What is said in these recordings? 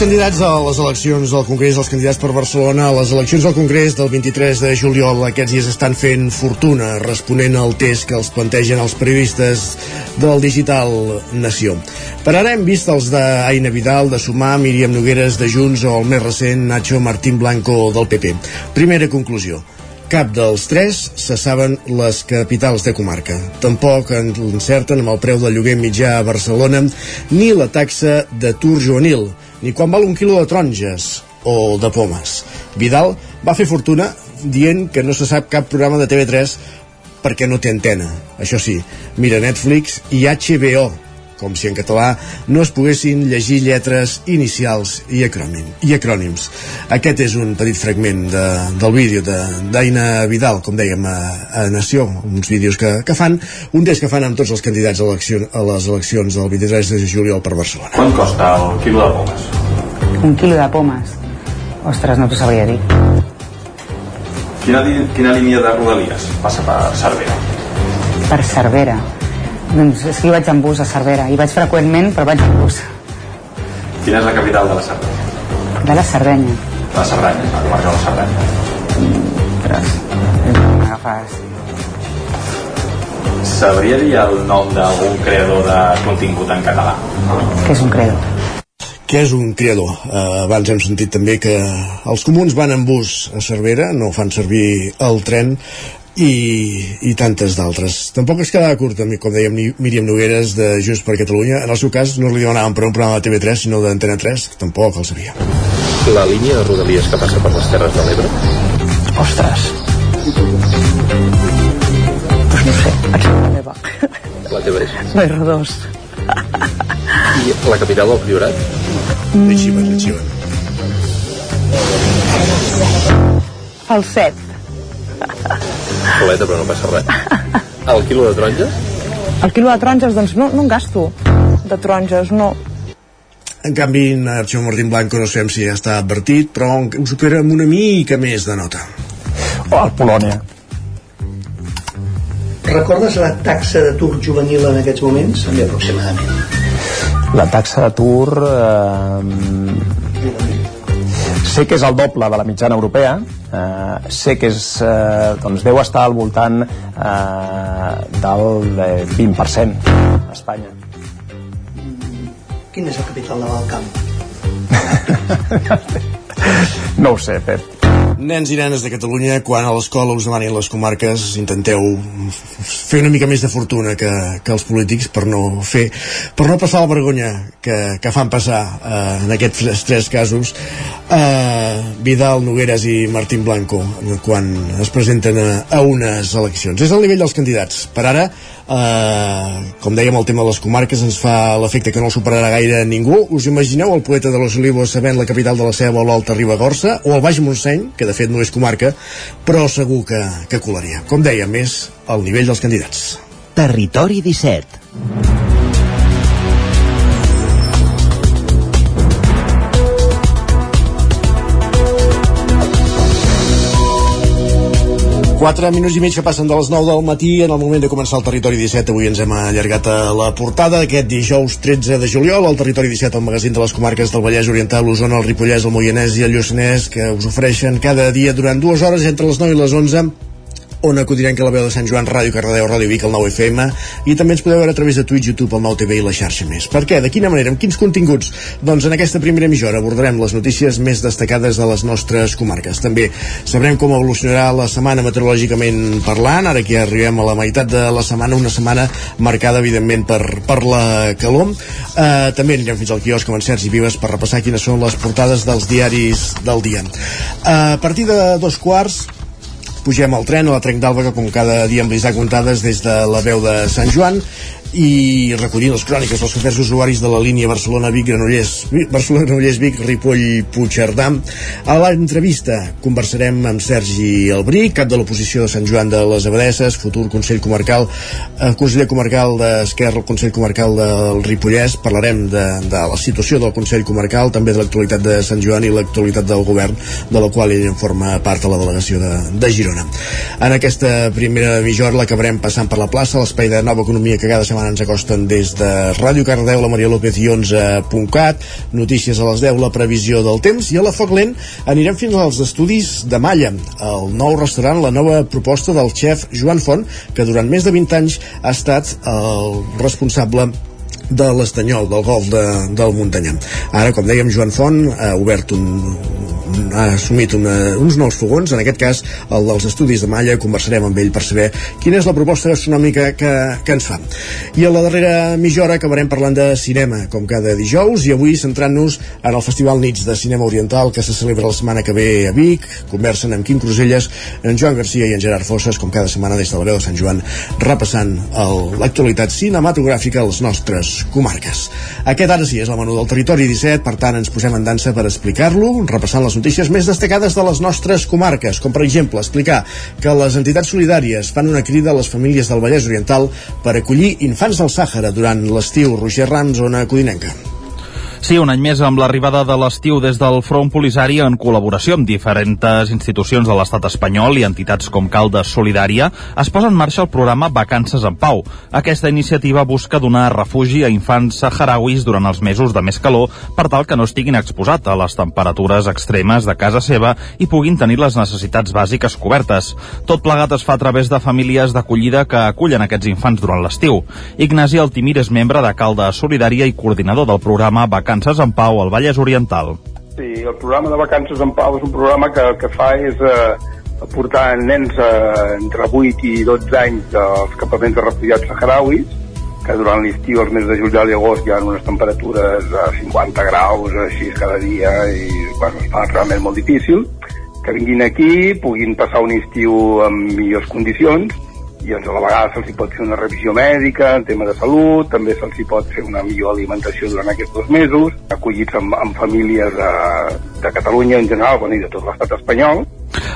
Candidats a les eleccions al Congrés, els candidats per Barcelona, a les eleccions al Congrés del 23 de juliol, aquests dies estan fent fortuna responent al test que els plantegen els periodistes del Digital Nació. Per ara hem vist els d'Aina Vidal, de Sumar, Míriam Nogueres, de Junts o el més recent Nacho Martín Blanco del PP. Primera conclusió. Cap dels tres se saben les capitals de comarca. Tampoc encerten amb el preu del lloguer mitjà a Barcelona ni la taxa d'atur juvenil, ni quan val un quilo de taronges o de pomes. Vidal va fer fortuna dient que no se sap cap programa de TV3 perquè no té antena. Això sí, mira Netflix i HBO, com si en català no es poguessin llegir lletres inicials i, acrònim, i acrònims. Aquest és un petit fragment de, del vídeo d'Aina Vidal, com dèiem, a, a Nació, uns vídeos que, que fan, un test que fan amb tots els candidats a, elecció, a les eleccions del 23 de juliol per Barcelona. Quant costa el quilo de pomes? Un quilo de pomes. Ostres, no t'ho sabria dir. Quina, quina línia de rodalies passa per Cervera? Per Cervera. Doncs és que hi vaig en bus a Cervera. Hi vaig freqüentment, però vaig en bus. Quina és la capital de la Cerdanya? De la Cerdanya. La Cerdanya, la comarca de la Cerdanya. Ostres, m'agafes. Sabria dir el nom d'algun creador de contingut en català? Què és un credo? Què és un creador? Eh, abans hem sentit també que els comuns van en bus a Cervera, no fan servir el tren, i, i tantes d'altres. Tampoc es quedava curt, com dèiem, Míriam Nogueres de Just per Catalunya. En el seu cas no li demanaven per un programa de TV3, sinó d'Antena 3, que tampoc el sabia. La línia de rodalies que passa per les Terres de l'Ebre? Ostres. Pues no sé, aquí la meva. La teva és. És redós. I la capital del Priorat? Mm. Arxiven, arxiven. Falset. Soleta, però no passa res. El quilo de taronges? El quilo de taronges, doncs no, no en gasto. De taronges, no. En canvi, Nacho Martín Blanco no sabem si ja està advertit, però ho supera amb una mica més de nota. O el Polònia. Recordes la taxa d'atur juvenil en aquests moments? També aproximadament. La taxa d'atur... Eh, sé que és el doble de la mitjana europea, eh, sé que és, eh, doncs deu estar al voltant eh, del eh, 20% a Espanya. Quina és la capital de l'Alcamp? No ho sé, Pep. Nens i nenes de Catalunya, quan a l'escola us demanin les comarques, intenteu fer una mica més de fortuna que, que els polítics per no fer, per no passar la vergonya que, que fan passar eh, en aquests tres casos eh, Vidal, Nogueres i Martín Blanco quan es presenten a, a unes eleccions. És el nivell dels candidats. Per ara, eh, com dèiem, el tema de les comarques ens fa l'efecte que no el superarà gaire ningú. Us imagineu el poeta de los Olivos sabent la capital de la Ceba o l'Alta Ribagorça o el Baix Montseny, que de fet no és comarca, però segur que, que colaria. Com dèiem, és el nivell dels candidats. Territori 17 4 minuts i mig que passen de les 9 del matí en el moment de començar el Territori 17 avui ens hem allargat a la portada d'aquest dijous 13 de juliol al Territori 17 el magazín de les comarques del Vallès Oriental l'Osona, el Ripollès, el Moianès i el Lluçanès que us ofereixen cada dia durant dues hores entre les 9 i les 11 Ona Codinenca, la veu de Sant Joan, Ràdio Cardedeu, Ràdio Vic, el 9 FM, i també ens podeu veure a través de Twitch, YouTube, el 9 TV i la xarxa més. Per què? De quina manera? Amb quins continguts? Doncs en aquesta primera mitja abordarem les notícies més destacades de les nostres comarques. També sabrem com evolucionarà la setmana meteorològicament parlant, ara que arribem a la meitat de la setmana, una setmana marcada, evidentment, per, per la calor. Eh, també anirem fins al quiosc amb en Sergi Vives per repassar quines són les portades dels diaris del dia. Eh, a partir de dos quarts pugem al tren a la Trenc d'Alba com cada dia amb l'Isaac Montades des de la veu de Sant Joan i recollint les cròniques dels afers usuaris de la línia Barcelona-Vic, Granollers, Barcelona-Granollers-Vic, Ripoll-Puigcerdà. A l'entrevista conversarem amb Sergi Albrí, cap de l'oposició de Sant Joan de les Abadesses, futur Consell Comarcal, eh, conseller comarcal d'Esquerra, el Consell Comarcal del Ripollès. Parlarem de, de la situació del Consell Comarcal, també de l'actualitat de Sant Joan i l'actualitat del govern, de la qual ell en forma part a la delegació de, de Girona. En aquesta primera mitja hora l'acabarem passant per la plaça, l'espai de nova economia que cada setmana setmana ens acosten des de Ràdio Cardeu, la Maria López i 11.cat, notícies a les 10, la previsió del temps, i a la Foc Lent anirem fins als estudis de Malla, el nou restaurant, la nova proposta del xef Joan Font, que durant més de 20 anys ha estat el responsable de l'Estanyol, del golf de, del Muntanyà. Ara, com dèiem, Joan Font ha obert un, ha assumit una, uns nous fogons, en aquest cas el dels estudis de Malla, conversarem amb ell per saber quina és la proposta gastronòmica que, que ens fa. I a la darrera mitja hora acabarem parlant de cinema, com cada dijous, i avui centrant-nos en el Festival Nits de Cinema Oriental que se celebra la setmana que ve a Vic, conversen amb Quim Cruselles, en Joan Garcia i en Gerard Fosses, com cada setmana des de la veu de Sant Joan, repassant l'actualitat cinematogràfica als nostres comarques. Aquest ara sí és el menú del Territori 17, per tant ens posem en dansa per explicar-lo, repassant les notícies més destacades de les nostres comarques, com per exemple explicar que les entitats solidàries fan una crida a les famílies del Vallès Oriental per acollir infants del Sàhara durant l'estiu. Roger Rams, zona codinenca. Sí, un any més amb l'arribada de l'estiu des del Front Polisari en col·laboració amb diferents institucions de l'estat espanyol i entitats com Caldes Solidària es posa en marxa el programa Vacances en Pau. Aquesta iniciativa busca donar refugi a infants saharauis durant els mesos de més calor per tal que no estiguin exposats a les temperatures extremes de casa seva i puguin tenir les necessitats bàsiques cobertes. Tot plegat es fa a través de famílies d'acollida que acullen aquests infants durant l'estiu. Ignasi Altimir és membre de Caldes Solidària i coordinador del programa Vacances Vacances en Pau al Vallès Oriental. Sí, el programa de Vacances en Pau és un programa que el que fa és eh, portar nens eh, entre 8 i 12 anys als campaments de refugiats saharauis, que durant l'estiu, els mesos de juliol i agost, hi ha unes temperatures a 50 graus, així cada dia, i bueno, es fa realment molt difícil, que vinguin aquí, puguin passar un estiu en millors condicions, i doncs a la vegada se'ls pot fer una revisió mèdica en tema de salut, també se'ls pot fer una millor alimentació durant aquests dos mesos, acollits amb, amb famílies de, de Catalunya en general, bueno, i de tot l'estat espanyol,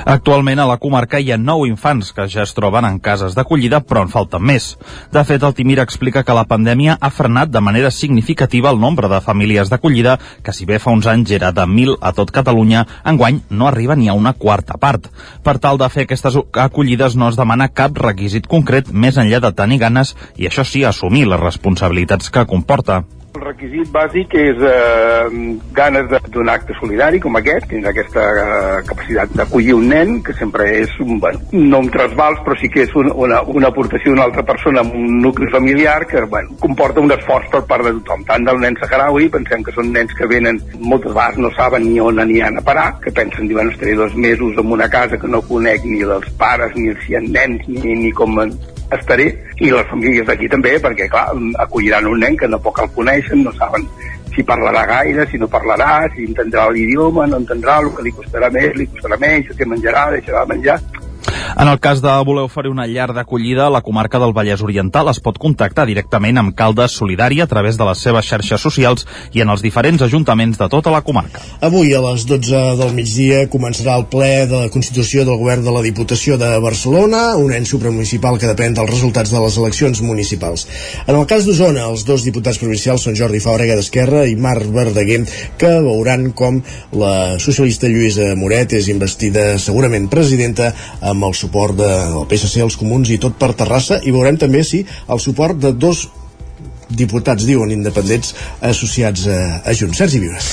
Actualment a la comarca hi ha nou infants que ja es troben en cases d'acollida, però en falten més. De fet, el Timir explica que la pandèmia ha frenat de manera significativa el nombre de famílies d'acollida, que si bé fa uns anys era de 1.000 a tot Catalunya, enguany no arriba ni a una quarta part. Per tal de fer aquestes acollides no es demana cap requisit concret més enllà de tenir ganes i això sí, assumir les responsabilitats que comporta. El requisit bàsic és eh, ganes d'un acte solidari com aquest, tindre aquesta eh, capacitat d'acollir un nen, que sempre és un, bueno, no un trasbals, però sí que és un, una, una aportació d'una altra persona amb un nucli familiar que bueno, comporta un esforç per part de tothom, tant del nen saharaui, pensem que són nens que venen, moltes vegades no saben ni on aniran a parar, que pensen, diuen, estaré dos mesos en una casa que no conec ni dels pares, ni si hi ha nens, ni, ni com estaré, i les famílies d'aquí també, perquè clar, acolliran un nen que no poc el coneixen, no saben si parlarà gaire, si no parlarà, si entendrà l'idioma, no entendrà, el que li costarà més, li costarà menys, què menjarà, deixarà de menjar. En el cas de voler oferir una llar d'acollida, la comarca del Vallès Oriental es pot contactar directament amb Caldes Solidària a través de les seves xarxes socials i en els diferents ajuntaments de tota la comarca. Avui a les 12 del migdia començarà el ple de la Constitució del Govern de la Diputació de Barcelona, un ens supramunicipal que depèn dels resultats de les eleccions municipals. En el cas d'Osona, els dos diputats provincials són Jordi Fàbrega d'Esquerra i Marc Verdaguer, que veuran com la socialista Lluïsa Moret és investida segurament presidenta amb el suport del PSC, els comuns i tot per Terrassa i veurem també si el suport de dos diputats, diuen independents, associats a, a Junts. Sergi Vives.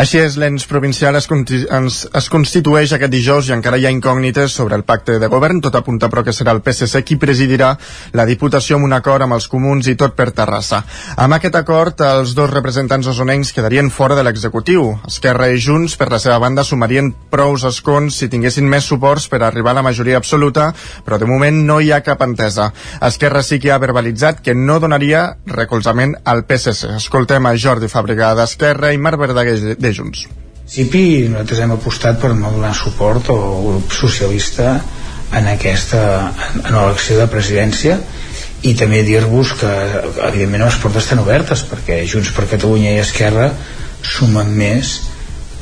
Així és, l'ens provincial es, es, es constitueix aquest dijous i encara hi ha incògnites sobre el pacte de govern. Tot apunta però que serà el PSC qui presidirà la Diputació amb un acord amb els comuns i tot per Terrassa. Amb aquest acord, els dos representants osonencs quedarien fora de l'executiu. Esquerra i Junts, per la seva banda, sumarien prous escons si tinguessin més suports per arribar a la majoria absoluta, però de moment no hi ha cap entesa. Esquerra sí que ha verbalitzat que no donaria recolzament al PSC. Escoltem a Jordi Fàbrica d'Esquerra i Marc Verdaguer de Junts. principi nosaltres hem apostat per no donar suport al grup socialista en aquesta en l'elecció de presidència i també dir-vos que evidentment les portes estan obertes perquè Junts per Catalunya i Esquerra sumen més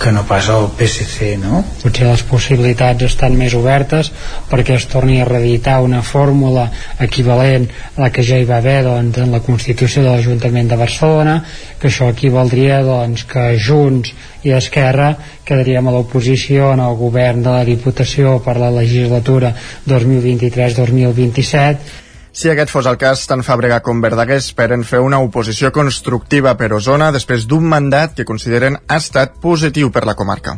que no pas el PSC, no? Potser les possibilitats estan més obertes perquè es torni a reeditar una fórmula equivalent a la que ja hi va haver doncs, en la Constitució de l'Ajuntament de Barcelona, que això equivaldria doncs, que Junts i Esquerra quedaríem a l'oposició en el govern de la Diputació per la legislatura 2023-2027 si aquest fos el cas, tant Fàbrega com Verdaguer esperen fer una oposició constructiva per Osona després d'un mandat que consideren ha estat positiu per la comarca.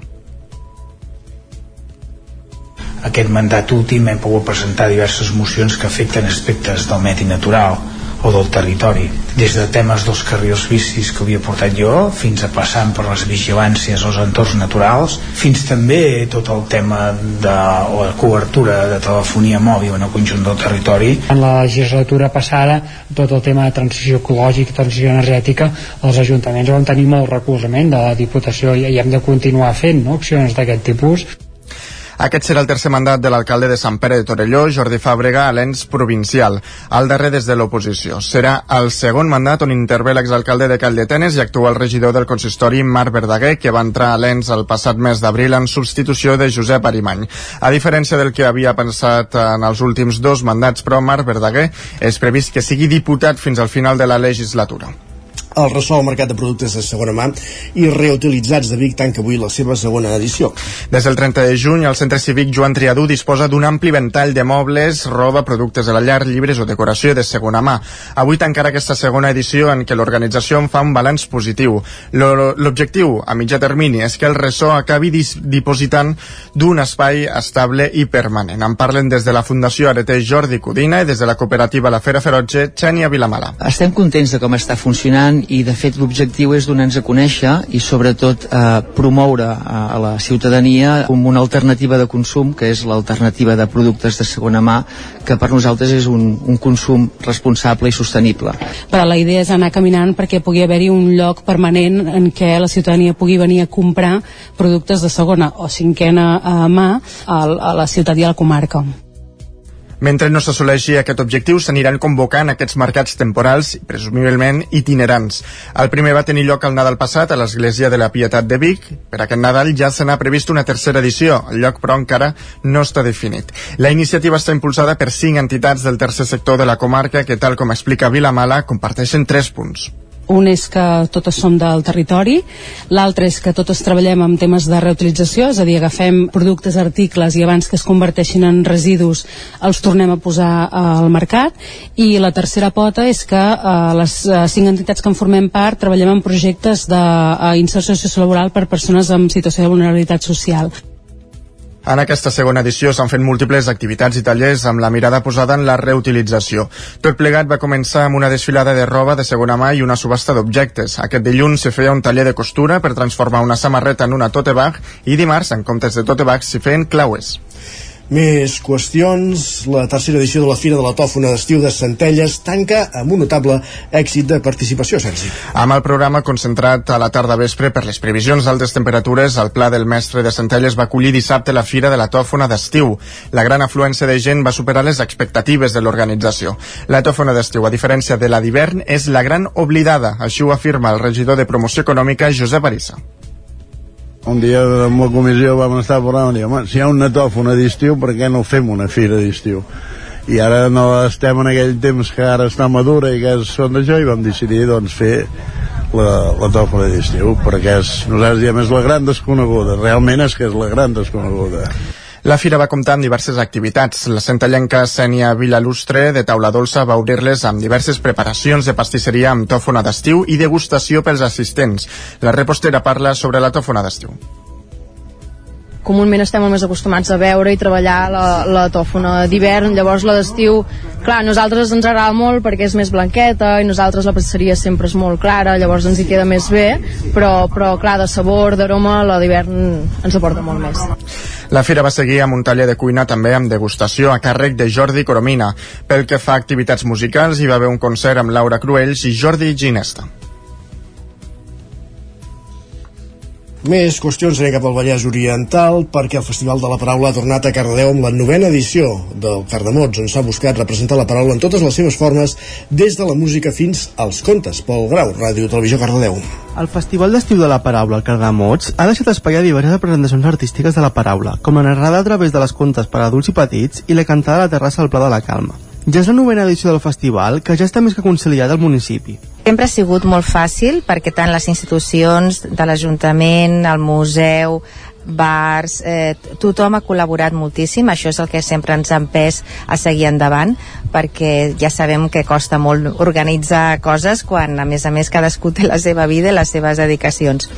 Aquest mandat últim hem pogut presentar diverses mocions que afecten aspectes del medi natural, o del territori des de temes dels carrils bicis que havia portat jo fins a passant per les vigilàncies als entorns naturals fins també tot el tema de la cobertura de telefonia mòbil en el conjunt del territori En la legislatura passada tot el tema de transició ecològica i transició energètica els ajuntaments van tenir molt recolzament de la Diputació i, i hem de continuar fent no? accions d'aquest tipus aquest serà el tercer mandat de l'alcalde de Sant Pere de Torelló, Jordi Fàbrega, a l'ens provincial, al darrer des de l'oposició. Serà el segon mandat on intervé l'exalcalde de Calldetenes i actual regidor del consistori Marc Verdaguer, que va entrar a l'ens el passat mes d'abril en substitució de Josep Arimany. A diferència del que havia pensat en els últims dos mandats, però Marc Verdaguer és previst que sigui diputat fins al final de la legislatura el ressò al mercat de productes de segona mà i reutilitzats de Vic tanca avui la seva segona edició. Des del 30 de juny, el Centre Cívic Joan Triadú disposa d'un ampli ventall de mobles, roba, productes de la llar, llibres o decoració de segona mà. Avui tancarà aquesta segona edició en què l'organització en fa un balanç positiu. L'objectiu, a mitjà termini, és que el ressò acabi dipositant d'un espai estable i permanent. En parlen des de la Fundació Arete Jordi Codina i des de la cooperativa La Fera Ferotge, Xènia Vilamala. Estem contents de com està funcionant i de fet l'objectiu és donar-nos a conèixer i sobretot eh, promoure a, eh, a la ciutadania com una alternativa de consum que és l'alternativa de productes de segona mà que per nosaltres és un, un consum responsable i sostenible. Però la idea és anar caminant perquè pugui haver-hi un lloc permanent en què la ciutadania pugui venir a comprar productes de segona o cinquena a eh, mà a, a la ciutat i a la comarca. Mentre no s'assoleixi aquest objectiu, s'aniran convocant aquests mercats temporals, presumiblement itinerants. El primer va tenir lloc el Nadal passat a l'Església de la Pietat de Vic. Per aquest Nadal ja se n'ha previst una tercera edició. El lloc, però, encara no està definit. La iniciativa està impulsada per cinc entitats del tercer sector de la comarca que, tal com explica Vilamala, comparteixen tres punts un és que totes som del territori, l'altre és que totes treballem amb temes de reutilització, és a dir, agafem productes, articles i abans que es converteixin en residus els tornem a posar al mercat i la tercera pota és que eh, les eh, cinc entitats que en formem part treballem en projectes d'inserció sociolaboral per persones amb situació de vulnerabilitat social. En aquesta segona edició s'han fet múltiples activitats i tallers amb la mirada posada en la reutilització. Tot plegat va començar amb una desfilada de roba de segona mà i una subhasta d'objectes. Aquest dilluns se feia un taller de costura per transformar una samarreta en una tote bag i dimarts, en comptes de tote bag, s'hi feien claues. Més qüestions. La tercera edició de la Fira de la Tòfona d'Estiu de Centelles tanca amb un notable èxit de participació, Sergi. Amb el programa concentrat a la tarda vespre per les previsions d'altes temperatures, el Pla del Mestre de Centelles va acollir dissabte la Fira de la Tòfona d'Estiu. La gran afluència de gent va superar les expectatives de l'organització. La Tòfona d'Estiu, a diferència de la d'hivern, és la gran oblidada, així ho afirma el regidor de Promoció Econòmica, Josep Arissa un dia amb la comissió vam estar parlant i home, si hi ha una tòfona d'estiu per què no fem una fira d'estiu? I ara no estem en aquell temps que ara està madura i que és són d'això i vam decidir doncs fer la, la tòfona d'estiu perquè és, nosaltres diem és la gran desconeguda. Realment és que és la gran desconeguda La fira va comptar amb diverses activitats. La centellenca Sènia Vilalustre de Taula Dolça va obrir-les amb diverses preparacions de pastisseria amb tòfona d'estiu i degustació pels assistents. La repostera parla sobre la tòfona d'estiu comúment estem més acostumats a veure i treballar la, la tòfona d'hivern, llavors la d'estiu, clar, a nosaltres ens agrada molt perquè és més blanqueta i nosaltres la pastisseria sempre és molt clara, llavors ens hi queda més bé, però, però clar, de sabor, d'aroma, la d'hivern ens aporta molt més. La fira va seguir amb un taller de cuina també amb degustació a càrrec de Jordi Coromina. Pel que fa a activitats musicals, hi va haver un concert amb Laura Cruells i Jordi Ginesta. Més qüestions anem cap al Vallès Oriental perquè el Festival de la Paraula ha tornat a Cardedeu amb la novena edició del Cardamots on s'ha buscat representar la paraula en totes les seves formes des de la música fins als contes. Pol Grau, Ràdio Televisió Cardedeu. El Festival d'Estiu de la Paraula, el Cardamots, ha deixat espai a diverses representacions artístiques de la paraula, com la narrada a través de les contes per a adults i petits i la cantada a la terrassa al Pla de la Calma. Ja és la novena edició del festival, que ja està més que conciliada al municipi. Sempre ha sigut molt fàcil perquè tant les institucions de l'Ajuntament, el museu, bars, eh, tothom ha col·laborat moltíssim, això és el que sempre ens ha empès a seguir endavant, perquè ja sabem que costa molt organitzar coses quan a més a més cadascú té la seva vida i les seves dedicacions.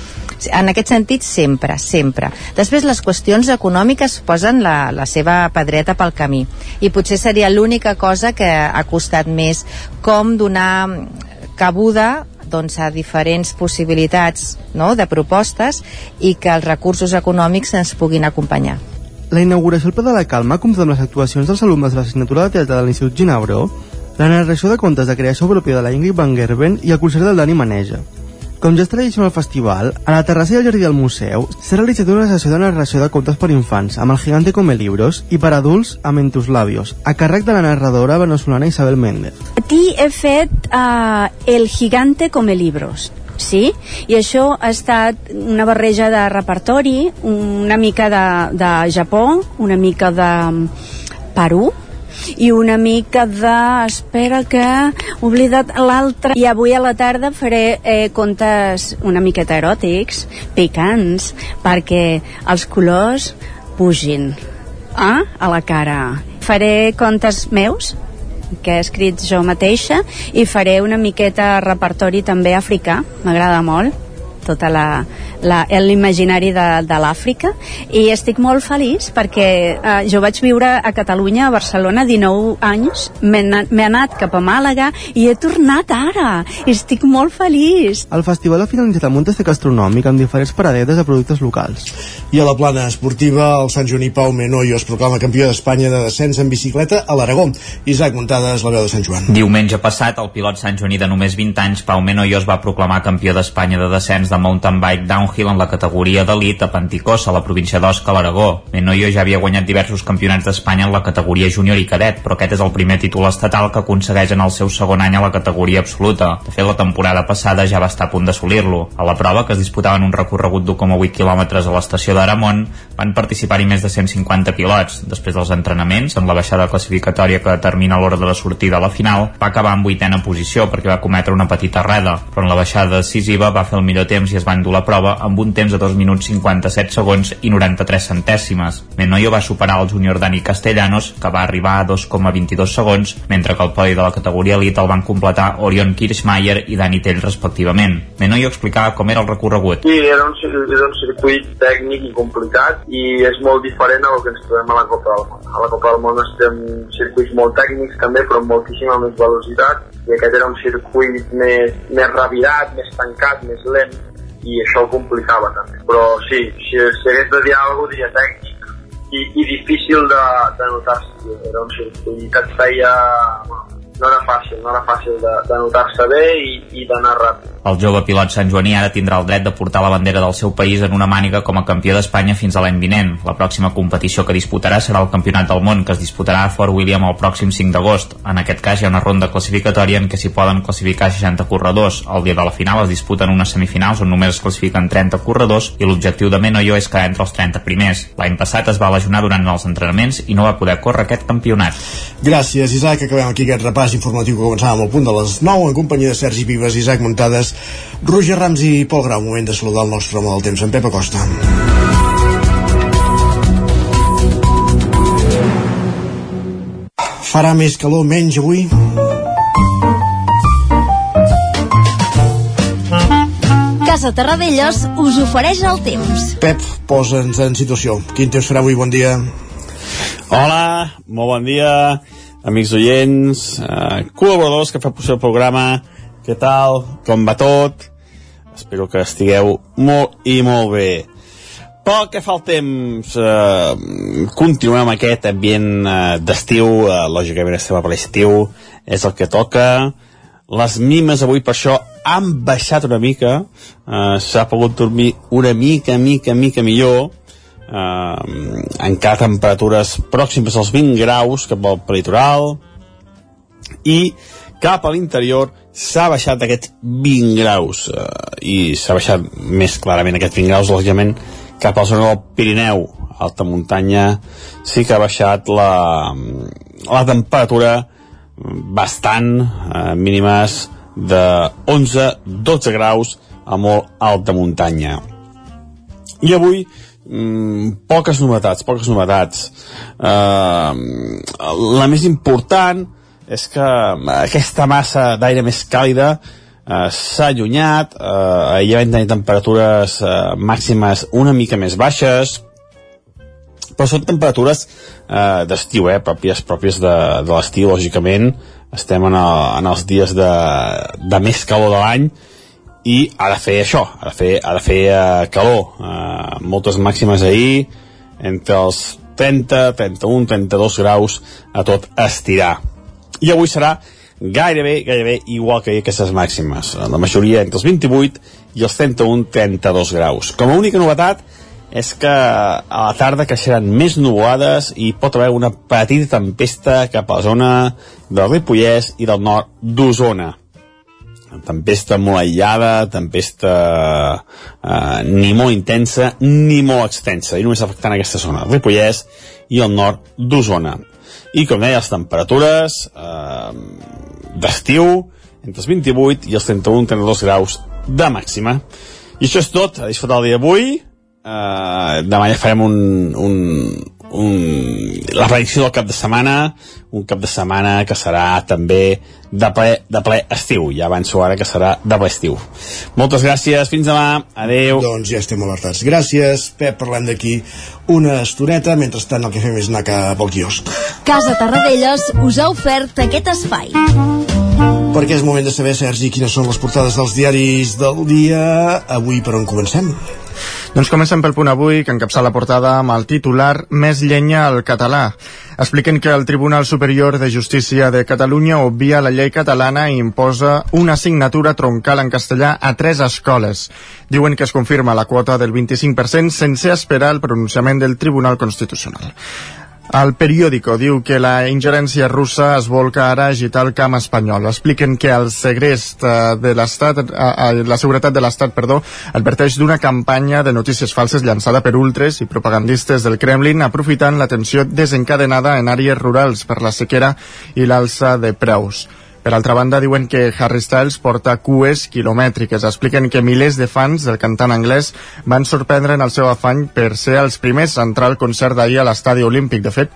En aquest sentit, sempre, sempre. Després les qüestions econòmiques posen la, la seva pedreta pel camí i potser seria l'única cosa que ha costat més com donar cabuda doncs, a diferents possibilitats no, de propostes i que els recursos econòmics ens puguin acompanyar. La inauguració al Pla de la Calma compta amb les actuacions dels alumnes de l'assignatura de teatre de l'Institut Ginebró, la narració de contes de creació pròpia de la Ingrid Van Gerben i el concert del Dani Maneja. Com ja és tradició al festival, a la terrassa al jardí del museu s'ha realitzat una sessió de narració de contes per infants amb el gigante come libros i per adults amb entus labios, a càrrec de la narradora venezolana Isabel Méndez. A ti he fet uh, El gigante come libros, sí? I això ha estat una barreja de repertori, una mica de, de Japó, una mica de Perú, i una mica de... espera que he oblidat l'altre. I avui a la tarda faré eh, contes una miqueta eròtics picants perquè els colors pugin ah, a la cara. Faré contes meus que he escrit jo mateixa i faré una miqueta repertori també africà, m'agrada molt tota l'imaginari de, de l'Àfrica. I estic molt feliç perquè eh, jo vaig viure a Catalunya, a Barcelona 19 anys, m'he anat cap a Màlaga i he tornat ara. I estic molt feliç. El festival ha finalitzat amb un tast gastronòmic amb diferents paradetes de productes locals. I a la plana esportiva el Sant Joaní Pau Menoyo es proclama campió d'Espanya de descens en bicicleta a l'Aragó. Isaac Muntades, la veu de Sant Joan. Diumenge passat el pilot Sant Joaní de només 20 anys Pau Menoyo es va proclamar campió d'Espanya de descens de de mountain bike downhill en la categoria d'elit a Panticosa, a la província d'Osca, a l'Aragó. Menoyo ja havia guanyat diversos campionats d'Espanya en la categoria júnior i cadet, però aquest és el primer títol estatal que aconsegueix en el seu segon any a la categoria absoluta. De fet, la temporada passada ja va estar a punt d'assolir-lo. A la prova, que es disputava en un recorregut d'1,8 quilòmetres a l'estació d'Aramont, van participar-hi més de 150 pilots. Després dels entrenaments, en la baixada classificatòria que determina l'hora de la sortida a la final, va acabar en vuitena posició perquè va cometre una petita reda, però en la baixada decisiva va fer el millor temps temps i es va endur la prova amb un temps de 2 minuts 57 segons i 93 centèsimes. Menoyo va superar el júnior Dani Castellanos, que va arribar a 2,22 segons, mentre que el podi de la categoria Elite el van completar Orion Kirchmeier i Dani Tell respectivament. Menoyo explicava com era el recorregut. Sí, era un, era un circuit tècnic i complicat i és molt diferent al que ens trobem a la Copa del Món. A la Copa del Món estem circuits molt tècnics també, però amb moltíssima més velocitat i aquest era un circuit més, més revirat, més tancat, més lent i això ho complicava també. Però sí, si, hagués de dir alguna cosa, tècnic i, i difícil de, de notar-se. Era un circuit que et feia... Bueno, no era fàcil, no era fàcil de, de notar-se bé i, i d'anar ràpid. El jove pilot Sant Joaní ara tindrà el dret de portar la bandera del seu país en una màniga com a campió d'Espanya fins a l'any vinent. La pròxima competició que disputarà serà el Campionat del Món, que es disputarà a Fort William el pròxim 5 d'agost. En aquest cas hi ha una ronda classificatòria en què s'hi poden classificar 60 corredors. El dia de la final es disputen unes semifinals on només es classifiquen 30 corredors i l'objectiu de Menoyo és quedar entre els 30 primers. L'any passat es va lesionar durant els entrenaments i no va poder córrer aquest campionat. Gràcies, Isaac. Acabem aquí aquest repàs informatiu que començàvem al punt de les 9 en companyia de Sergi Vives, Isaac Muntades, Roger Rams i Pol Grau, moment de saludar el nostre home del temps, en Pep Acosta. Farà més calor, menys avui? Casa Terradellos us ofereix el temps. Pep, posa'ns en situació. Quin temps farà avui? Bon dia. Hola, molt bon dia, amics oients, eh, col·laboradors que fa possible el programa. Què tal? Com va tot? Espero que estigueu molt i molt bé. Pel que fa al temps, eh, continuem amb aquest ambient eh, d'estiu, eh, lògicament estem a ple estiu, és el que toca. Les mimes avui per això han baixat una mica, eh, s'ha pogut dormir una mica, mica, mica millor, eh, encara temperatures pròximes als 20 graus cap al litoral, i cap a l'interior s'ha baixat aquests 20 graus eh, i s'ha baixat més clarament aquests 20 graus lògicament cap a la zona del Pirineu alta muntanya sí que ha baixat la, la temperatura bastant eh, mínimes de 11-12 graus a molt alta muntanya. I avui mm, poques novetats poques novetats. Eh, la més important és que aquesta massa d'aire més càlida eh, s'ha allunyat, eh, ja vam tenir temperatures eh, màximes una mica més baixes, però són temperatures eh, d'estiu, eh, pròpies, pròpies de, de l'estiu, lògicament, estem en, el, en els dies de, de més calor de l'any, i ha de fer això, ha de fer, ha de fer eh, calor, eh, moltes màximes ahir, entre els 30, 31, 32 graus a tot estirar i avui serà gairebé, gairebé igual que aquestes màximes. La majoria entre els 28 i els 31-32 graus. Com a única novetat és que a la tarda creixeran més nuvolades i pot haver una petita tempesta cap a la zona del Ripollès i del nord d'Osona. Tempesta molt aïllada, tempesta eh, ni molt intensa ni molt extensa, i només afectant aquesta zona, Ripollès i el nord d'Osona i com deia, les temperatures eh, d'estiu entre els 28 i els 31-32 graus de màxima. I això és tot, a disfrutar el dia d'avui. Eh, demà ja farem un, un, un, la predicció del cap de setmana un cap de setmana que serà també de ple, de ple estiu. Ja avanço ara que serà de ple estiu. Moltes gràcies, fins demà, adeu doncs ja estem alertats, gràcies. Pep, parlem d'aquí una estoneta mentrestant el que fem és anar cap al quiosc. Casa Tarradellas us ha ofert aquest espai. Perquè és moment de saber, Sergi, quines són les portades dels diaris del dia. Avui per on comencem? Doncs comencem pel punt avui, que encapça la portada amb el titular Més llenya al català. Expliquen que el Tribunal Superior de Justícia de Catalunya obvia la llei catalana i imposa una assignatura troncal en castellà a tres escoles. Diuen que es confirma la quota del 25% sense esperar el pronunciament del Tribunal Constitucional. El periòdico diu que la ingerència russa es volca ara a agitar el camp espanyol. Expliquen que el segrest eh, de l'Estat, eh, la seguretat de l'Estat, perdó, adverteix d'una campanya de notícies falses llançada per ultres i propagandistes del Kremlin aprofitant l'atenció desencadenada en àrees rurals per la sequera i l'alça de preus. Per altra banda, diuen que Harry Styles porta cues quilomètriques. Expliquen que milers de fans del cantant anglès van sorprendre en el seu afany per ser els primers a entrar al concert d'ahir a l'estadi olímpic. De fet,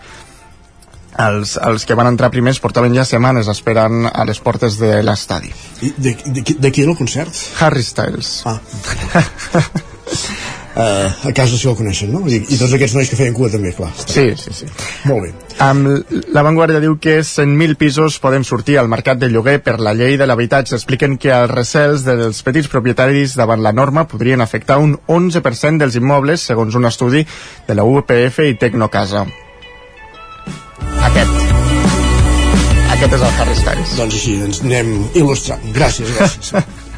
els, els que van entrar primers portaven ja setmanes esperant a les portes de l'estadi. De, de, de qui era el concert? Harry Styles. Ah. uh, a casa si el coneixen, no? I, I tots aquests nois que feien cua també, clar. Sí, sí, sí. Molt bé. Amb la Vanguardia diu que 100.000 pisos poden sortir al mercat de lloguer per la llei de l'habitatge. Expliquen que els recels dels petits propietaris davant la norma podrien afectar un 11% dels immobles, segons un estudi de la UPF i Tecnocasa. Aquest. Aquest és el Harry Styles. Doncs així, ens anem il·lustrant. Gràcies, gràcies.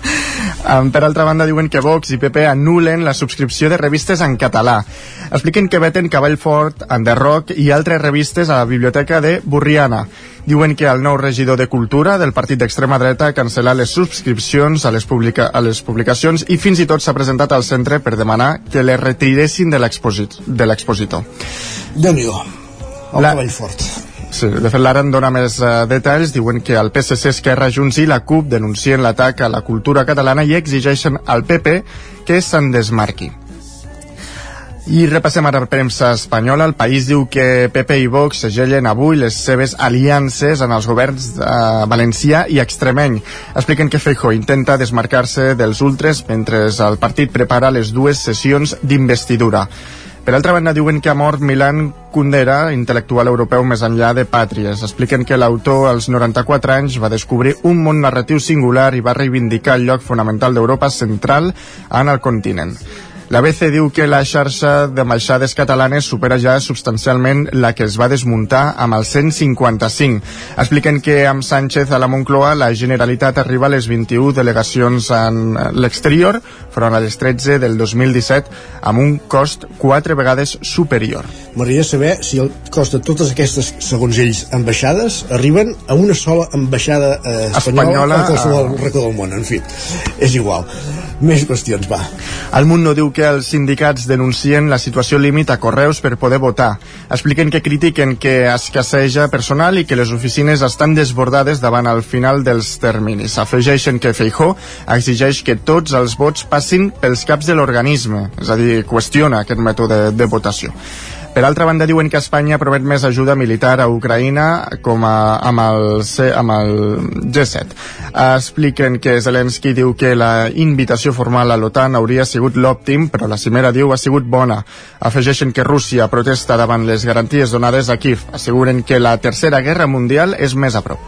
Um, per altra banda, diuen que Vox i PP anulen la subscripció de revistes en català. Expliquen que veten Cavall Fort, Rock i altres revistes a la biblioteca de Burriana. Diuen que el nou regidor de Cultura del partit d'extrema dreta ha cancel·lat les subscripcions a les, publica a les publicacions i fins i tot s'ha presentat al centre per demanar que les retiressin de l'expositor. Déu-n'hi-do, el la... Cavall Fort. Sí, de fet, l'ara en dona més uh, detalls. Diuen que el PSC, Esquerra, Junts i la CUP denuncien l'atac a la cultura catalana i exigeixen al PP que se'n desmarqui. I repassem ara la premsa espanyola. El país diu que PP i Vox segellen avui les seves aliances en els governs eh, valencià i extremeny. Expliquen que Feijó intenta desmarcar-se dels ultres mentre el partit prepara les dues sessions d'investidura. Per altra banda, diuen que ha mort Milan Kundera, intel·lectual europeu més enllà de pàtries. Expliquen que l'autor, als 94 anys, va descobrir un món narratiu singular i va reivindicar el lloc fonamental d'Europa central en el continent. La BC diu que la xarxa d'ambaixades catalanes supera ja substancialment la que es va desmuntar amb el 155. Expliquen que amb Sánchez a la Moncloa la Generalitat arriba a les 21 delegacions en l'exterior, front a les 13 del 2017, amb un cost quatre vegades superior. M'agradaria saber si el cost de totes aquestes, segons ells, ambaixades arriben a una sola ambaixada eh, espanyola, Espanyola, a qualsevol eh, racó del món. En fi, és igual. Més qüestions, va. El Mundo diu que els sindicats denuncien la situació límit a Correus per poder votar. Expliquen que critiquen que escasseja personal i que les oficines estan desbordades davant el final dels terminis. Afegeixen que Feijó exigeix que tots els vots passin pels caps de l'organisme, és a dir, qüestiona aquest mètode de votació. Per altra banda, diuen que Espanya promet més ajuda militar a Ucraïna com a, amb, el, C- amb el G7. Expliquen que Zelensky diu que la invitació formal a l'OTAN hauria sigut l'òptim, però la cimera diu ha sigut bona. Afegeixen que Rússia protesta davant les garanties donades a Kiev. Asseguren que la Tercera Guerra Mundial és més a prop.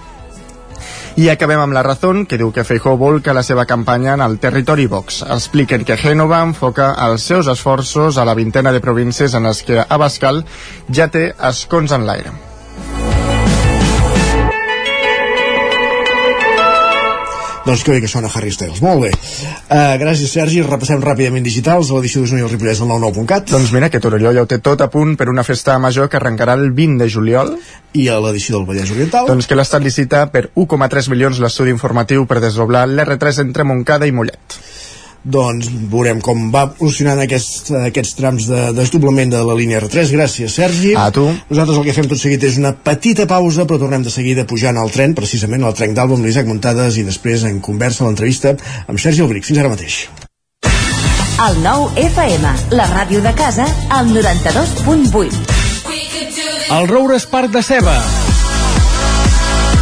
I acabem amb la Razón, que diu que Feijó volca la seva campanya en el territori Vox. Expliquen que Génova enfoca els seus esforços a la vintena de províncies en les que Abascal ja té escons en l'aire. Doncs que bé que sona Harry Styles. Molt bé. Uh, gràcies, Sergi. Repassem ràpidament digitals a l'edició d'Osona i el Ripollès del 99.cat. Doncs mira que Torelló ja ho té tot a punt per una festa major que arrencarà el 20 de juliol. I a l'edició del Vallès Oriental. Doncs que l'Estat licita per 1,3 milions l'estudi informatiu per desdoblar l'R3 entre Montcada i Mollet. Doncs veurem com va funcionant aquest, aquests trams de desdoblament de la línia R3. Gràcies, Sergi. A tu. Nosaltres el que fem tot seguit és una petita pausa, però tornem de seguida pujant al tren, precisament al tren d'Alba amb l'Isaac Montades i després en conversa l'entrevista amb Sergi Albric. Fins ara mateix. El nou FM, la ràdio de casa, al 92.8. El Roures Parc de Ceba.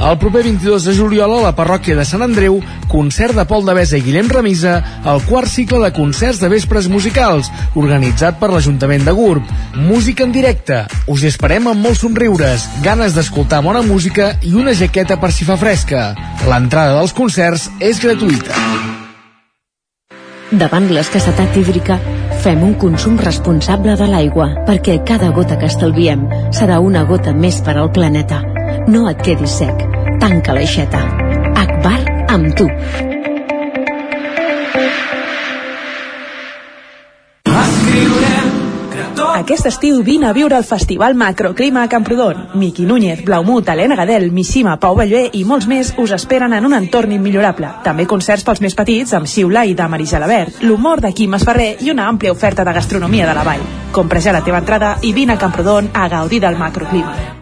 El proper 22 de juliol a la parròquia de Sant Andreu, concert de Pol de Besa i Guillem Remisa, el quart cicle de concerts de vespres musicals, organitzat per l'Ajuntament de Gurb. Música en directe. Us esperem amb molts somriures, ganes d'escoltar bona música i una jaqueta per si fa fresca. L'entrada dels concerts és gratuïta. Davant l'escassetat hídrica, fem un consum responsable de l'aigua, perquè cada gota que estalviem serà una gota més per al planeta. No et quedis sec. Tanca l'aixeta. Akbar amb tu. Aquest estiu vine a viure el Festival Macroclima a Camprodon. Miqui Núñez, Blaumut, Helena Gadel, Mishima, Pau Ballvé i molts més us esperen en un entorn immillorable. També concerts pels més petits amb Xiula i de Marisa Labert, l'humor de Quim Esferrer i una àmplia oferta de gastronomia de la vall. Compra ja la teva entrada i vine a Camprodon a gaudir del macroclima.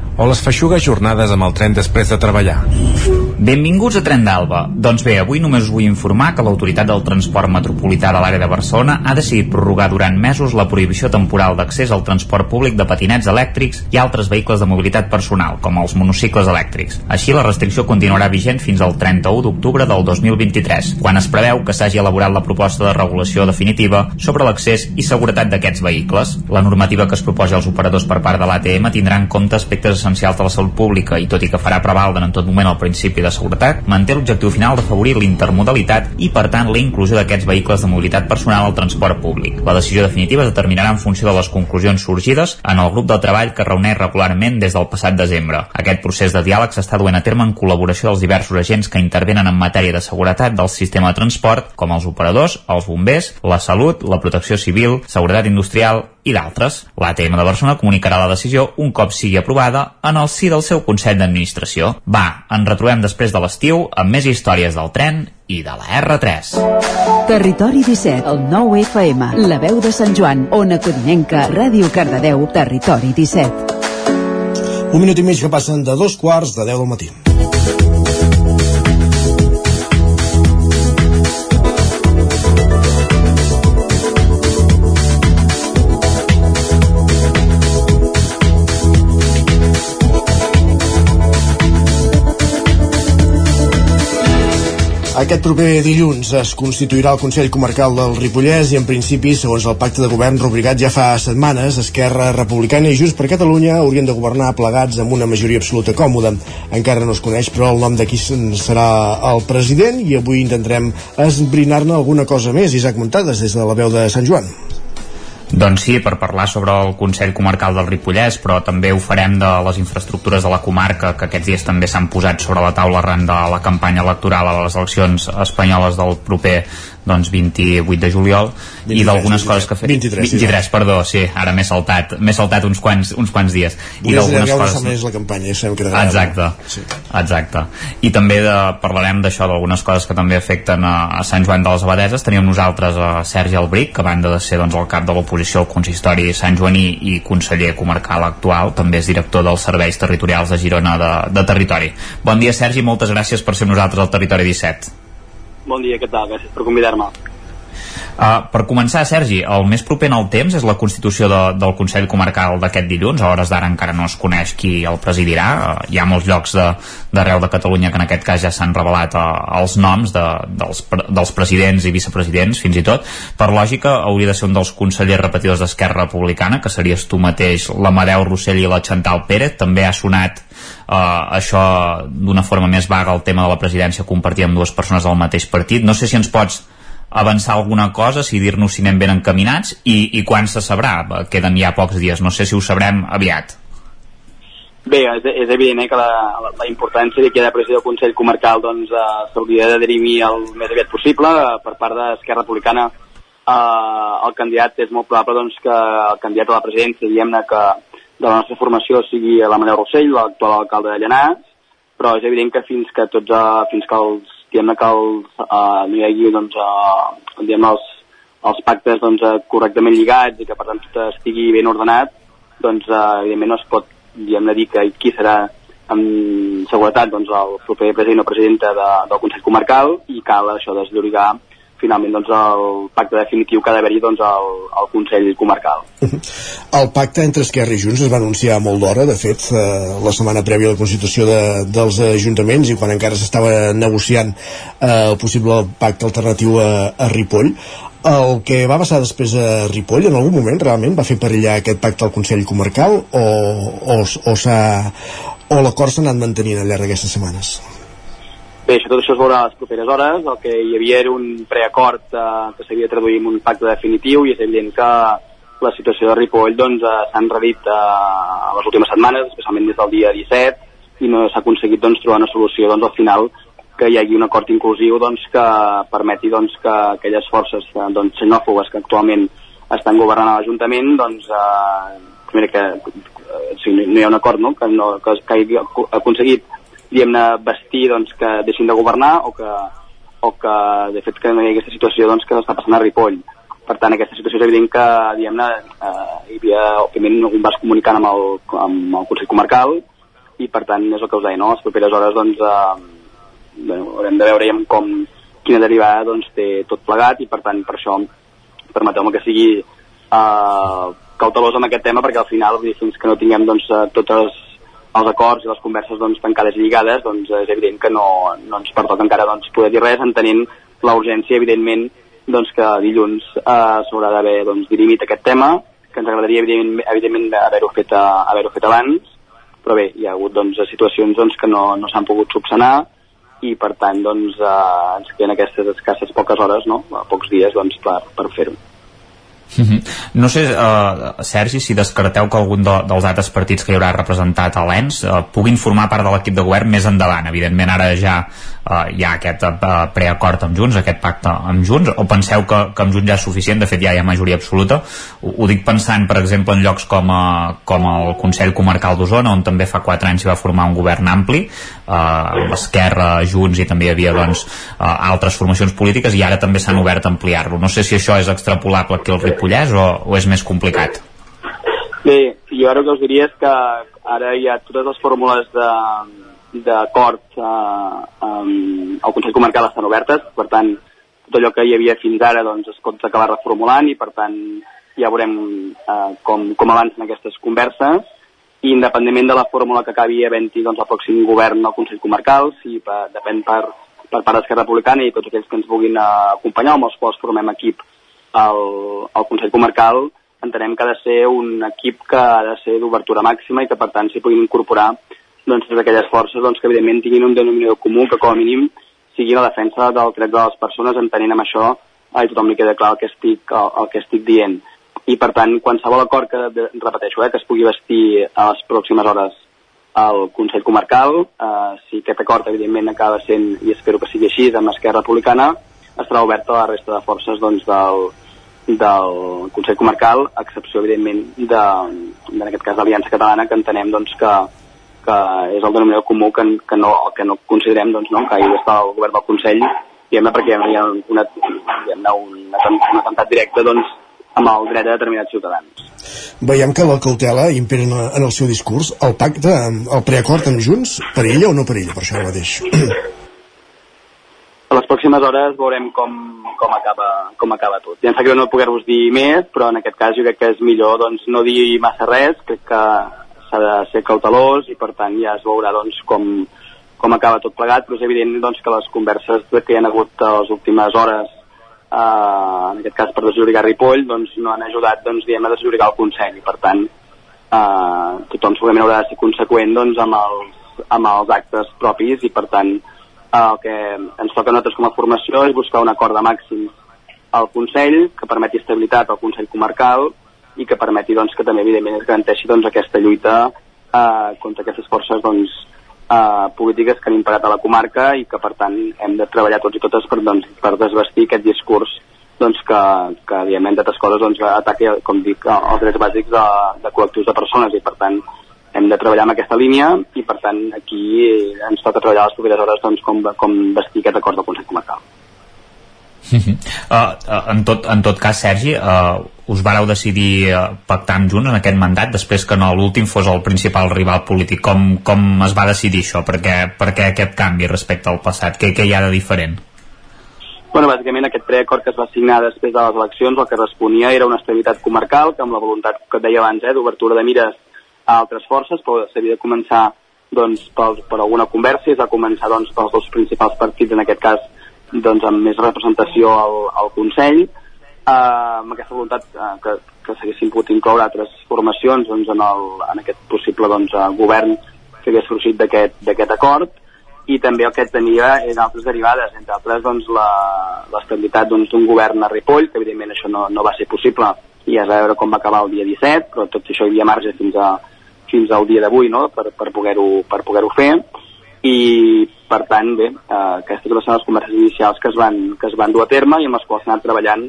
o les feixugues jornades amb el tren després de treballar. Benvinguts a Tren d'Alba. Doncs bé, avui només us vull informar que l'Autoritat del Transport Metropolità de l'àrea de Barcelona ha decidit prorrogar durant mesos la prohibició temporal d'accés al transport públic de patinets elèctrics i altres vehicles de mobilitat personal, com els monocicles elèctrics. Així, la restricció continuarà vigent fins al 31 d'octubre del 2023, quan es preveu que s'hagi elaborat la proposta de regulació definitiva sobre l'accés i seguretat d'aquests vehicles. La normativa que es proposa als operadors per part de l'ATM tindrà en compte aspectes essencials de la salut pública i tot i que farà prevaldre en tot moment el principi de seguretat, manté l'objectiu final d'afavorir l'intermodalitat i, per tant, la inclusió d'aquests vehicles de mobilitat personal al transport públic. La decisió definitiva es determinarà en funció de les conclusions sorgides en el grup de treball que reuneix regularment des del passat desembre. Aquest procés de diàleg s'està duent a terme en col·laboració dels diversos agents que intervenen en matèria de seguretat del sistema de transport, com els operadors, els bombers, la salut, la protecció civil, seguretat industrial i d'altres. L'ATM de Barcelona comunicarà la decisió un cop sigui aprovada en el si del seu Consell d'Administració. Va, ens retrobem després de l'estiu amb més històries del tren i de la R3. Territori 17, el 9 FM, la veu de Sant Joan, Ona Codinenca, Ràdio Cardedeu, Territori 17. Un minut i mig que passen de dos quarts de 10 del matí. Aquest proper dilluns es constituirà el Consell Comarcal del Ripollès i en principi, segons el pacte de govern rubricat ja fa setmanes, Esquerra Republicana i Junts per Catalunya haurien de governar plegats amb una majoria absoluta còmoda. Encara no es coneix, però, el nom de qui serà el president i avui intentarem esbrinar-ne alguna cosa més. Isaac Muntades, des de la veu de Sant Joan. Doncs sí, per parlar sobre el Consell Comarcal del Ripollès, però també ho farem de les infraestructures de la comarca, que aquests dies també s'han posat sobre la taula arran de la campanya electoral a les eleccions espanyoles del proper doncs 28 de juliol 23, i d'algunes coses que fet. 23, 23 perdó, sí, ara m'he saltat m'he saltat uns quants, uns quants dies. I d'algunes coses més la campanya, ja sabem que exacte, sí. exacte. I també de, parlarem d'això d'algunes coses que també afecten a, a Sant Joan de les Abadeses. Teníem nosaltres a Sergi Albric que a banda de ser doncs, el cap de l'oposició al consistori Sant Joaní i conseller comarcal actual també és director dels serveis territorials de Girona de, de Territori. Bon dia Sergi, moltes gràcies per ser nosaltres al Territori 17 Bon dia, què tal? Gràcies per convidar-me. Uh, per començar, Sergi, el més proper en el temps és la constitució de, del Consell Comarcal d'aquest dilluns. A hores d'ara encara no es coneix qui el presidirà. Uh, hi ha molts llocs d'arreu de, de Catalunya que en aquest cas ja s'han revelat uh, els noms de, dels, dels presidents i vicepresidents, fins i tot. Per lògica, hauria de ser un dels consellers repetidors d'Esquerra Republicana, que series tu mateix, l'Amadeu Rossell i la Chantal Pérez. També ha sonat uh, això d'una forma més vaga el tema de la presidència compartir amb dues persones del mateix partit. No sé si ens pots avançar alguna cosa, si dir-nos si anem ben encaminats i, i quan se sabrà. Queden ja pocs dies, no sé si ho sabrem aviat. Bé, és, és evident eh, que la, la, la importància que hi ha del Consell Comarcal doncs, eh, s'hauria de dirimir el més aviat possible eh, per part d'Esquerra Republicana. Eh, el candidat és molt probable doncs, que el candidat a la presidència, diguem-ne que de la nostra formació sigui la Manel Rossell, l'actual alcalde de Llanars, però és evident que fins que tots, uh, fins que els, diguem que els, uh, no hi hagi doncs, diguem els, els pactes doncs, uh, correctament lligats i que per tant tot estigui ben ordenat, doncs uh, evidentment no es pot diguem dir que qui serà amb seguretat doncs, el proper president o presidenta de, del Consell Comarcal i cal això desllorigar finalment doncs, el pacte definitiu que ha d'haver-hi doncs, al, al Consell Comarcal. El pacte entre Esquerra i Junts es va anunciar molt d'hora, de fet, eh, la setmana prèvia a la Constitució de, dels Ajuntaments i quan encara s'estava negociant eh, el possible pacte alternatiu a, a Ripoll. el que va passar després a Ripoll en algun moment realment va fer perillar aquest pacte al Consell Comarcal o, o, o, o l'acord s'ha anat mantenint al llarg d'aquestes setmanes? Bé, això, tot això es veurà a les properes hores. El que hi havia era un preacord eh, que s'havia de traduir en un pacte definitiu i és evident que la situació de Ripoll doncs, eh, s'ha enredit eh, les últimes setmanes, especialment des del dia 17, i no s'ha aconseguit doncs, trobar una solució doncs, al final que hi hagi un acord inclusiu doncs, que permeti doncs, que aquelles forces eh, doncs, xenòfobes que actualment estan governant l'Ajuntament doncs, eh, primera que eh, si no hi ha un acord no? que, no, que, que hagi aconseguit diguem-ne vestir doncs, que deixin de governar o que, o que de fet que no hi ha aquesta situació doncs, que està passant a Ripoll per tant aquesta situació és evident que diguem-ne eh, hi havia òbviament un vas comunicant amb el, amb el Consell Comarcal i per tant és el que us deia, no? les properes hores doncs, eh, bueno, haurem de veure com quina derivada doncs, té tot plegat i per tant per això permeteu-me que sigui uh, cautelós amb aquest tema perquè al final fins que no tinguem doncs, uh, tots els, acords i les converses doncs, tancades i lligades doncs, és evident que no, no ens pertoca encara doncs, poder dir res entenent la urgència evidentment doncs, que dilluns uh, s'haurà d'haver doncs, dirimit aquest tema que ens agradaria evidentment, evidentment haver-ho fet, uh, haver fet abans però bé, hi ha hagut doncs, situacions doncs, que no, no s'han pogut subsanar i per tant doncs, eh, ens queden aquestes escasses poques hores, no? pocs dies doncs, per, per fer-ho. Mhm. No sé, uh, Sergi, si descarteu que algun de, dels altres partits que hi haurà representat a l'ENS uh, puguin formar part de l'equip de govern més endavant. Evidentment, ara ja uh, hi ha aquest uh, preacord amb Junts, aquest pacte amb Junts, o penseu que, que amb Junts ja és suficient? De fet, ja hi ha majoria absoluta. Ho, ho dic pensant, per exemple, en llocs com, a, com el Consell Comarcal d'Osona, on també fa quatre anys s'hi va formar un govern ampli, uh, l'Esquerra, Junts i també hi havia doncs, uh, altres formacions polítiques i ara també s'han obert a ampliar-lo. No sé si això és extrapolable aquí al o, o és més complicat? Bé, jo ara el que us diria és que ara hi ha totes les fórmules d'acord eh, um, al Consell Comarcal estan obertes, per tant, tot allò que hi havia fins ara doncs, es pot acabar reformulant i per tant ja veurem eh, com, com avancen aquestes converses i independentment de la fórmula que acabi havent-hi doncs, el pròxim govern al Consell Comarcal, si per, depèn per, per part d'Esquerra Republicana i tots aquells que ens vulguin uh, acompanyar, amb els quals formem equip al, al Consell Comarcal, entenem que ha de ser un equip que ha de ser d'obertura màxima i que per tant s'hi puguin incorporar doncs, totes aquelles forces doncs, que evidentment tinguin un denominador comú que com a mínim sigui la defensa dels drets de les persones entenent amb això a tothom li queda clar el que estic, el, el que estic dient. I per tant qualsevol acord que, repeteixo, eh, que es pugui vestir a les pròximes hores al Consell Comarcal, eh, si aquest acord evidentment acaba sent, i espero que sigui així, amb Esquerra Republicana, estarà obert a la resta de forces doncs, del, del Consell Comarcal, a excepció evidentment de, en aquest cas l'Aliança Catalana, que entenem doncs, que, que és el denominador comú que, que, no, que no considerem doncs, no, que hi d'estar el govern del Consell diguem perquè hi ha una, una, un atemptat directe doncs, amb el dret de determinats ciutadans. Veiem que la cautela impera en, el seu discurs. El pacte, el preacord amb Junts, perilla o no perilla, per això mateix? Pròximes hores veurem com, com, acaba, com acaba tot. Ja em sap greu no poder-vos dir més, però en aquest cas jo crec que és millor doncs, no dir massa res, crec que s'ha de ser cautelós i per tant ja es veurà doncs, com, com acaba tot plegat, però és evident doncs, que les converses que hi ha hagut a les últimes hores eh, en aquest cas per desllorigar Ripoll, doncs no han ajudat doncs, diguem, a desllorigar el Consell i per tant eh, tothom segurament haurà de ser conseqüent doncs, amb, els, amb els actes propis i per tant el que ens toca a nosaltres com a formació és buscar un acord de màxims al Consell que permeti estabilitat al Consell Comarcal i que permeti doncs, que també evidentment es garanteixi doncs, aquesta lluita eh, contra aquestes forces doncs, eh, polítiques que han imperat a la comarca i que per tant hem de treballar tots i totes per, doncs, per desvestir aquest discurs doncs, que, que diguem, entre altres coses doncs, ataqui, com dic, els drets bàsics de, de col·lectius de persones i per tant hem de treballar en aquesta línia i per tant aquí ens toca treballar les properes hores doncs, com, com vestir aquest acord del Consell Comarcal. Uh, uh, en, tot, en tot cas, Sergi, uh, us vareu decidir uh, pactar amb Junts en aquest mandat després que no l'últim fos el principal rival polític. Com, com es va decidir això? Per què, per què aquest canvi respecte al passat? Què, què hi ha de diferent? Bueno, bàsicament aquest preacord que es va signar després de les eleccions el que responia era una estabilitat comarcal que amb la voluntat que et deia abans eh, d'obertura de mires a altres forces però s'havia de començar doncs, per, per alguna conversa i es va començar doncs, pels dos principals partits en aquest cas doncs, amb més representació al, al Consell. Amb aquesta voluntat eh, que, que s'haguessin pogut incloure altres formacions doncs, en, el, en aquest possible doncs, eh, govern que hagués sorgit d'aquest acord. I també el que tenia en altres derivades, entre altres doncs, l'estabilitat doncs, d'un doncs, govern a Ripoll, que evidentment això no, no va ser possible. I ja es va veure com va acabar el dia 17, però tot això hi havia marge fins, a, fins al dia d'avui no? per, per poder-ho per poder fer i per tant bé, eh, aquestes són les converses inicials que es, van, que es van dur a terme i amb les quals s'ha anat treballant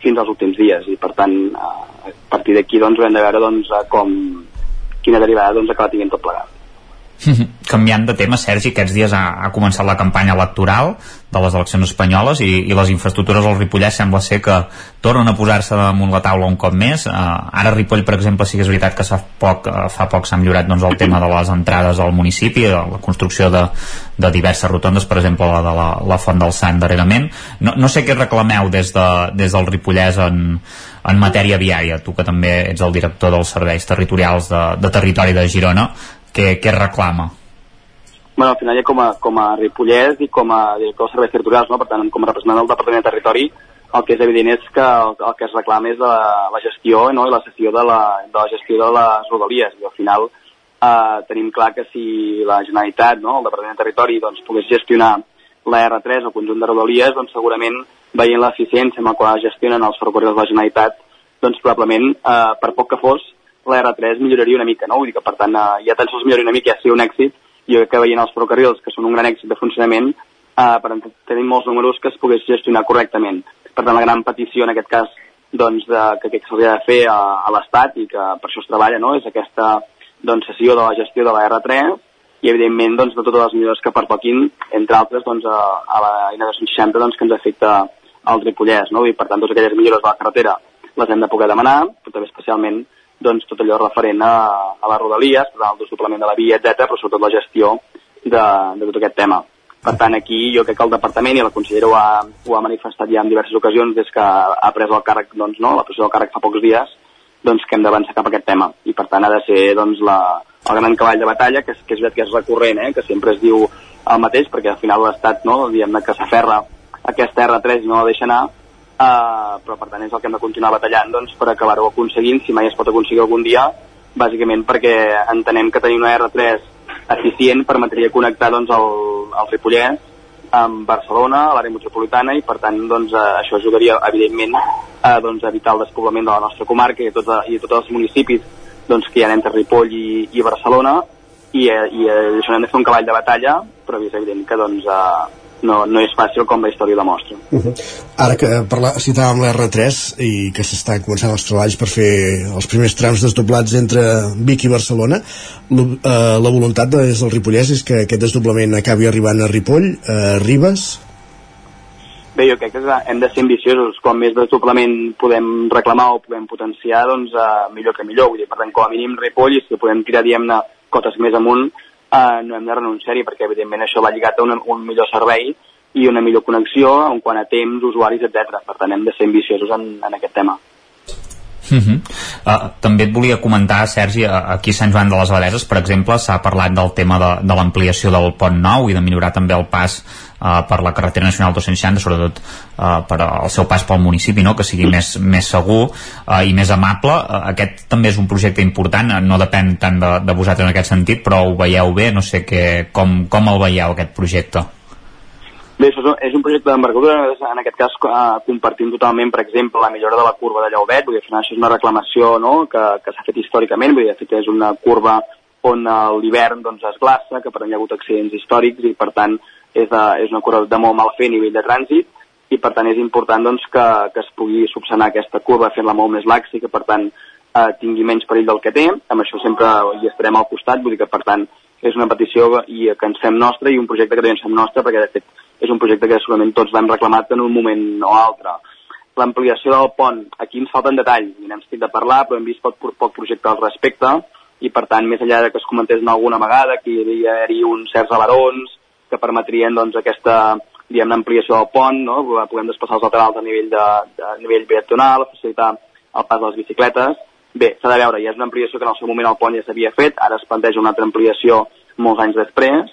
fins als últims dies i per tant eh, a partir d'aquí doncs haurem de veure doncs, com, quina derivada doncs, acaba tinguent tot plegat. Canviant de tema, Sergi, aquests dies ha, ha començat la campanya electoral de les eleccions espanyoles i, i les infraestructures al Ripollès sembla ser que tornen a posar-se damunt la taula un cop més. Uh, ara Ripoll, per exemple, sí que és veritat que poc, uh, fa poc s'ha millorat doncs, el tema de les entrades al municipi, de la construcció de, de diverses rotondes, per exemple la de la, la Font del Sant darrerament. No, no sé què reclameu des, de, des del Ripollès en, en matèria viària, tu que també ets el director dels serveis territorials de, de territori de Girona, què, què reclama? Bueno, al final ja com a, com a Ripollès i com a director de serveis territorials, no? per tant, com a representant del Departament de Territori, el que és evident és que el, el que es reclama és la, la gestió no? i la cessió de la, de la gestió de les rodalies. I al final eh, tenim clar que si la Generalitat, no? el Departament de Territori, doncs, pogués gestionar la R3, el conjunt de rodalies, doncs segurament veient l'eficiència amb la qual gestionen els ferrocarrils de la Generalitat, doncs probablement, eh, per poc que fos, la R3 milloraria una mica, no? Vull dir que, per tant, eh, ja tan sols milloraria una mica ja sigui un èxit, i que veient els ferrocarrils, que són un gran èxit de funcionament, eh, per tenim molts números que es pogués gestionar correctament. Per tant, la gran petició en aquest cas doncs, de, que, que s'hauria de fer a, a l'Estat i que per això es treballa, no?, és aquesta doncs, sessió de la gestió de la R3 i, evidentment, doncs, de totes les millores que pertoquin, entre altres, doncs, a, a la I-260 doncs, que ens afecta al Ripollès, no? I, per tant, totes aquelles millores de la carretera les hem de poder demanar, però també especialment doncs, tot allò referent a, a les rodalies, el desdoblament de la via, etc, però sobretot la gestió de, de tot aquest tema. Per tant, aquí jo crec que el departament i la consellera ho ha, ho ha manifestat ja en diverses ocasions des que ha pres el càrrec, doncs, no, la pressió del càrrec fa pocs dies, doncs que hem d'avançar cap a aquest tema. I per tant ha de ser doncs, la, el gran cavall de batalla, que que és veritat que és recurrent, eh, que sempre es diu el mateix, perquè al final l'Estat, no, diguem que s'aferra aquesta R3 i no la deixa anar, Uh, però per tant és el que hem de continuar batallant doncs, per acabar-ho aconseguint, si mai es pot aconseguir algun dia, bàsicament perquè entenem que tenir una R3 eficient permetria connectar doncs, el, el Ripollès amb Barcelona, a l'àrea metropolitana, i per tant doncs, uh, això ajudaria evidentment a doncs, evitar el despoblament de la nostra comarca i de tots, i de tots els municipis doncs, que hi ha entre Ripoll i, i Barcelona, i, eh, i uh, això hem de fer un cavall de batalla, però és evident que doncs, uh, no, no és fàcil com la història demostra. Uh. -huh. Ara que parla, citàvem la R3 i que s'estan començant els treballs per fer els primers trams desdoblats entre Vic i Barcelona, la, eh, la voluntat des del Ripollès és que aquest desdoblament acabi arribant a Ripoll, a Ribes? Bé, jo crec que hem de ser ambiciosos. Com més desdoblament podem reclamar o podem potenciar, doncs uh, millor que millor. Vull dir, per tant, com a mínim Ripoll, i si podem tirar, diguem-ne, cotes més amunt, eh, no hem de renunciar-hi perquè evidentment això va lligat a un, un millor servei i una millor connexió en quant a temps, usuaris, etc. Per tant, hem de ser ambiciosos en, en aquest tema. Uh -huh. uh, també et volia comentar, Sergi, aquí a Sant Joan de les Abadeses, per exemple, s'ha parlat del tema de, de l'ampliació del pont nou i de millorar també el pas uh, per la carretera nacional 260, sobretot uh, per al seu pas pel municipi, no? que sigui més, més segur uh, i més amable. Uh, aquest també és un projecte important, uh, no depèn tant de, de vosaltres en aquest sentit, però ho veieu bé, no sé que, com, com el veieu, aquest projecte. Bé, és un, és un projecte d'envergadura, en aquest cas eh, compartim totalment, per exemple, la millora de la curva de Llaubet, vull dir, al final això és una reclamació no?, que, que s'ha fet històricament, vull dir, fet és una curva on l'hivern doncs, es glaça, que per on hi ha hagut accidents històrics i per tant és, de, és una curva de molt mal fer a nivell de trànsit i per tant és important doncs, que, que es pugui subsanar aquesta curva fent-la molt més laxa i que per tant eh, tingui menys perill del que té, amb això sempre hi estarem al costat, vull dir que per tant és una petició i que ens fem nostra i un projecte que també ens fem nostre perquè de fet és un projecte que segurament tots l'hem reclamat en un moment o altre. L'ampliació del pont, aquí ens falten detalls, n'hem sentit de parlar, però hem vist poc, poc projecte al respecte, i per tant, més enllà de que es comentés en alguna vegada que hi havia, hi uns certs alerons que permetrien doncs, aquesta diguem ampliació del pont, no? podem desplaçar els laterals a nivell, de, de, a nivell peatonal, facilitar el pas de les bicicletes. Bé, s'ha de veure, ja és una ampliació que en el seu moment el pont ja s'havia fet, ara es planteja una altra ampliació molts anys després,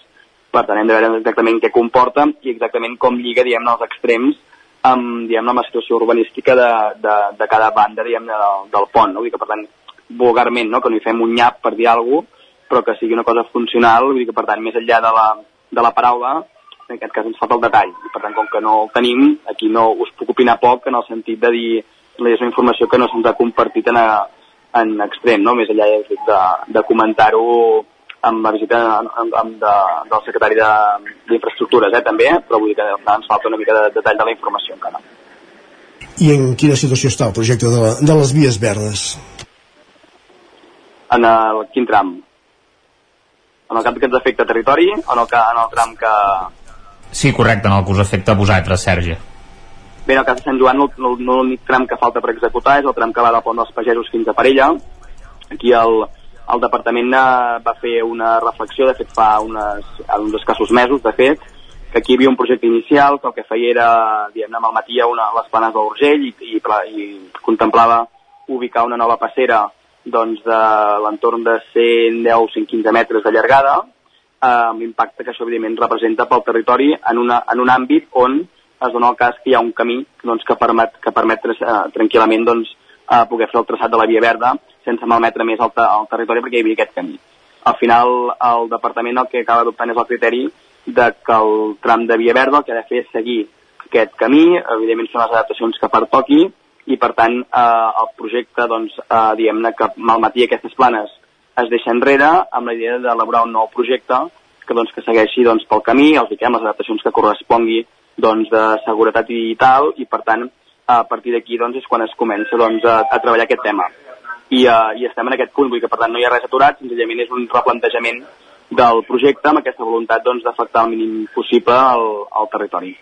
per tant hem de veure exactament què comporta i exactament com lliga, diguem els extrems amb, diguem amb la situació urbanística de, de, de cada banda, diguem del, del pont, no? Vull dir que, per tant, vulgarment, no? que no hi fem un nyap per dir alguna cosa, però que sigui una cosa funcional, vull dir que, per tant, més enllà de la, de la paraula, en aquest cas ens falta el detall, i per tant, com que no el tenim, aquí no us puc opinar poc en el sentit de dir és una informació que no se'ns ha compartit en, a, en extrem, no? més enllà de, de comentar-ho amb la visita amb, amb de, del secretari d'Infraestructures, eh, també, però vull dir que ens falta una mica de detall de la informació encara. I en quina situació està el projecte de, la, de les vies verdes? En el quin tram? En el camp que ens afecta territori o en el, en el tram que... Sí, correcte, en el que us afecta a vosaltres, Sergi. Bé, en el cas de Sant Joan, l'únic tram que falta per executar és el tram que va del pont dels Pagesos fins a Parella. Aquí el, el departament eh, va fer una reflexió, de fet fa unes, uns escassos mesos, de fet, que aquí hi havia un projecte inicial que el que feia era, diguem al matí a, una, les planes d'Urgell i, i, i contemplava ubicar una nova passera doncs, de l'entorn de 110 o 115 metres de llargada, eh, amb l'impacte que això evidentment representa pel territori en, una, en un àmbit on es dona el cas que hi ha un camí doncs, que permet, que permet eh, tranquil·lament doncs, eh, poder fer el traçat de la via verda sense malmetre més el, el territori perquè hi havia aquest camí. Al final, el departament el que acaba adoptant és el criteri de que el tram de via verda el que ha de fer és seguir aquest camí, evidentment són les adaptacions que pertoqui, i per tant eh, el projecte, doncs, eh, diguem-ne que malmetia aquestes planes es deixa enrere amb la idea d'elaborar un nou projecte que, doncs, que segueixi doncs, pel camí, els diquem les adaptacions que correspongui doncs, de seguretat i tal, i per tant a partir d'aquí doncs, és quan es comença doncs, a, a treballar aquest tema. I, uh, I estem en aquest punt, vull que per tant no hi ha res aturat, senzillament és un replantejament del projecte amb aquesta voluntat doncs, d'afectar doncs, el mínim possible al, al territori.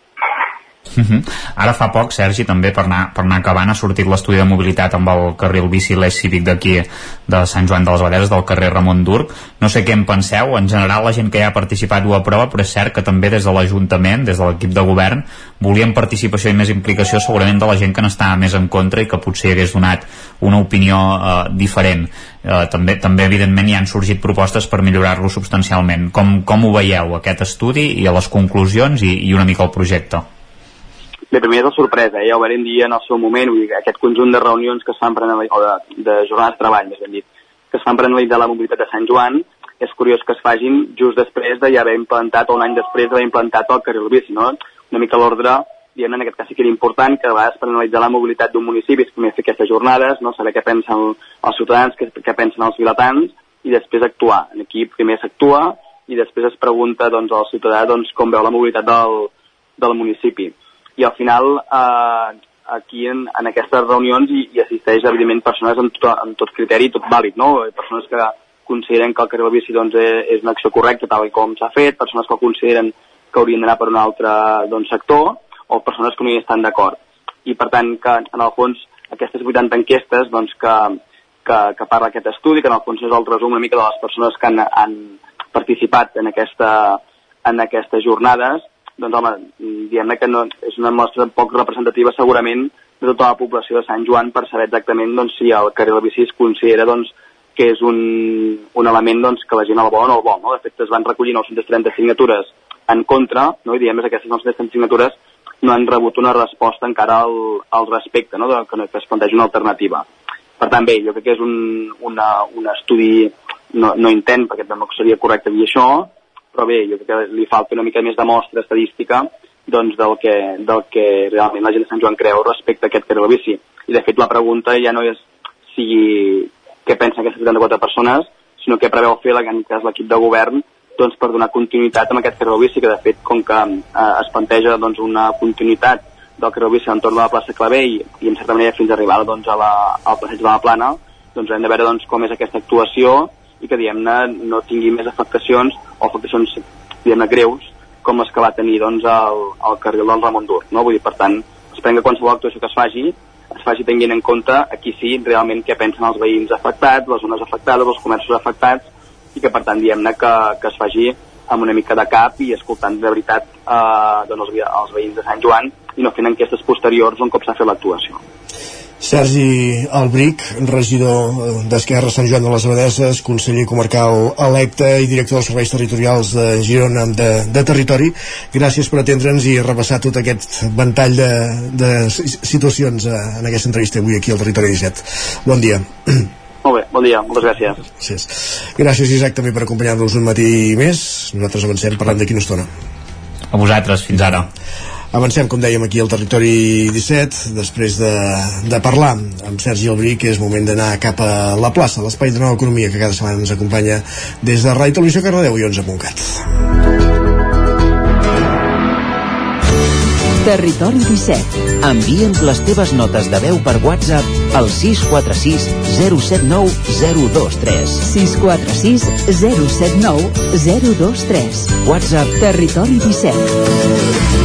Uh mhm. -huh. Ara fa poc, Sergi, també per anar, per anar acabant, ha sortit l'estudi de mobilitat amb el carril bici l'eix cívic d'aquí de Sant Joan de les Abaderes, del carrer Ramon Durc. No sé què en penseu, en general la gent que ja ha participat ho aprova, però és cert que també des de l'Ajuntament, des de l'equip de govern, volien participació i més implicació segurament de la gent que n'estava més en contra i que potser hagués donat una opinió eh, diferent. Eh, també, també evidentment hi han sorgit propostes per millorar-lo substancialment. Com, com ho veieu, aquest estudi i a les conclusions i, i una mica el projecte? Bé, primer és la sorpresa, eh? ja ho vam dir en el seu moment, vull dir, aquest conjunt de reunions que es fan per o de, de jornades de treball, més ben dit, que es fan per analitzar la mobilitat de Sant Joan, és curiós que es fagin just després de ja haver implantat, o un any després d'haver implantat el carril bici, no? Una mica l'ordre, diguem en aquest cas sí que era important, que a vegades per analitzar la mobilitat d'un municipi és primer fer aquestes jornades, no? saber què pensen els ciutadans, què, què pensen els vilatans, i després actuar. Aquí primer s'actua i després es pregunta doncs, al ciutadà doncs, com veu la mobilitat del, del municipi i al final eh, aquí en, en aquestes reunions hi, hi assisteix evidentment persones amb tot, amb tot criteri, tot vàlid, no? persones que consideren que el carril bici doncs, és, és una acció correcta tal com s'ha fet, persones que consideren que haurien d'anar per un altre doncs, sector o persones que no hi estan d'acord. I per tant que en el fons aquestes 80 enquestes doncs, que, que, que parla aquest estudi, que en el fons és el resum una mica de les persones que han, han participat en, aquesta, en aquestes jornades, doncs home, diguem que no, és una mostra poc representativa segurament de tota la població de Sant Joan per saber exactament doncs, si el carril bici es considera doncs, que és un, un element doncs, que la gent el vol o no el vol. No? De fet, es van recollir 930 signatures en contra, no? i diguem que aquestes 930 signatures no han rebut una resposta encara al, al respecte, no? de, que, que es planteja una alternativa. Per tant, bé, jo crec que és un, una, un estudi no, no intent, perquè tampoc seria correcte dir això, però bé, jo crec que li falta una mica més de mostra estadística doncs, del, que, del que realment la gent de Sant Joan creu respecte a aquest carril bici. I de fet la pregunta ja no és si què pensen aquestes 74 persones, sinó què preveu fer l'equip de govern doncs, per donar continuïtat amb aquest carril bici, que de fet com que eh, es planteja doncs, una continuïtat del carril bici entorn de la plaça Clavé i, i en certa manera fins a arribar doncs, a la, al passeig de la Plana, doncs hem de veure doncs, com és aquesta actuació i que diguem-ne no tingui més afectacions o afectacions diguem-ne greus com les que va tenir doncs, el, el carril del Ramon Dur. No? Vull dir, per tant, esperem que qualsevol actuació que es faci es faci tenint en compte aquí sí realment què pensen els veïns afectats, les zones afectades, els comerços afectats i que per tant diguem-ne que, que es faci amb una mica de cap i escoltant de veritat eh, doncs els, els veïns de Sant Joan i no fent enquestes posteriors un cop s'ha fet l'actuació. Sergi Albric, regidor eh, d'Esquerra Sant Joan de les Abadeses, conseller comarcal electe i director dels serveis territorials de Girona de, de Territori. Gràcies per atendre'ns i repassar tot aquest ventall de, de situacions eh, en aquesta entrevista avui aquí al Territori 17. Bon dia. Molt bé, bon dia, moltes gràcies. Gràcies, gràcies Isaac també per acompanyar-nos un matí més. Nosaltres avancem parlant d'aquí una estona. A vosaltres, fins ara. Avancem, com dèiem, aquí al territori 17, després de, de parlar amb Sergi Albric, és moment d'anar cap a la plaça, l'espai de nova economia que cada setmana ens acompanya des de Ràdio Televisió Cardedeu i 11 Montcat. Territori 17. Envia'ns les teves notes de veu per WhatsApp al 646 079 023. 646 079 023. WhatsApp Territori 17.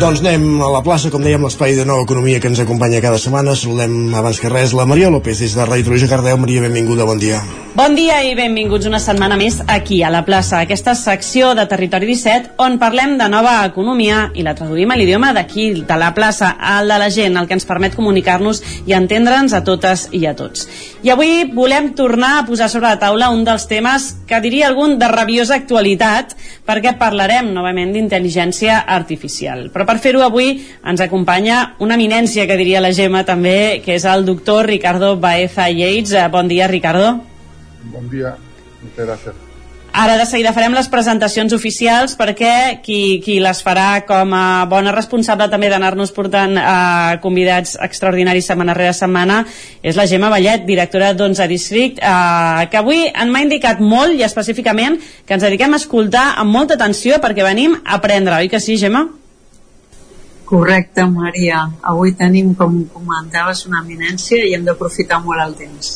Doncs anem a la plaça, com dèiem, l'espai de nova economia que ens acompanya cada setmana. Saludem abans que res la Maria López des de Ràdio Televisió Cardeu. Maria, benvinguda, bon dia. Bon dia i benvinguts una setmana més aquí a la plaça, aquesta secció de Territori 17 on parlem de nova economia i la traduïm a l'idioma d'aquí, de la plaça, al de la gent, el que ens permet comunicar-nos i entendre'ns a totes i a tots. I avui volem tornar a posar sobre la taula un dels temes que diria algun de rabiosa actualitat perquè parlarem novament d'intel·ligència artificial. Però per fer-ho avui ens acompanya una eminència que diria la Gemma també, que és el doctor Ricardo Baeza Yates. Eh, Bon dia, Ricardo. Bon dia, muchas gracias. Ara de seguida farem les presentacions oficials perquè qui, qui les farà com a bona responsable també d'anar-nos portant a convidats extraordinaris setmana rere setmana és la Gemma Vallet, directora d'11 District, eh, que avui en m'ha indicat molt i específicament que ens dediquem a escoltar amb molta atenció perquè venim a aprendre, oi que sí, Gemma? Correcte, Maria. Avui tenim, com comentaves, una eminència i hem d'aprofitar molt el temps.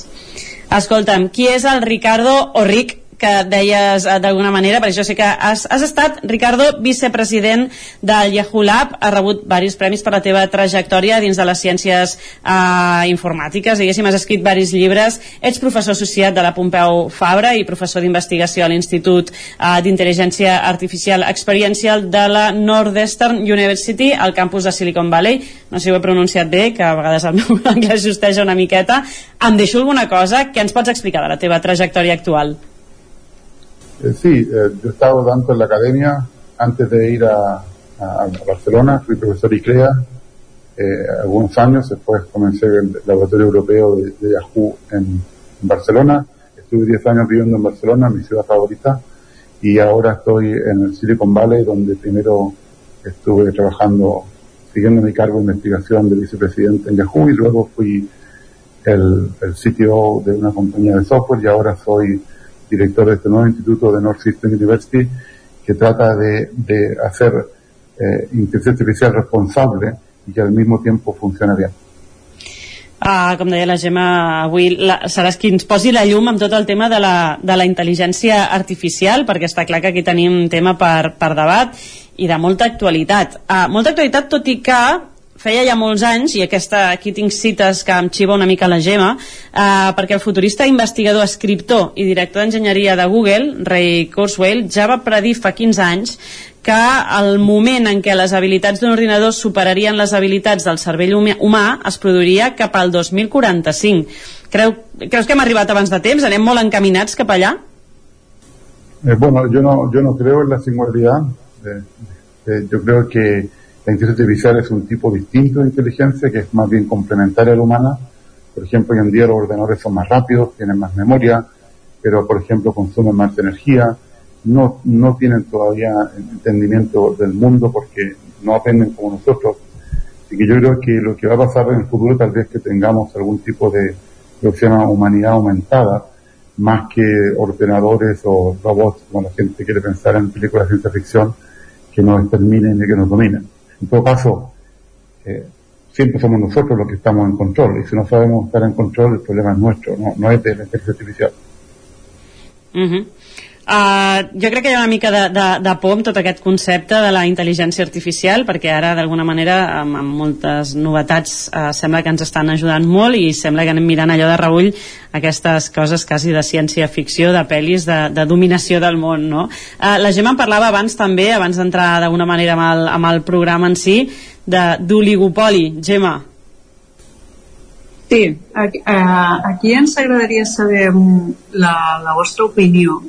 Escolta'm, qui és el Ricardo Orric que deies eh, d'alguna manera, perquè jo sé que has, has estat, Ricardo, vicepresident del Yahoo Lab, has rebut diversos premis per la teva trajectòria dins de les ciències eh, informàtiques, diguéssim, has escrit diversos llibres, ets professor associat de la Pompeu Fabra i professor d'investigació a l'Institut eh, d'Intel·ligència Artificial Experiential de la Northeastern University, al campus de Silicon Valley. No sé si ho he pronunciat bé, que a vegades el meu anglès justeja una miqueta. Em deixo alguna cosa que ens pots explicar de la teva trajectòria actual? Eh, sí, eh, yo he estado tanto en la academia antes de ir a, Barcelona, fui profesor ICLEA eh, algunos años, después comencé el laboratorio europeo de, de Yahoo en, en Barcelona, estuve 10 años viviendo en Barcelona, mi ciudad favorita, y ahora estoy en el Silicon Valley, donde primero estuve trabajando, siguiendo mi cargo de investigación de vicepresidente en Yahoo, y luego fui el, el CTO de una compañía de software, y ahora soy director de este nuevo instituto de Northeastern University que trata de, de hacer eh, inteligencia artificial responsable y que al mismo tiempo funcione bien. Uh, com deia la Gemma, avui la, seràs qui ens posi la llum amb tot el tema de la, de la intel·ligència artificial, perquè està clar que aquí tenim tema per, per debat i de molta actualitat. Uh, molta actualitat, tot i que feia ja molts anys, i aquesta, aquí tinc cites que em xiva una mica la Gemma, eh, perquè el futurista investigador, escriptor i director d'enginyeria de Google, Ray Kurzweil, ja va predir fa 15 anys que el moment en què les habilitats d'un ordinador superarien les habilitats del cervell humà es produiria cap al 2045. Creu, creus que hem arribat abans de temps? Anem molt encaminats cap allà? Eh, bueno, yo no, yo no creo en la singularidad. Eh, eh, yo creo que la inteligencia artificial es un tipo distinto de inteligencia que es más bien complementaria a la humana. Por ejemplo, hoy en día los ordenadores son más rápidos, tienen más memoria, pero por ejemplo consumen más energía. No, no tienen todavía entendimiento del mundo porque no aprenden como nosotros. Así que yo creo que lo que va a pasar en el futuro tal vez que tengamos algún tipo de lo que se llama humanidad aumentada, más que ordenadores o robots, como la gente quiere pensar en películas de ciencia ficción, que nos exterminen y que nos dominen. En todo caso, eh, siempre somos nosotros los que estamos en control y si no sabemos estar en control el problema es nuestro, no, no es de la inteligencia artificial. Uh. Uh, jo crec que hi ha una mica de, de, de por amb tot aquest concepte de la intel·ligència artificial perquè ara d'alguna manera amb, amb moltes novetats uh, sembla que ens estan ajudant molt i sembla que anem mirant allò de reull aquestes coses quasi de ciència-ficció de pel·lis de, de dominació del món no? uh, la Gemma en parlava abans també abans d'entrar d'alguna manera amb el, amb el programa en si d'oligopoli. Gemma. Sí, aquí, uh, aquí ens agradaria saber la, la vostra opinió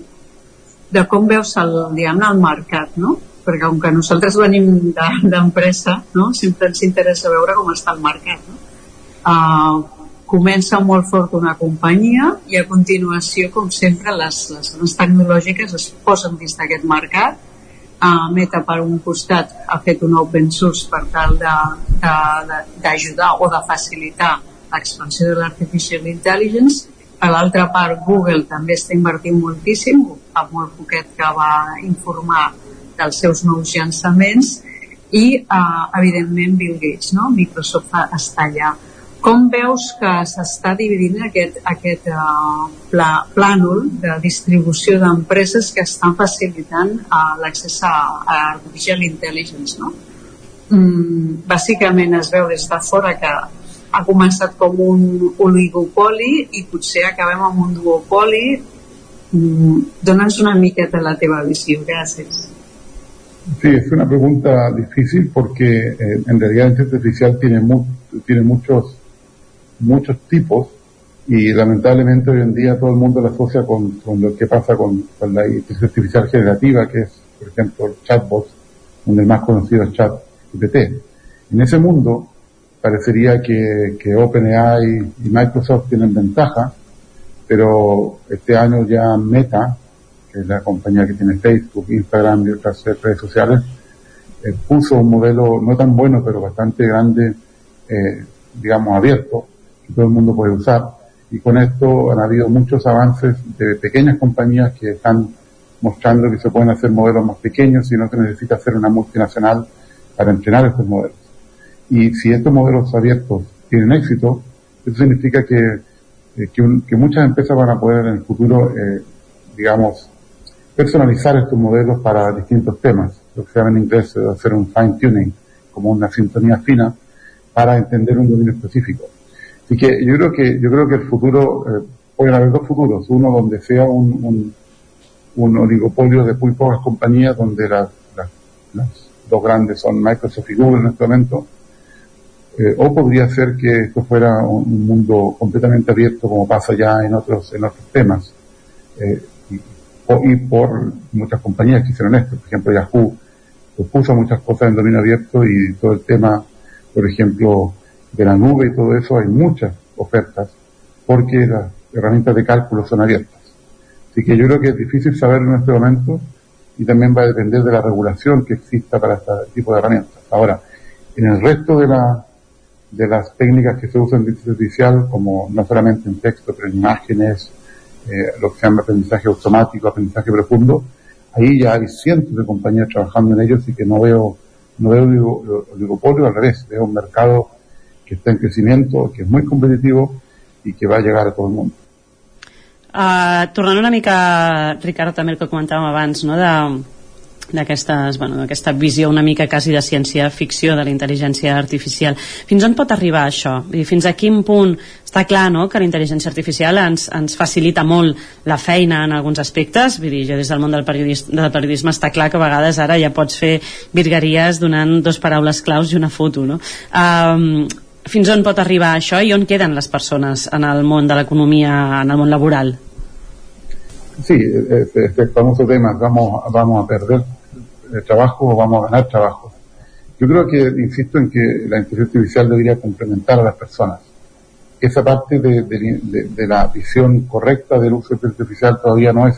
de com veus el, diguem el mercat, no? Perquè com que nosaltres venim d'empresa, de, no? sempre ens interessa veure com està el mercat. No? Uh, comença molt fort una companyia i a continuació, com sempre, les, les tecnològiques es posen dins d'aquest mercat. Uh, Meta, per un costat, ha fet un open source per tal d'ajudar o de facilitar l'expansió de l'artificial intelligence per l'altra part, Google també està invertint moltíssim, fa molt poquet que va informar dels seus nous llançaments i, eh, evidentment, Bill Gates, no? Microsoft està allà. Com veus que s'està dividint aquest, aquest uh, pla, plànol de distribució d'empreses que estan facilitant uh, l'accés a, a Artificial Intelligence, no? Mm, bàsicament es veu des de fora que ha començat com un oligopoli i potser acabem amb un duopoli mm, Dóna'ns una miqueta la teva visió, gracias. Sí, es una pregunta difícil porque eh, en realidad la inteligencia artificial tiene, mu tiene muchos, muchos tipos y lamentablemente hoy en día todo el mundo la asocia con, con lo que pasa con, con, la inteligencia artificial generativa, que es, por ejemplo, el chatbot, donde el más conocido es ChatGPT. En ese mundo, parecería que, que OpenAI y Microsoft tienen ventaja, pero este año ya Meta, que es la compañía que tiene Facebook, Instagram y otras redes sociales, eh, puso un modelo no tan bueno, pero bastante grande, eh, digamos, abierto, que todo el mundo puede usar. Y con esto han habido muchos avances de pequeñas compañías que están mostrando que se pueden hacer modelos más pequeños y no se necesita hacer una multinacional para entrenar estos modelos. Y si estos modelos abiertos tienen éxito, eso significa que, eh, que, un, que, muchas empresas van a poder en el futuro, eh, digamos, personalizar estos modelos para distintos temas, lo que se llama en inglés hacer un fine tuning, como una sintonía fina, para entender un dominio específico. Así que yo creo que, yo creo que el futuro, eh, pueden haber dos futuros, uno donde sea un, un, un oligopolio de muy pocas compañías, donde las, las, dos grandes son Microsoft y Google en este momento, eh, o podría ser que esto fuera un, mundo completamente abierto como pasa ya en otros en otros temas. Eh, y, por muchas compañías que hicieron esto. Por ejemplo Yahoo puso muchas cosas en dominio abierto y todo el tema por ejemplo de la nube y todo eso hay muchas ofertas porque las herramientas de cálculo son abiertas. Así que yo creo que es difícil saber en este momento y también va a depender de la regulación que exista para este tipo de herramientas. Ahora en el resto de la de las técnicas que se usan en inteligencia artificial, como no solamente en texto, pero en imágenes, eh, lo que se llama aprendizaje automático, aprendizaje profundo, ahí ya hay cientos de compañías trabajando en ellos y que no veo, no veo oligopolio, al revés, veo un mercado que está en crecimiento, que es muy competitivo y que va a llegar a todo el mundo. Uh, tornant una mica, Ricardo, també el que comentàvem abans, no? de, d'aquesta bueno, visió una mica quasi de ciència-ficció de la intel·ligència artificial. Fins on pot arribar això? I fins a quin punt està clar no, que la intel·ligència artificial ens, ens facilita molt la feina en alguns aspectes? Vull dir, jo des del món del periodisme, del periodisme està clar que a vegades ara ja pots fer virgueries donant dos paraules claus i una foto. No? Um, fins on pot arribar això i on queden les persones en el món de l'economia, en el món laboral? Sí, este, este famoso tema, vamos, vamos a perder el trabajo o vamos a ganar trabajo. Yo creo que, insisto en que la inteligencia artificial debería complementar a las personas. Esa parte de, de, de, la visión correcta del uso de inteligencia artificial todavía no es,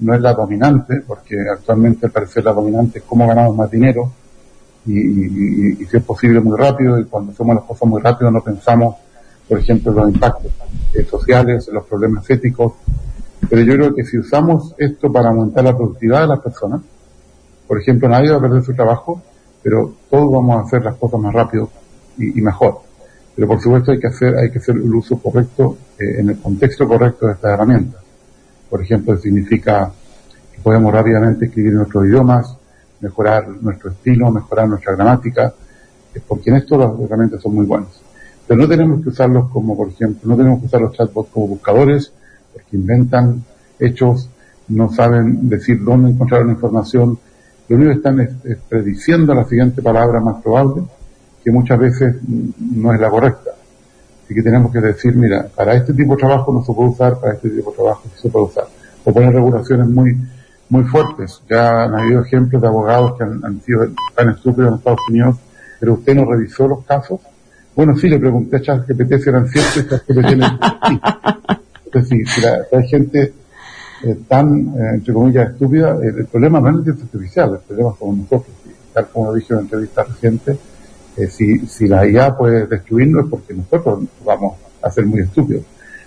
no es la dominante, porque actualmente al parecer la dominante es cómo ganamos más dinero y, y, y, si es posible muy rápido y cuando hacemos las cosas muy rápido no pensamos, por ejemplo, en los impactos eh, sociales, en los problemas éticos, pero yo creo que si usamos esto para aumentar la productividad de las personas, Por ejemplo, nadie va a perder su trabajo, pero todos vamos a hacer las cosas más rápido y, y mejor. Pero por supuesto hay que hacer, hay que hacer el uso correcto, eh, en el contexto correcto de estas herramientas. Por ejemplo, significa que podemos rápidamente escribir nuestros idiomas, mejorar nuestro estilo, mejorar nuestra gramática, eh, porque en esto las herramientas son muy buenas. Pero no tenemos que usarlos como, por ejemplo, no tenemos que usar los chatbots como buscadores, porque inventan hechos, no saben decir dónde encontrar una información, lo único que están es, es prediciendo la siguiente palabra más probable, que muchas veces no es la correcta. Así que tenemos que decir, mira, para este tipo de trabajo no se puede usar, para este tipo de trabajo sí se puede usar. O poner regulaciones muy, muy fuertes. Ya han habido ejemplos de abogados que han, han sido tan estúpidos en Estados Unidos, pero usted no revisó los casos. Bueno, sí, le pregunté a ChatGPT si eran ciertos y ChatGPT le dijo sí. Es decir, si, la, si hay gente eh, tan, eh, entre comillas, estúpida, el, el problema no es la inteligencia artificial, el problema somos nosotros. Y tal como lo dije en una entrevista reciente, eh, si, si la IA puede destruirnos es porque nosotros vamos a ser muy estúpidos.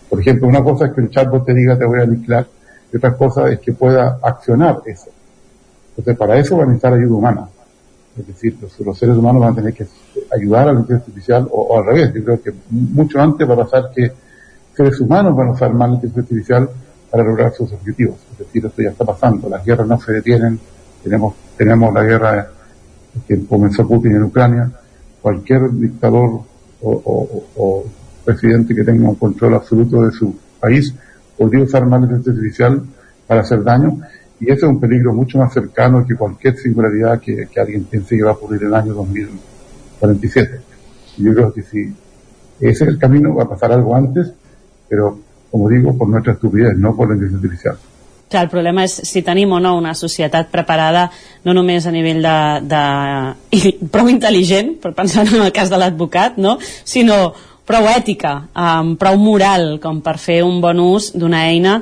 Por ejemplo, una cosa es que el chatbot te diga te voy a aniquilar, y otra cosa es que pueda accionar eso. Entonces, para eso va a necesitar ayuda humana. Es decir, los, los seres humanos van a tener que ayudar a la inteligencia artificial o, o al revés. Yo creo que mucho antes va a pasar que seres humanos van a usar más la inteligencia artificial para lograr sus objetivos. Es decir, esto ya está pasando. Las guerras no se detienen. Tenemos, tenemos la guerra que comenzó Putin en Ucrania. Cualquier dictador o, presidente que tenga un control absoluto de su país podría usar más inteligencia artificial para hacer daño. Y ese es un peligro mucho más cercano que cualquier singularidad que, que alguien piense que va a ocurrir en el año 2047. Y yo creo que si ese es el camino, va a pasar algo antes, pero como digo, por nuestra estupidez, no por la inteligencia artificial. Clar, el problema és si tenim o no una societat preparada no només a nivell de, de prou intel·ligent, per pensar en el cas de l'advocat, no? sinó prou ètica, um, prou moral com per fer un bon ús d'una eina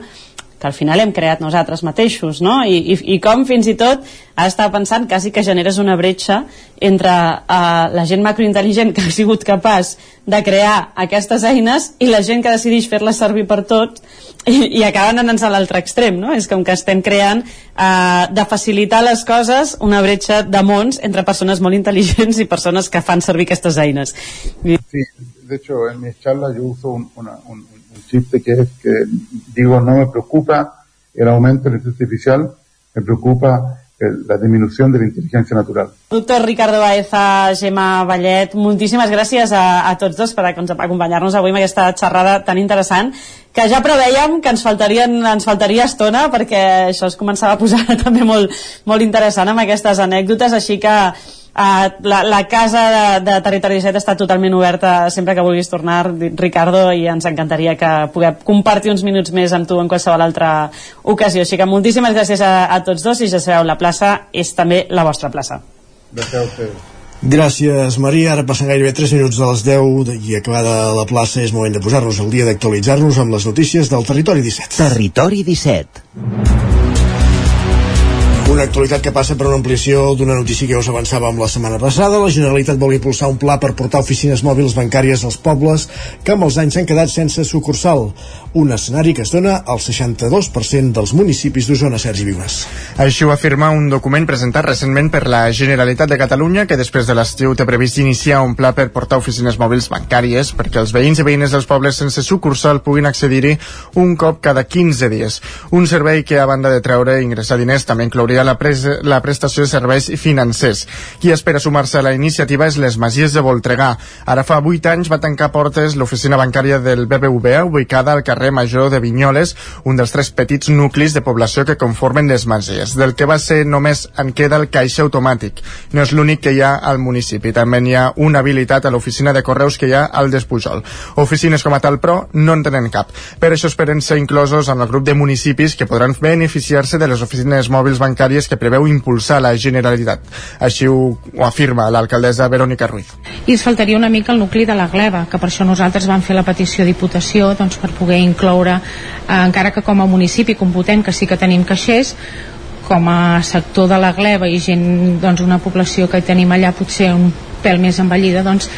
que al final hem creat nosaltres mateixos, no? I, i, i com fins i tot ha estat pensant quasi que generes una bretxa entre uh, la gent macrointel·ligent que ha sigut capaç de crear aquestes eines i la gent que decideix fer-les servir per tot i, i acaben anant a l'altre extrem, no? És com que estem creant uh, de facilitar les coses una bretxa de mons entre persones molt intel·ligents i persones que fan servir aquestes eines. Sí, de hecho, en mis charlas yo uso un, una, un, un chiste que es que digo, no me preocupa el aumento de la inteligencia artificial, me preocupa el, la disminución de la inteligencia natural. Doctor Ricardo Baeza, Gemma Vallet, moltíssimes gràcies a, a tots dos per acompanyar-nos avui amb aquesta xerrada tan interessant que ja preveiem que ens, faltarien, ens faltaria estona perquè això es començava a posar també molt, molt interessant amb aquestes anècdotes, així que Uh, la, la casa de, de Territori 17 està totalment oberta sempre que vulguis tornar, Ricardo, i ens encantaria que puguem compartir uns minuts més amb tu en qualsevol altra ocasió. Així que moltíssimes gràcies a, a tots dos i ja sabeu, la plaça és també la vostra plaça. Gràcies Maria. Ara passen gairebé 3 minuts de les 10 i acabada la plaça és moment de posar-nos al dia d'actualitzar-nos amb les notícies del Territori 17. Territori 17. Una actualitat que passa per una ampliació d'una notícia que us avançàvem la setmana passada. La Generalitat vol impulsar un pla per portar oficines mòbils bancàries als pobles que amb els anys s'han quedat sense sucursal. Un escenari que es dona al 62% dels municipis d'Osona, Sergi Vives. Així ho afirma un document presentat recentment per la Generalitat de Catalunya que després de l'estiu té previst iniciar un pla per portar oficines mòbils bancàries perquè els veïns i veïnes dels pobles sense sucursal puguin accedir-hi un cop cada 15 dies. Un servei que a banda de treure i ingressar diners també inclouria la, pres la prestació de serveis financers. Qui espera sumar-se a la iniciativa és les Masies de Voltregà. Ara fa 8 anys va tancar portes l'oficina bancària del BBVA ubicada al carrer Major de Vinyoles, un dels tres petits nuclis de població que conformen les Masies. Del que va ser només en queda el caixer automàtic. No és l'únic que hi ha al municipi. També hi ha una habilitat a l'oficina de correus que hi ha al Despujol. Oficines com a tal, però, no en tenen cap. Per això esperen ser inclosos en el grup de municipis que podran beneficiar-se de les oficines mòbils bancàries que preveu impulsar la Generalitat. Així ho, ho afirma l'alcaldessa Verònica Ruiz. I ens faltaria una mica el nucli de la gleba, que per això nosaltres vam fer la petició a Diputació doncs, per poder incloure, eh, encara que com a municipi computem que sí que tenim caixers, com a sector de la gleba i gent, doncs una població que tenim allà potser un pèl més envellida, doncs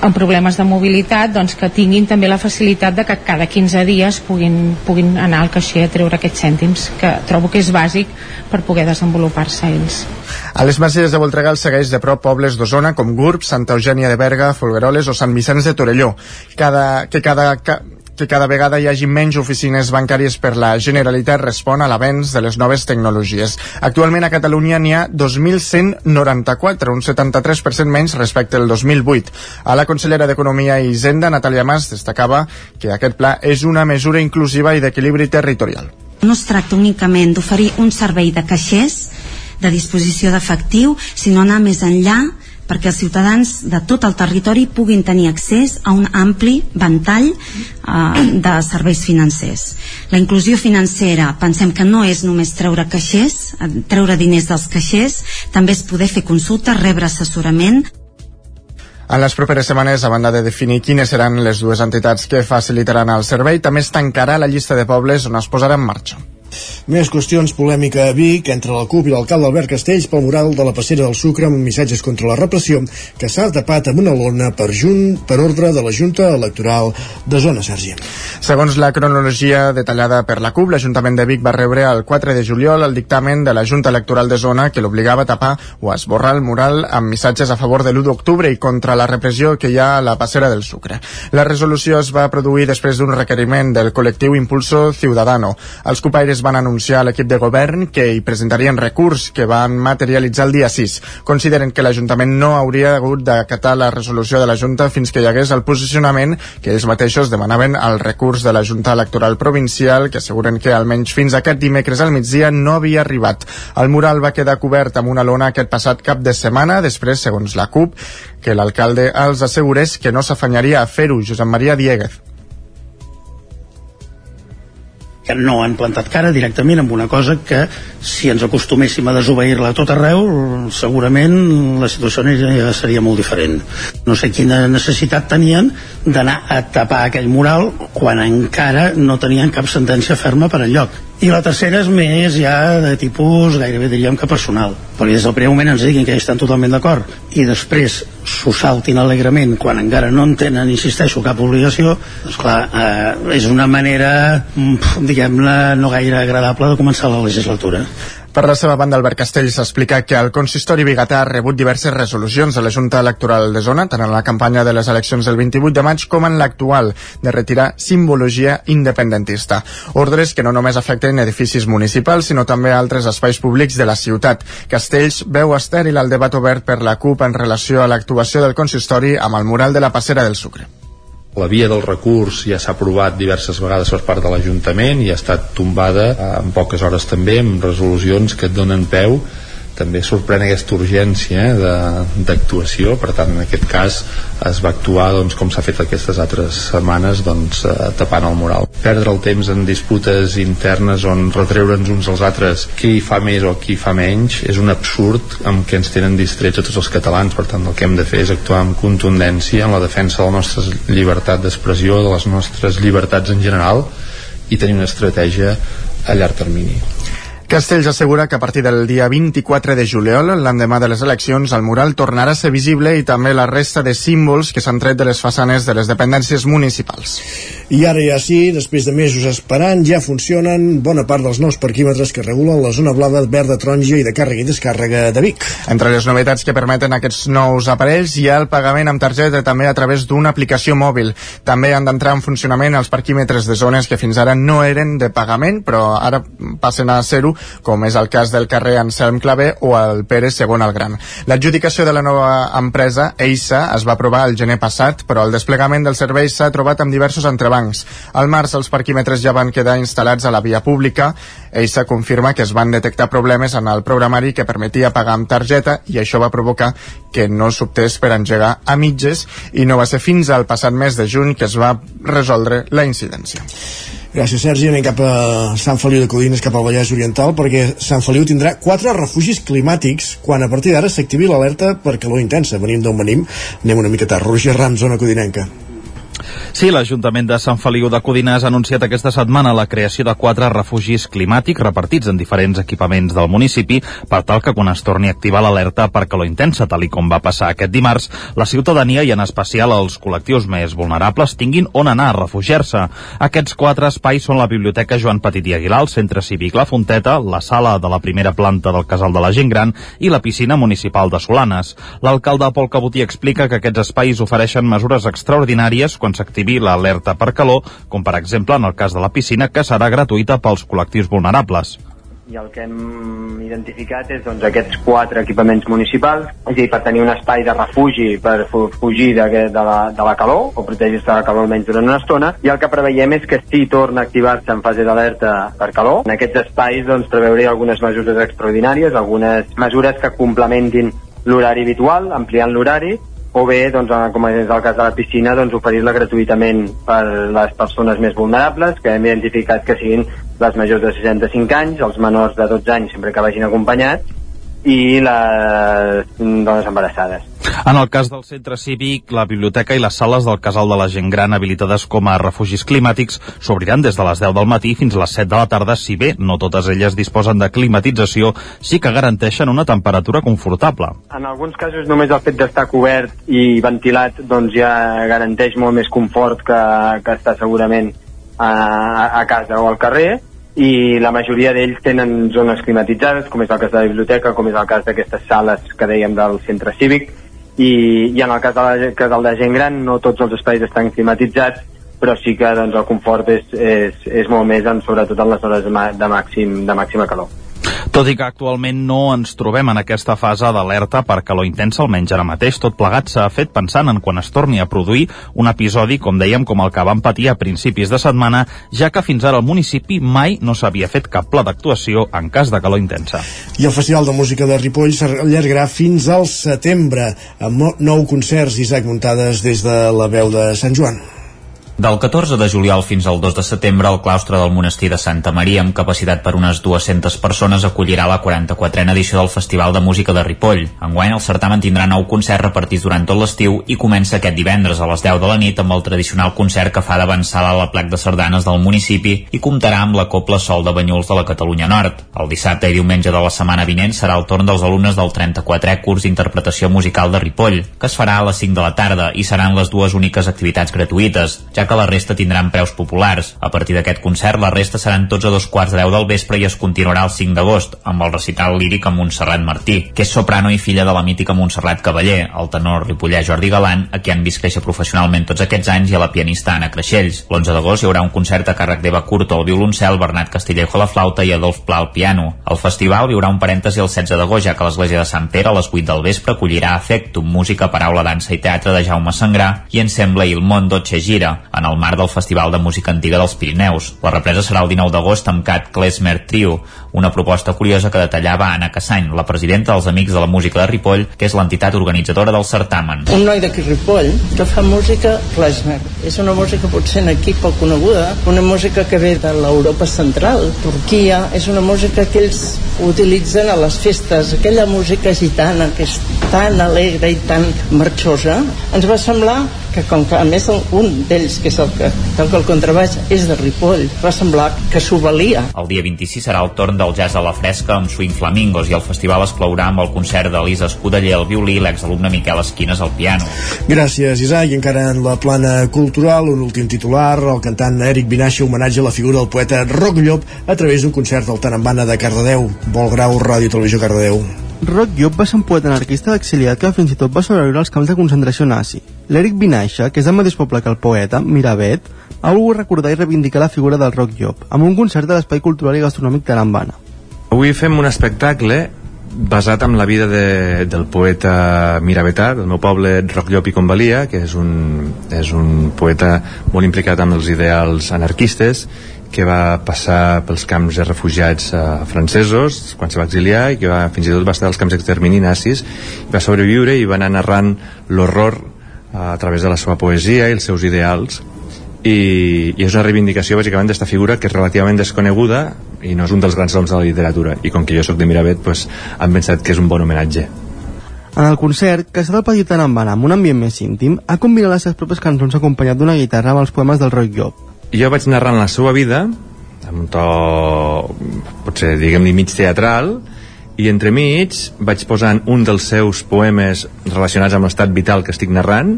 amb problemes de mobilitat doncs, que tinguin també la facilitat de que cada 15 dies puguin, puguin anar al caixer a treure aquests cèntims que trobo que és bàsic per poder desenvolupar-se ells. A les Masies de Voltregà segueix de prop pobles d'Osona com Gurb, Santa Eugènia de Berga, Folgueroles o Sant Vicenç de Torelló, cada, que cada, ca, que cada vegada hi hagi menys oficines bancàries per la Generalitat respon a l'avenç de les noves tecnologies. Actualment a Catalunya n'hi ha 2.194, un 73% menys respecte al 2008. A la consellera d'Economia i Hisenda, Natàlia Mas, destacava que aquest pla és una mesura inclusiva i d'equilibri territorial. No es tracta únicament d'oferir un servei de caixers de disposició d'efectiu, sinó anar més enllà perquè els ciutadans de tot el territori puguin tenir accés a un ampli ventall eh, de serveis financers. La inclusió financera pensem que no és només treure caixers, eh, treure diners dels caixers, també és poder fer consultes, rebre assessorament, en les properes setmanes, a banda de definir quines seran les dues entitats que facilitaran el servei, també es tancarà la llista de pobles on es posarà en marxa. Més qüestions polèmica a Vic entre la CUP i l'alcalde Albert Castells pel mural de la passera del Sucre amb missatges contra la repressió que s'ha tapat amb una lona per, junt, per ordre de la Junta Electoral de Zona Sergi. Segons la cronologia detallada per la CUP, l'Ajuntament de Vic va rebre el 4 de juliol el dictamen de la Junta Electoral de Zona que l'obligava a tapar o a esborrar el mural amb missatges a favor de l'1 d'octubre i contra la repressió que hi ha a la passera del Sucre. La resolució es va produir després d'un requeriment del col·lectiu Impulso Ciudadano. Els cupaires van anunciar a l'equip de govern que hi presentarien recurs que van materialitzar el dia 6. Consideren que l'Ajuntament no hauria hagut d'acatar la resolució de la Junta fins que hi hagués el posicionament que ells mateixos demanaven al recurs de la Junta Electoral Provincial que asseguren que almenys fins aquest dimecres al migdia no havia arribat. El mural va quedar cobert amb una lona aquest passat cap de setmana, després, segons la CUP, que l'alcalde els assegurés que no s'afanyaria a fer-ho, Josep Maria Dieguez que no han plantat cara directament amb una cosa que si ens acostuméssim a desobeir-la tot arreu segurament la situació seria molt diferent. No sé quina necessitat tenien d'anar a tapar aquell mural quan encara no tenien cap sentència ferma per enlloc i la tercera és més ja de tipus gairebé diríem que personal. Perquè des del primer moment ens diguin que estan totalment d'acord i després s'ho saltin alegrement quan encara no en tenen, insisteixo, cap obligació doncs clar, eh, és una manera mm, diguem-ne no gaire agradable de començar la legislatura per la seva banda, Albert Castells explica que el consistori biguetà ha rebut diverses resolucions de la Junta Electoral de Zona, tant en la campanya de les eleccions del 28 de maig com en l'actual, de retirar simbologia independentista. Ordres que no només afecten edificis municipals, sinó també altres espais públics de la ciutat. Castells veu estèril el debat obert per la CUP en relació a l'actuació del consistori amb el mural de la passera del Sucre. La via del recurs ja s'ha aprovat diverses vegades per part de l'Ajuntament i ha estat tombada en poques hores també amb resolucions que et donen peu també sorprèn aquesta urgència eh, d'actuació, per tant en aquest cas es va actuar doncs, com s'ha fet aquestes altres setmanes doncs, eh, tapant el mural. Perdre el temps en disputes internes on retreure'ns uns als altres qui fa més o qui fa menys és un absurd amb què ens tenen distrets a tots els catalans, per tant el que hem de fer és actuar amb contundència en la defensa de la nostra llibertat d'expressió, de les nostres llibertats en general i tenir una estratègia a llarg termini. Castells assegura que a partir del dia 24 de juliol, l'endemà de les eleccions, el mural tornarà a ser visible i també la resta de símbols que s'han tret de les façanes de les dependències municipals. I ara ja sí, després de mesos esperant, ja funcionen bona part dels nous parquímetres que regulen la zona blava, verda, taronja i de càrrega i descàrrega de Vic. Entre les novetats que permeten aquests nous aparells hi ha el pagament amb targeta també a través d'una aplicació mòbil. També han d'entrar en funcionament els parquímetres de zones que fins ara no eren de pagament, però ara passen a ser-ho com és el cas del carrer Anselm Clavé o el Pere II el Gran. L'adjudicació de la nova empresa, EISA, es va aprovar el gener passat, però el desplegament del servei s'ha trobat amb diversos entrebancs. Al març els parquímetres ja van quedar instal·lats a la via pública. EISA confirma que es van detectar problemes en el programari que permetia pagar amb targeta i això va provocar que no s'optés per engegar a mitges i no va ser fins al passat mes de juny que es va resoldre la incidència. Gràcies, Sergi. Anem cap a Sant Feliu de Codines, cap al Vallès Oriental, perquè Sant Feliu tindrà quatre refugis climàtics quan a partir d'ara s'activi l'alerta per calor intensa. Venim d'on venim, anem una mica tard. Roger Ram, zona codinenca. Sí, l'Ajuntament de Sant Feliu de Codines ha anunciat aquesta setmana la creació de quatre refugis climàtics repartits en diferents equipaments del municipi per tal que quan es torni a activar l'alerta per calor intensa, tal i com va passar aquest dimarts, la ciutadania i en especial els col·lectius més vulnerables tinguin on anar a refugiar-se. Aquests quatre espais són la Biblioteca Joan Petit i Aguilar, el Centre Cívic La Fonteta, la sala de la primera planta del Casal de la Gent Gran i la piscina municipal de Solanes. L'alcalde Pol Cabotí explica que aquests espais ofereixen mesures extraordinàries quan s'activi l'alerta per calor, com per exemple en el cas de la piscina, que serà gratuïta pels col·lectius vulnerables. I el que hem identificat és doncs, aquests quatre equipaments municipals, és a dir, per tenir un espai de refugi per fugir de, de, la, de la calor o protegir-se de la calor almenys durant una estona i el que preveiem és que si torna a activar-se en fase d'alerta per calor, en aquests espais doncs, preveuré algunes mesures extraordinàries, algunes mesures que complementin l'horari habitual, ampliant l'horari o bé, doncs, com és el cas de la piscina, doncs, oferir-la gratuïtament per les persones més vulnerables, que hem identificat que siguin les majors de 65 anys, els menors de 12 anys sempre que vagin acompanyats, i les dones embarassades. En el cas del centre cívic, la biblioteca i les sales del Casal de la Gent Gran habilitades com a refugis climàtics s'obriran des de les 10 del matí fins a les 7 de la tarda, si bé no totes elles disposen de climatització, sí que garanteixen una temperatura confortable. En alguns casos només el fet d'estar cobert i ventilat doncs ja garanteix molt més confort que, que estar segurament a, a casa o al carrer, i la majoria d'ells tenen zones climatitzades, com és el cas de la biblioteca, com és el cas d'aquestes sales que dèiem del centre cívic, i, i en el cas de, la, del de gent gran no tots els espais estan climatitzats, però sí que doncs, el confort és, és, és molt més, en, sobretot en les hores de, màxim, de màxima calor. Tot i que actualment no ens trobem en aquesta fase d'alerta per calor intensa, almenys ara mateix, tot plegat s'ha fet pensant en quan es torni a produir un episodi, com dèiem, com el que vam patir a principis de setmana, ja que fins ara al municipi mai no s'havia fet cap pla d'actuació en cas de calor intensa. I el Festival de Música de Ripoll s'allargarà fins al setembre, amb nou concerts, Isaac Muntades des de la veu de Sant Joan. Del 14 de juliol fins al 2 de setembre, el claustre del monestir de Santa Maria, amb capacitat per unes 200 persones, acollirà la 44a edició del Festival de Música de Ripoll. Enguany, el certamen tindrà nou concerts repartits durant tot l'estiu i comença aquest divendres a les 10 de la nit amb el tradicional concert que fa d'avançar a la plec de sardanes del municipi i comptarà amb la Copla Sol de Banyuls de la Catalunya Nord. El dissabte i diumenge de la setmana vinent serà el torn dels alumnes del 34è curs d'interpretació musical de Ripoll, que es farà a les 5 de la tarda i seran les dues úniques activitats gratuïtes, ja que la resta tindran preus populars. A partir d'aquest concert, la resta seran tots a dos quarts de deu del vespre i es continuarà el 5 d'agost, amb el recital líric amb Montserrat Martí, que és soprano i filla de la mítica Montserrat Cavaller, el tenor ripollà Jordi Galant, a qui han vist créixer professionalment tots aquests anys, i a la pianista Anna Creixells. L'11 d'agost hi haurà un concert a càrrec d'Eva Curto al violoncel, Bernat Castillejo a la flauta i Adolf Pla al piano. El festival viurà un parèntesi el 16 d'agost, ja que l'església de Sant Pere a les 8 del vespre acollirà Afectum, música, paraula, dansa i teatre de Jaume Sangrà i Ensemble Il Mondo Che Gira, en el marc del Festival de Música Antiga dels Pirineus. La represa serà el 19 d'agost amb Cat Klesmer Trio, una proposta curiosa que detallava Anna Cassany, la presidenta dels Amics de la Música de Ripoll, que és l'entitat organitzadora del certamen. Un noi d'aquí Ripoll que fa música klezmer. És una música potser aquí poc coneguda, una música que ve de l'Europa central, Turquia, és una música que ells utilitzen a les festes, aquella música gitana que és tan alegre i tan marxosa. Ens va semblar que com que a més un d'ells, que és el que toca el contrabaix, és de Ripoll, va semblar que s'ho valia. El dia 26 serà el torn del jazz a la fresca amb Swing Flamingos i el festival es clourà amb el concert d'Elisa Escudeller al violí i l'exalumne Miquel Esquines al piano. Gràcies, Isaac. I encara en la plana cultural, un últim titular, el cantant Eric Vinaixa homenatge a la figura del poeta Roc Llop a través d'un concert al Tarambana de Cardedeu. Vol grau, Ràdio Televisió Cardedeu. Roc Llop va ser un poeta anarquista exiliat que fins i tot va sobreviure als camps de concentració nazi. L'Eric Vinaixa, que és del mateix poble que el poeta, Miravet, ha volgut recordar i reivindicar la figura del Roc Llop amb un concert de l'Espai Cultural i Gastronòmic Tarambana. Avui fem un espectacle basat en la vida de, del poeta miravetà, del meu poble Roc Llop i Convalia, que és un, és un poeta molt implicat amb els ideals anarquistes que va passar pels camps de refugiats eh, francesos quan se va exiliar i que va, fins i tot va estar als camps d'extermini nazis va sobreviure i va anar narrant l'horror a través de la seva poesia i els seus ideals i, i és una reivindicació bàsicament d'esta figura que és relativament desconeguda i no és un dels grans noms de la literatura i com que jo sóc de Miravet pues, han pensat que és un bon homenatge En el concert, que serà el petit Anambana amb un ambient més íntim, ha combinat les seves pròpies cançons acompanyat d'una guitarra amb els poemes del Roy Llop. Jo vaig narrant la seva vida, amb un to, potser, diguem-li, mig teatral, i entremig vaig posant un dels seus poemes relacionats amb l'estat vital que estic narrant,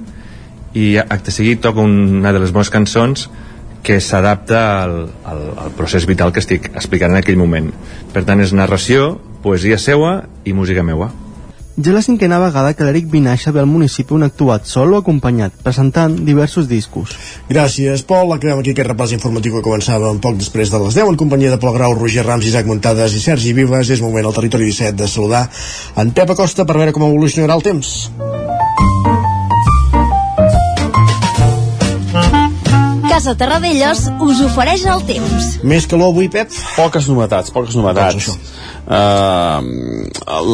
i acte seguit toco una de les meves cançons que s'adapta al, al, al procés vital que estic explicant en aquell moment. Per tant, és narració, poesia seua i música meua. Ja la cinquena vegada que l'Eric Vinaixa ve al municipi on ha actuat sol o acompanyat, presentant diversos discos. Gràcies, Pol. Acabem aquí aquest repàs informatiu que començava un poc després de les 10 en companyia de Pol Grau, Roger Rams, Isaac Montades i Sergi Vives. És moment al territori 17 de saludar en Pep Acosta per veure com evolucionarà el temps. Casa Terradellos us ofereix el temps. Més calor avui, Pep? Poques novetats, poques novetats. Uh,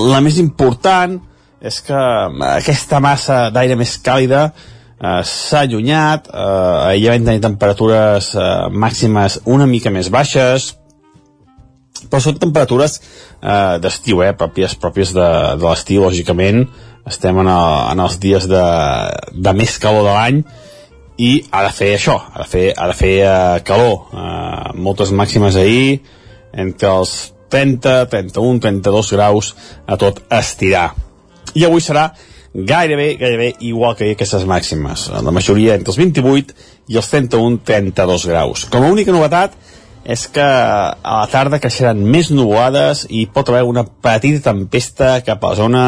la més important és que aquesta massa d'aire més càlida uh, s'ha allunyat, uh, ahir vam tenir temperatures uh, màximes una mica més baixes, però són temperatures uh, d'estiu, eh, pròpies, pròpies de, de l'estiu, lògicament, estem en, el, en els dies de, de més calor de l'any, i ha de fer això, ha de fer, ha de fer uh, calor. Uh, moltes màximes ahir, entre els 30, 31, 32 graus a tot estirar. I avui serà gairebé, gairebé igual que aquestes màximes. La majoria entre els 28 i els 31, 32 graus. Com a única novetat és que a la tarda creixeran més nuvolades i pot haver una petita tempesta cap a la zona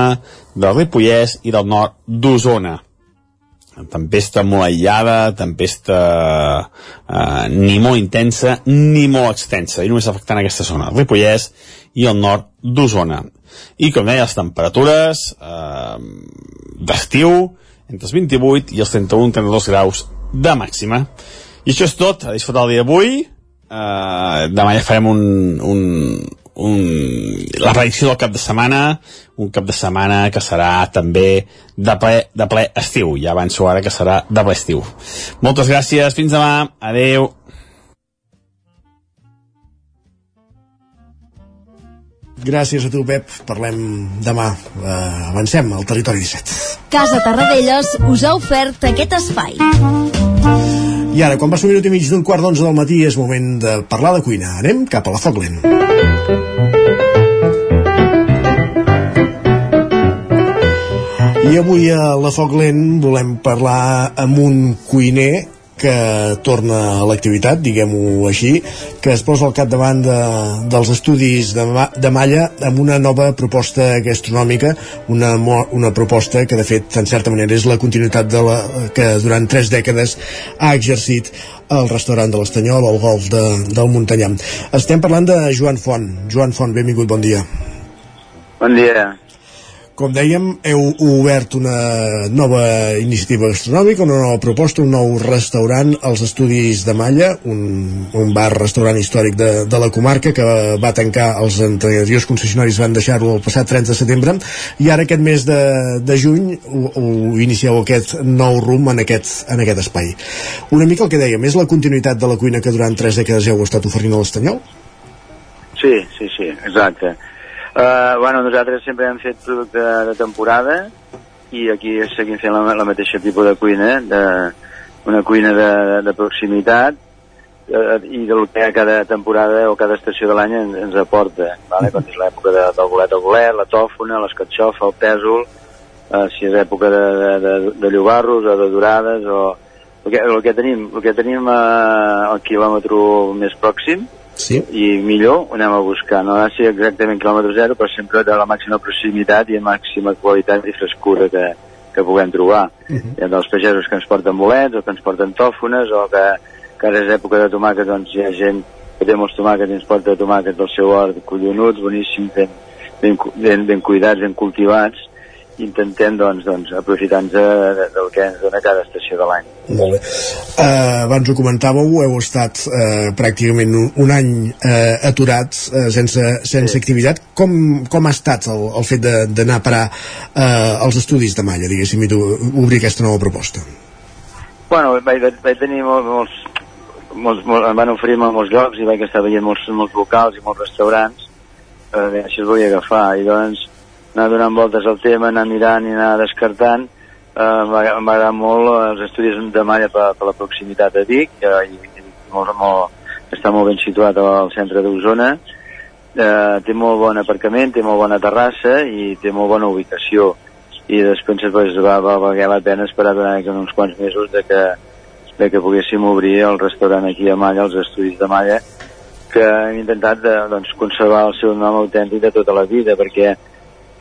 del Ripollès i del nord d'Osona tempesta molt aïllada, tempesta eh, ni molt intensa ni molt extensa, i només afectant aquesta zona, Ripollès i el nord d'Osona. I com deia, les temperatures eh, d'estiu entre els 28 i els 31-32 graus de màxima. I això és tot, a disfrutar el dia d'avui. Eh, demà ja farem un, un, un, la predicció del cap de setmana, un cap de setmana que serà també de ple, de ple estiu. Ja avanço ara que serà de ple estiu. Moltes gràcies, fins demà, adeu. Gràcies a tu, Pep. Parlem demà. Uh, avancem al territori 17. Casa Tarradellas us ha ofert aquest espai. I ara, quan va ser un minut i mig d'un quart d'onze del matí, és moment de parlar de cuina. Anem cap a la foc lent. I avui a la Foc Lent volem parlar amb un cuiner que torna a l'activitat, diguem-ho així, que es posa al capdavant de, dels estudis de, de Malla amb una nova proposta gastronòmica, una, una proposta que de fet en certa manera és la continuïtat de la, que durant tres dècades ha exercit el restaurant de l'Estanyol, el golf de, del Montanyà. Estem parlant de Joan Font. Joan Font, benvingut, bon dia. Bon dia. Com dèiem, heu obert una nova iniciativa gastronòmica, una nova proposta, un nou restaurant als Estudis de Malla, un, un bar-restaurant històric de, de la comarca que va tancar, els anteriors concessionaris van deixar-ho el passat 30 de setembre, i ara aquest mes de, de juny ho, ho inicieu aquest nou rumb en aquest, en aquest espai. Una mica el que dèiem, és la continuïtat de la cuina que durant tres dècades heu estat oferint a l'Estanyol? Sí, sí, sí, exacte. Uh, bueno, nosaltres sempre hem fet producte de, temporada i aquí seguim fent la, la mateixa tipus de cuina, de, una cuina de, de, proximitat uh, i del que cada temporada o cada estació de l'any ens, ens aporta, vale? quan és l'època de, del bolet al bolet, la tòfona, l'escatxofa, el pèsol, uh, si és època de, de, de, de llobarros o de dorades o el que, el que tenim, el que tenim uh, al quilòmetre més pròxim sí. i millor ho anem a buscar no ha de ser exactament quilòmetre zero però sempre de la màxima proximitat i màxima qualitat i frescura que, que puguem trobar uh -huh. hi ha dels pagesos que ens porten bolets o que ens porten tòfones o que, que ara és època de tomàquets doncs hi ha gent que té molts tomàquets i ens porta tomàquets del seu hort collonuts, boníssims ben, ben, ben, ben cuidats, ben cultivats intentem doncs, doncs aprofitar-nos de, de, del que ens dona cada estació de l'any. Molt bé. Uh, abans ho comentàveu, heu estat uh, pràcticament un, un any uh, aturats, uh, sense, sense sí. activitat. Com, com ha estat el, el fet d'anar a parar uh, als estudis de Malla, diguéssim, i obrir aquesta nova proposta? Bueno, vaig, vaig tenir molts, molts, molts, molts, em van oferir molts llocs i vaig estar veient molts, molts locals i molts restaurants, uh, així els volia agafar, i doncs anar donant voltes al tema, anar mirant i anar descartant. Eh, M'agrada molt els estudis de malla per, per la proximitat de Vic, eh, i, i molt, molt, està molt ben situat al centre d'Osona. Eh, té molt bon aparcament, té molt bona terrassa i té molt bona ubicació. I després pues, va, va valer la pena esperar durant uns quants mesos de que, de que poguéssim obrir el restaurant aquí a Malla, els estudis de Malla, que hem intentat de, doncs, conservar el seu nom autèntic de tota la vida, perquè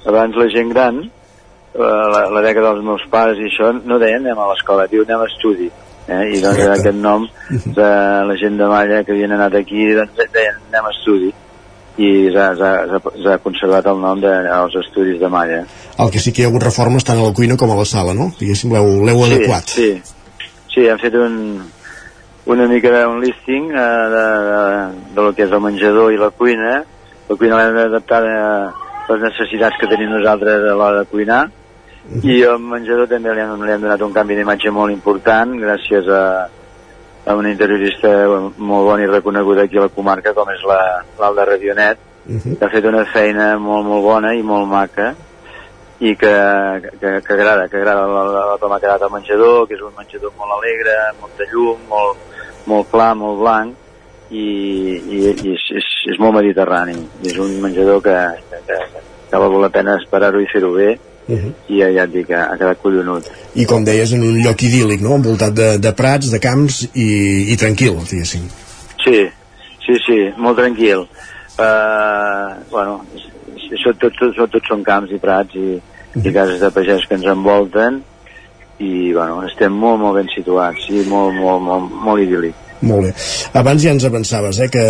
abans la gent gran, eh, la, la dècada dels meus pares i això, no deien anem a l'escola, diu anem a estudi. Eh? I doncs Correcte. aquest nom de la gent de Malla que havien anat aquí doncs, deien anem a estudi i s'ha conservat el nom dels estudis de Malla. El que sí que hi ha hagut reformes tant a la cuina com a la sala, no? Diguéssim, l'heu sí, adequat. Sí, sí, hem fet un, una mica d'un listing eh, de, de, de lo que és el menjador i la cuina. La cuina l'hem d'adaptar a les necessitats que tenim nosaltres a l'hora de cuinar. I el menjador també li hem, li hem donat un canvi d'imatge molt important gràcies a, a una interiorista molt bona i reconeguda aquí a la comarca com és la- l'Alda Radionet que ha fet una feina molt molt bona i molt maca i que, que, que agrada, que agrada la, la, la com ha quedat el menjador, que és un menjador molt alegre, molt de llum, molt, molt clar, molt blanc i, i, i és, és, és molt mediterrani és un menjador que, que, que, val la pena esperar-ho i fer-ho bé Uh -huh. i ja, et dic, ha, quedat collonut I com deies, en un lloc idíl·lic, no? Envoltat de, de prats, de camps i, i tranquil, diguéssim. Sí, sí, sí, molt tranquil. Uh, bueno, això tot, tot, tot, tot són camps i prats i, i cases de pagès que ens envolten i bueno, estem molt, molt ben situats i molt, molt, molt, molt idíl·lic. Molt bé. Abans ja ens avançaves eh, que,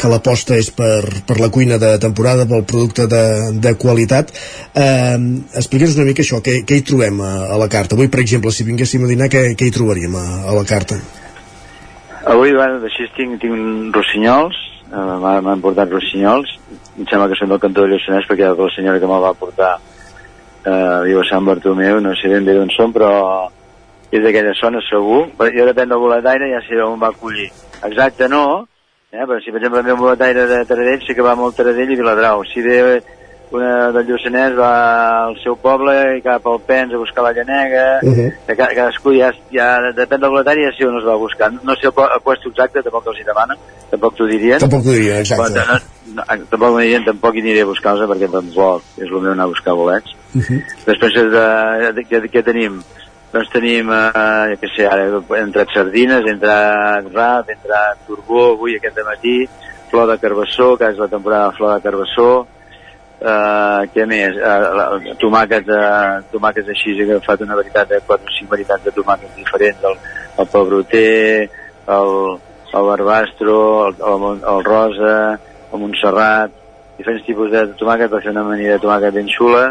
que l'aposta és per, per la cuina de temporada, pel producte de, de qualitat. Eh, Explica'ns una mica això, què, què hi trobem a, a la carta? Avui, per exemple, si vinguéssim a dinar, què, què hi trobaríem a, a la carta? Avui, bueno, així tinc, tinc rossinyols, eh, m'ha- m'han portat rossinyols, em sembla que són del cantó de Lluçanès perquè la senyora que me'l va portar eh, viu a Sant Bartomeu, no sé ben bé d'on són, però és d'aquella zona segur. Però Jo depèn del boletaire, ja sé on va acollir. Exacte no, eh? però si per exemple ve un boletaire de Taradell, sí que va molt Taradell i Viladrau. Si ve una del Lluçanès va al seu poble i cap al Pens a buscar la llanega, uh -huh. que ca- cadascú ja, ja depèn del boletari ja sé on es va buscar. No sé el el puesto exacte, tampoc els hi demanen, tampoc t'ho dirien. Tampoc t'ho dirien, exacte. Però, no, no, tampoc m'ho dirien, tampoc hi aniré a buscar-los perquè tampoc és el meu anar a buscar bolets. Uh -huh. Després de, de, què, què tenim? Doncs tenim, eh, jo què sé, ara he entrat sardines, he entrat rap, he entrat turbó, avui aquest matí, flor de carbassó, que és la temporada de flor de carbassó, eh, què més? Eh, tomàquets, eh, tomàquets així, he agafat una varietat de 4 o 5 varietats de tomàquets diferents, el, el pebroter, el, el barbastro, el, el, el rosa, el montserrat, diferents tipus de tomàquet per fer una amanida de tomàquet ben xula,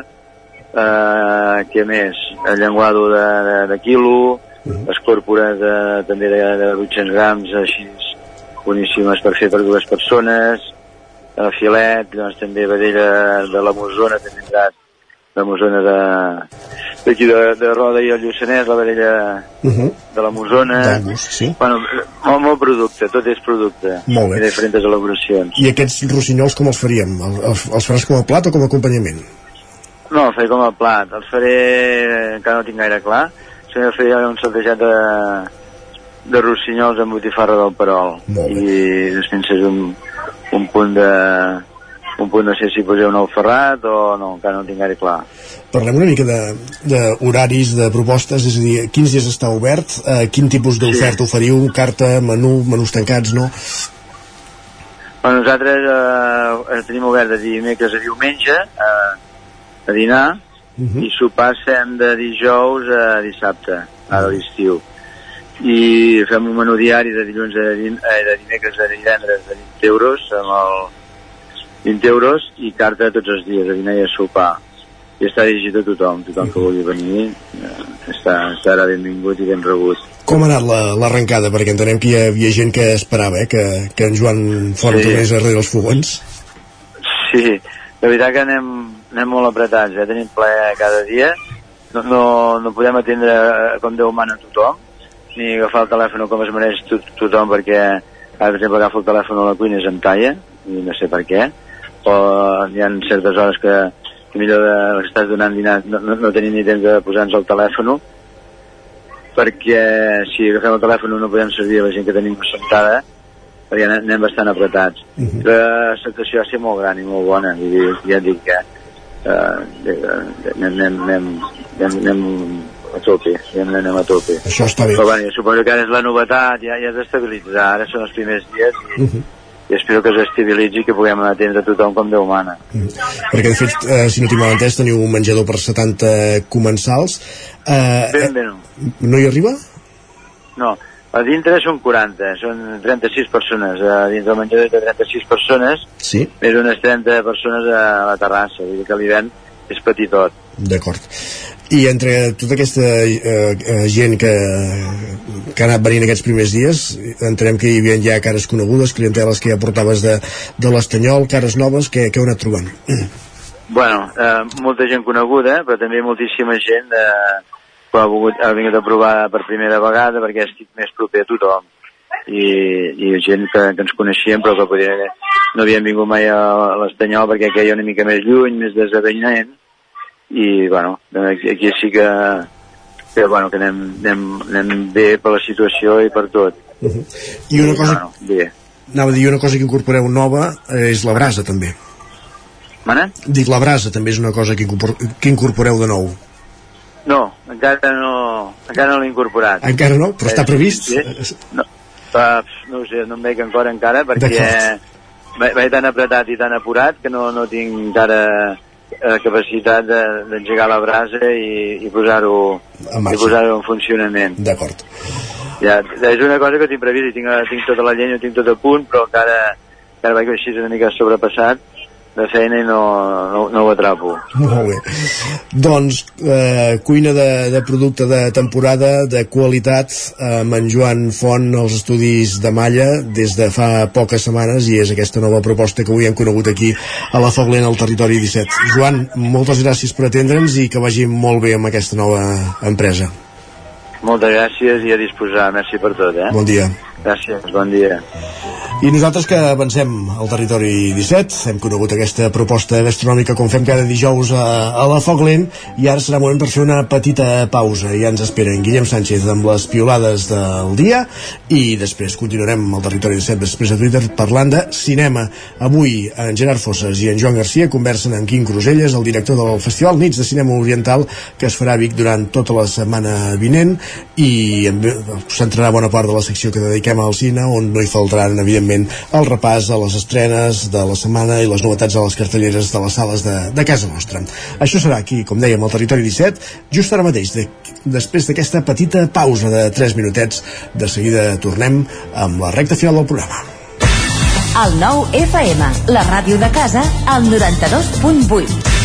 eh, què més? El llenguado de, de, de quilo, les còrpores de, també de, de 800 grams, així boníssimes per fer per dues persones, el filet, doncs també vedella de la Mosona, també entrat la Mosona de d'aquí de, de Roda i el Lluçanès, la vedella Uh -huh. de la Mosona. Sí. Bueno, molt, molt producte, tot és producte. Molt bé. I diferents elaboracions. I aquests rossinyols com els faríem? El- Els, els faràs com a plat o com a acompanyament? No, el faré com a plat. El faré, encara no tinc gaire clar, si no faré un saltejat de, de rossinyols amb botifarra del Perol. I després és un, un punt de un punt, no sé si poseu un ferrat o no, encara no tinc gaire clar. Parlem una mica de, de horaris, de propostes, és a dir, quins dies està obert, eh, quin tipus d'oferta oferiu, carta, menú, menús tancats, no? Bueno, nosaltres eh, tenim obert de dimecres a diumenge eh, a dinar i sopars fem de dijous a dissabte, ara a l'estiu. I fem un menú diari de dilluns a, din eh, de dimecres a divendres de 20 euros amb el 20 euros i carta tots els dies, a dinar i a sopar. I està dirigit a tothom, tothom que vulgui venir eh, està, estarà benvingut i ben rebut. Com ha anat la- l'arrencada? Perquè entenem que hi havia gent que esperava eh, que, que en Joan Font Sí. tornés a rere els fogons. Sí, la veritat que anem, anem molt apretats, eh? tenim ple cada dia, no, no, no podem atendre eh, com Déu mana tothom, ni agafar el telèfon com es mereix to tothom, perquè ara, per exemple, agafo el telèfon a la cuina i es em talla, i no sé per què, o hi ha certes hores que, que millor de, que estàs donant dinar no, no, no tenim ni temps de posar-nos el telèfon perquè si agafem el telèfon no podem servir a la gent que tenim assentada perquè anem, bastant apretats uh -huh. la situació ha sigut molt gran i molt bona i ja et dic que anem, anem, anem, anem, anem a tope, anem, anem a tope això està bé però bueno, suposo que ara és la novetat ja, ja és d'estabilitzar, ara són els primers dies i, uh -huh i espero que s'estabilitzi i que puguem atendre tothom com Déu mana. Mm. Perquè, de fet, eh, si no tinc mal entès, teniu un menjador per 70 comensals. Eh, ben bé no. No hi arriba? No, a dintre són 40, són 36 persones. A dins del menjador de 36 persones, sí. més unes 30 persones a la terrassa, vull dir que l'hivern és petitot. D'acord. I entre tota aquesta eh, eh, gent que, que ha anat venint aquests primers dies, entenem que hi havia ja cares conegudes, clienteles que ja portaves de, de l'Estanyol, cares noves, que, que heu anat trobant? Bueno, eh, molta gent coneguda, però també moltíssima gent eh, ha, volgut, ha vingut a provar per primera vegada perquè estic més proper a tothom. I, i gent que, que ens coneixíem però que podia, no havien vingut mai a l'Estanyol perquè queia una mica més lluny, més desavenyent, i bueno, aquí, aquí sí que, que, bueno, que anem, anem, anem bé per la situació i per tot. Uh -huh. I una cosa... Bueno, bé. Anava a dir, una cosa que incorporeu nova eh, és la brasa, també. Mana? Dic, la brasa també és una cosa que, incorpor que incorporeu de nou. No, encara no, encara no l'he incorporat. Encara no? Però està previst? Sí, sí. No, no ho sé, no em veig encara encara perquè vaig tan apretat i tan apurat que no, no tinc encara eh, capacitat d'engegar de, la brasa i, i posar-ho i posar-ho en funcionament. D'acord. Ja, és una cosa que tinc previst i tinc, tinc tota la llenya, tinc tot a punt, però encara, encara vaig així una mica sobrepassat de feina i no, no, no ho atrapo. Molt bé. Doncs, eh, cuina de, de producte de temporada, de qualitat, eh, amb en Joan Font als estudis de Malla des de fa poques setmanes i és aquesta nova proposta que avui hem conegut aquí a la Foglent al territori 17. Joan, moltes gràcies per atendre'ns i que vagi molt bé amb aquesta nova empresa. Moltes gràcies i a disposar. Merci per tot, eh? Bon dia. Gràcies, bon dia. I nosaltres que avancem al territori 17, hem conegut aquesta proposta gastronòmica com fem cada dijous a, a la Foc Lent, i ara serà moment per fer una petita pausa. Ja ens esperen Guillem Sánchez amb les piolades del dia, i després continuarem al territori 17 després de Twitter parlant de cinema. Avui en Gerard Fosses i en Joan Garcia conversen amb Quim Cruselles, el director del Festival Nits de Cinema Oriental, que es farà a Vic durant tota la setmana vinent, i centrarà bona part de la secció que dediquem al cine, on no hi faltaran, evidentment, el repàs a les estrenes de la setmana i les novetats a les cartelleres de les sales de, de casa nostra. Això serà aquí, com dèiem, al Territori 17, just ara mateix, de, després d'aquesta petita pausa de 3 minutets. De seguida tornem amb la recta final del programa. El nou FM, la ràdio de casa, al 92.8.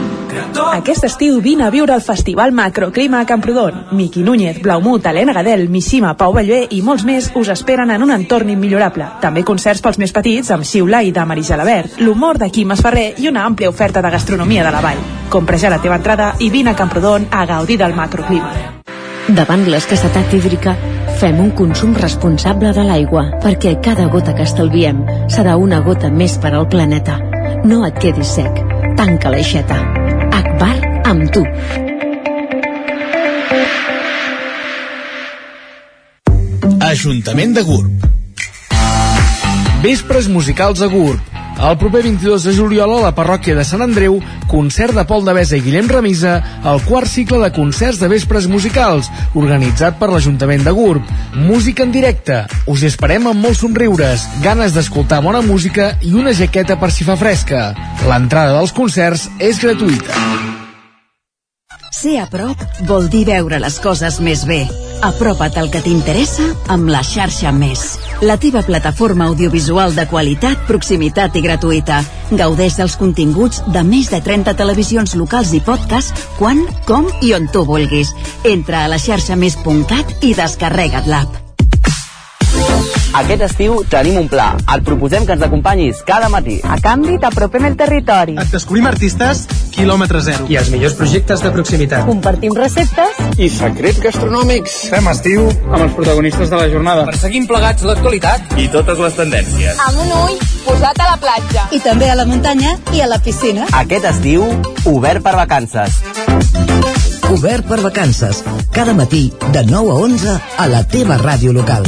aquest estiu vine a viure el Festival Macroclima a Camprodon. Miqui Núñez, Blaumut, Helena Gadel, Missima, Pau Ballé i molts més us esperen en un entorn immillorable. També concerts pels més petits amb Xiula i de Marisa Labert, l'humor de Quim Esferrer i una àmplia oferta de gastronomia de la vall. Compra ja la teva entrada i vine a Camprodon a gaudir del macroclima. Davant l'escassetat hídrica, fem un consum responsable de l'aigua, perquè cada gota que estalviem serà una gota més per al planeta. No et quedis sec. Tanca l'aixeta. Akbar amb tu. Ajuntament de Gurb. Vespres musicals a Gurb. El proper 22 de juliol a la parròquia de Sant Andreu, concert de Pol de Besa i Guillem Remisa, el quart cicle de concerts de vespres musicals, organitzat per l'Ajuntament de Gurb. Música en directe. Us esperem amb molts somriures, ganes d'escoltar bona música i una jaqueta per si fa fresca. L'entrada dels concerts és gratuïta. Ser a prop vol dir veure les coses més bé. Apropa't al que t'interessa amb la xarxa Més. La teva plataforma audiovisual de qualitat, proximitat i gratuïta. Gaudeix dels continguts de més de 30 televisions locals i podcast quan, com i on tu vulguis. Entra a la xarxa més.cat i descarrega't l'app. Aquest estiu tenim un pla. Et proposem que ens acompanyis cada matí. A canvi, t'apropem el territori. Et descobrim artistes quilòmetre zero. I els millors projectes de proximitat. Compartim receptes. I secrets gastronòmics. Fem estiu amb els protagonistes de la jornada. Perseguim plegats l'actualitat i totes les tendències. Amb un ull posat a la platja. I també a la muntanya i a la piscina. Aquest estiu, obert per vacances. Obert per vacances. Cada matí, de 9 a 11, a la teva ràdio local.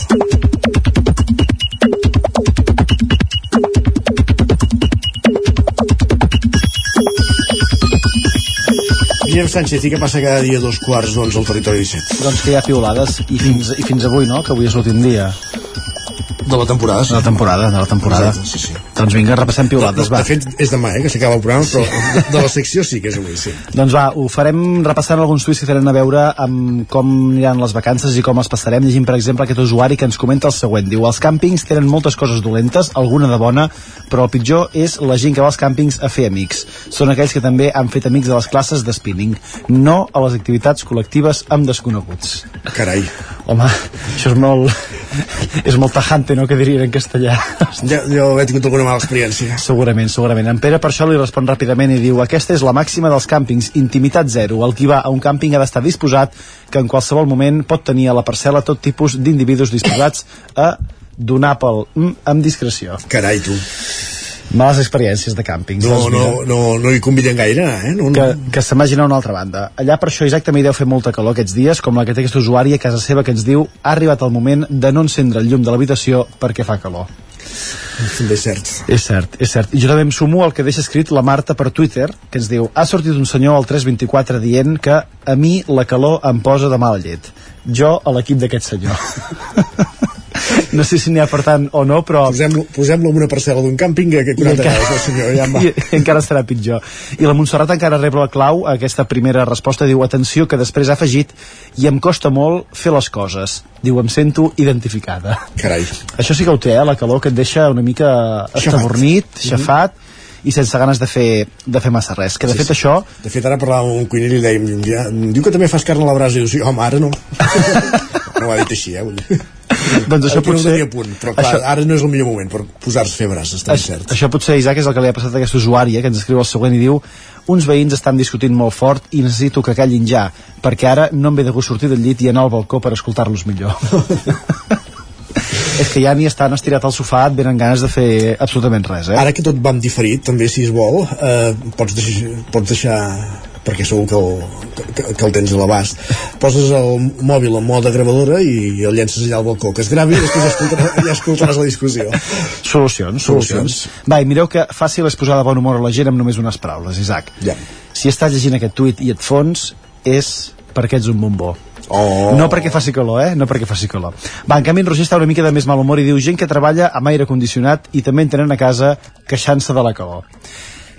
Guillem Sánchez, i què passa cada dia dos quarts d'onze al territori 17? Doncs que hi ha piolades i fins, i fins avui, no?, que avui és l'últim dia. De la temporada, sí. De la temporada, de la temporada. Exacte, sí, sí. Doncs vinga, repassem piolades, de, va. de fet, és demà, eh, que s'acaba el programa, però de, de la secció sí que és avui, sí. Doncs va, ho farem repassant alguns tuits que tenen a veure amb com aniran les vacances i com els passarem. Llegim, per exemple, aquest usuari que ens comenta el següent. Diu, els càmpings tenen moltes coses dolentes, alguna de bona, però el pitjor és la gent que va als càmpings a fer amics. Són aquells que també han fet amics a les classes de spinning, no a les activitats col·lectives amb desconeguts. Carai. Home, això és molt... és molt tajante, no?, que dirien en castellà. Ja, jo he tingut alguna mala experiència. Segurament, segurament. En Pere per això li respon ràpidament i diu aquesta és la màxima dels càmpings, intimitat zero. El qui va a un càmping ha d'estar disposat que en qualsevol moment pot tenir a la parcel·la tot tipus d'individus disposats a donar pel mm, amb discreció. Carai, tu. Males experiències de càmpings. No, no, no, no hi conviden gaire, eh? No, no. que, que se'n vagin a una altra banda. Allà per això Isaac també hi deu fer molta calor aquests dies, com la que té aquest usuari a casa seva que ens diu ha arribat el moment de no encendre el llum de l'habitació perquè fa calor. També és cert. És cert, és cert. I jo també em sumo al que deixa escrit la Marta per Twitter, que ens diu ha sortit un senyor al 324 dient que a mi la calor em posa de mala llet. Jo a l'equip d'aquest senyor. no sé si n'hi ha per tant o no, però... Posem-lo posem en una parcel·la d'un càmping que 40 graus, el senyor, ja va. I, encara serà pitjor. I la Montserrat encara rep la clau a aquesta primera resposta, diu, atenció, que després ha afegit i em costa molt fer les coses. Diu, em sento identificada. Carai. Això sí que ho té, eh, la calor que et deixa una mica estabornit, xafat, i sense ganes de fer, de fer massa res. Que de Sí, fet sí. això De fet, ara parlàvem amb un cuiner i li dèiem, ja, diu que també fas carn a la brasa, i diu, sí, home, ara no. no ho ha dit així, eh? Dir. Doncs això no potser- a punt, però clar, això- ara no és el millor moment per posar-se també és Això, cert. això potser, Isaac, és el que li ha passat a aquest usuari, eh, que ens escriu el següent i diu uns veïns estan discutint molt fort i necessito que callin ja, perquè ara no em ve de gust sortir del llit i anar al balcó per escoltar-los millor. és que ja ni estan estirat al sofà et venen ganes de fer absolutament res, eh? Ara que tot va amb diferit, també, si es vol, eh, pots, deixar, pots deixar perquè segur que el, que, que el tens a l'abast poses el mòbil en mode gravadora i el llences allà al balcó que es gravi i després ja escoltaràs, ja escoltaràs la discussió Solucions, solucions. Va, i mireu que fàcil és posar de bon humor a la gent amb només unes paraules, Isaac. Ja. Si estàs llegint aquest tuit i et fons, és perquè ets un bombó. Oh. No perquè faci calor, eh? No perquè faci calor. Va, en canvi, en Roger està una mica de més mal humor i diu gent que treballa amb aire condicionat i també en tenen a casa queixant-se de la calor.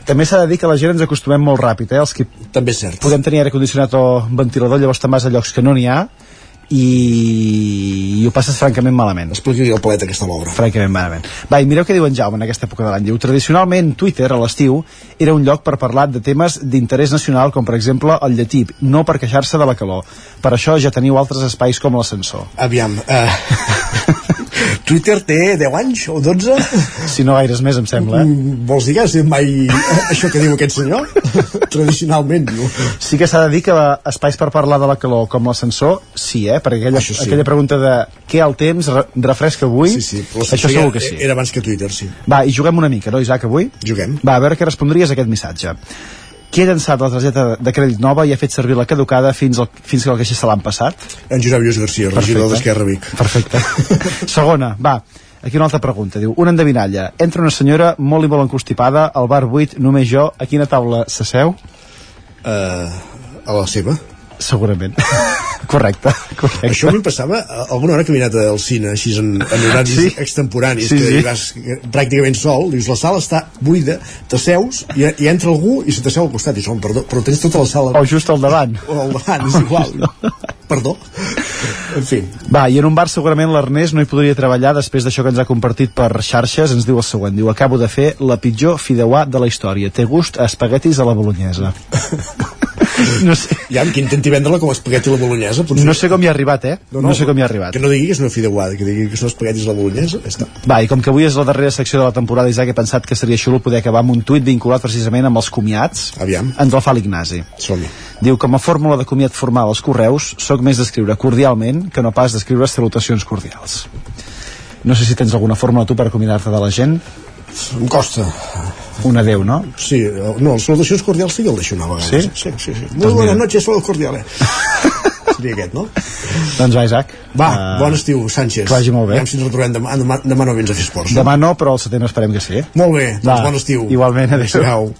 També s'ha de dir que la gent ens acostumem molt ràpid, eh? Els que també és cert. podem tenir aire condicionat o ventilador, llavors te'n vas a llocs que no n'hi ha i, i ho passes francament malament. Expliqui el planeta que està a l'obra. Francament malament. Va, i mireu què diu en Jaume en aquesta època de l'any. Diu, tradicionalment Twitter a l'estiu era un lloc per parlar de temes d'interès nacional com per exemple el llatí, no per queixar-se de la calor. Per això ja teniu altres espais com l'ascensor. Aviam, eh, Twitter té 10 anys o 12? Si no gaires més, em sembla. Eh? Mm, Vols dir que has dit mai això que diu aquest senyor? Tradicionalment, diu. Sí que s'ha de dir que espais per parlar de la calor com l'ascensor, sí, eh? perquè aquella, Això sí. aquella pregunta de què el temps re refresca avui, Sí, sí, però això segur que sí. Era abans que Twitter, sí. Va, i juguem una mica, no, Isaac, avui? Juguem. Va, a veure què respondries a aquest missatge. Qui ha llançat la targeta de crèdit nova i ha fet servir la caducada fins, al, fins que el caixer se l'han passat? En Josep Lluís Garcia, regidor d'Esquerra Vic. Perfecte. Segona, va, aquí una altra pregunta. Diu, una endevinalla. Entra una senyora molt i molt encostipada al bar buit, només jo, a quina taula s'asseu? Uh, a la seva. Segurament. correcte, correcte. Això em passava a- alguna hora que he mirat al cine, així en, en horaris Sí. extemporanis, Sí, que sí. hi vas pràcticament sol, dius, la sala està buida, t'asseus, i, i entra algú i se t'asseu al costat, i dius, "Oh, perdó, però tens tota la sala... O just al davant. O al davant, és igual. perdó. En fi. Va, i en un bar segurament l'Ernest no hi podria treballar després d'això que ens ha compartit per xarxes, ens diu el següent, diu, acabo de fer la pitjor fideuà de la història, té gust a espaguetis a la bolognesa. no sé. Ja, que intenti vendre-la com a espagueti a la bolognesa. Potser... No sé com hi ha arribat, eh? No, no sé com hi ha arribat. Que no digui que és una fideuada, que digui que són espaguetis a la bolognesa, ja està. Va, i com que avui és la darrera secció de la temporada, Isaac, he pensat que seria xulo poder acabar amb un tuit vinculat precisament amb els comiats. Aviam. Ens el fa l'Ignasi. som -hi. Diu, com a fórmula de comiat formal als correus, sóc més d'escriure cordialment que no pas d'escriure salutacions cordials. No sé si tens alguna fórmula tu per acomiadar-te de la gent. Em costa. Un adeu, no? Sí, eh, no, les salutacions cordials sí que el deixo anar a vegades. Sí? Sí, sí, sí. Doncs Muy buenas mira. noches, saludos cordiales. Seria aquest, no? Doncs va, Isaac. Va, Eh, bon estiu, Sánchez. Que vagi molt bé. Aviam si ens retrobem demà, demà, demà no vens a fer esports. Demà no, però al setembre esperem que sí. Molt bé, doncs Va, bon estiu. Igualment, adéu. Adéu.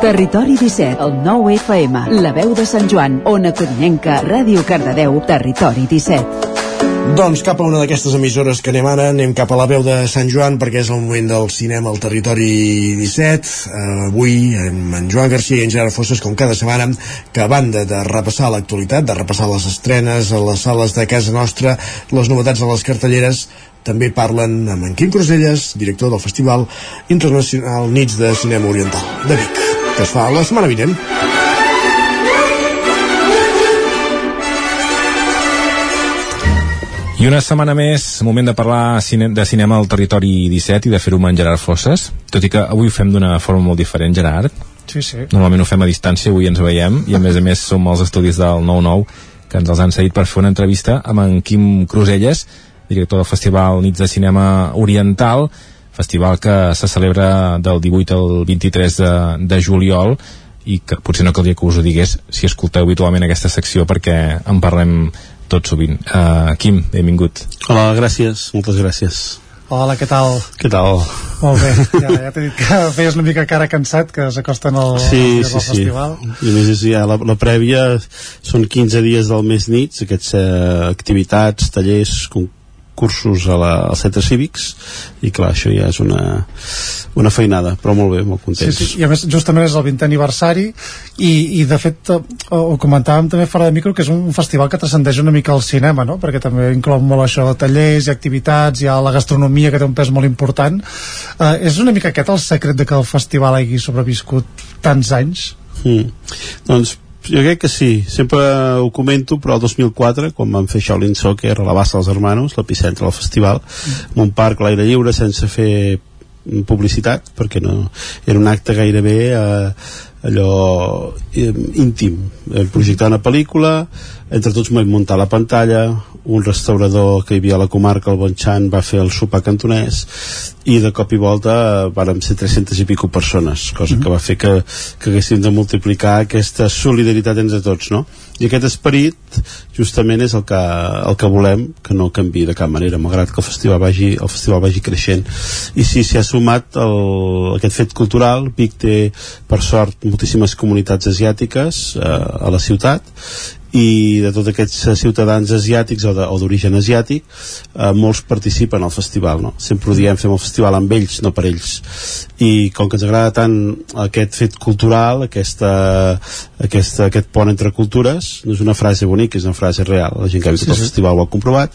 Territori 17, el 9 FM, la veu de Sant Joan, Ona Codinenca, Ràdio Cardedeu, Territori 17. Doncs cap a una d'aquestes emissores que anem ara, anem cap a la veu de Sant Joan perquè és el moment del cinema al territori 17. Uh, avui amb en Joan Garcia i en Gerard Fosses, com cada setmana, que a banda de repassar l'actualitat, de repassar les estrenes a les sales de casa nostra, les novetats de les cartelleres, també parlen amb en Quim Cruselles, director del Festival Internacional Nits de Cinema Oriental de Vic, que es fa la setmana vinent. I una setmana més, moment de parlar cine, de cinema al territori 17 i de fer-ho amb en Gerard Fosses, tot i que avui ho fem d'una forma molt diferent, Gerard. Sí, sí. Normalment ho fem a distància, avui ens veiem, i a més a més som als estudis del 9-9, que ens els han cedit per fer una entrevista amb en Quim Cruselles, director del Festival Nits de Cinema Oriental, festival que se celebra del 18 al 23 de, de juliol, i que potser no caldria que us ho digués si escolteu habitualment aquesta secció perquè en parlem tot sovint. Uh, Quim, benvingut. Hola, gràcies, moltes gràcies. Hola, què tal? Què tal? Molt bé, ja, ja t'he dit que feies una mica cara cansat, que s'acosten al, Sí, al sí, sí. festival. I a més, és, ja, la, la prèvia són 15 dies del mes nits, aquests eh, activitats, tallers, concursos a la, als centres cívics, i clar, això ja és una, una feinada, però molt bé, molt Sí, contents. sí, i a més justament és el 20è aniversari i, i de fet eh, ho comentàvem també fora de micro que és un festival que transcendeix una mica el cinema no? perquè també inclou molt això de tallers i activitats, hi ha la gastronomia que té un pes molt important eh, és una mica aquest el secret de que el festival hagi sobreviscut tants anys Mm. Doncs jo crec que sí, sempre ho comento, però el 2004, quan vam fer Shaolin Soccer a la Bassa dels Hermanos, l'epicentre del festival, en un parc a l'aire lliure sense fer publicitat, perquè no, era un acte gairebé eh, allò eh, íntim. Projectar una pel·lícula, entre tots vam muntar la pantalla, un restaurador que hi havia a la comarca, el Bonchan, va fer el sopar cantonès i de cop i volta eh, vàrem ser 300 i pico persones, cosa que va fer que, que haguéssim de multiplicar aquesta solidaritat entre tots, no? I aquest esperit justament és el que, el que volem que no canvi de cap manera, malgrat que el festival vagi, el festival vagi creixent. I sí, s'hi ha sumat el, aquest fet cultural, Vic té, per sort, moltíssimes comunitats asiàtiques eh, a la ciutat, i de tots aquests ciutadans asiàtics o d'origen asiàtic eh, molts participen al festival no? sempre ho diem, fem el festival amb ells no per ells i com que ens agrada tant aquest fet cultural aquesta, aquesta, aquest pont entre cultures no és una frase bonica, és una frase real la gent que ha vingut Sí, sí. festival ho ha comprovat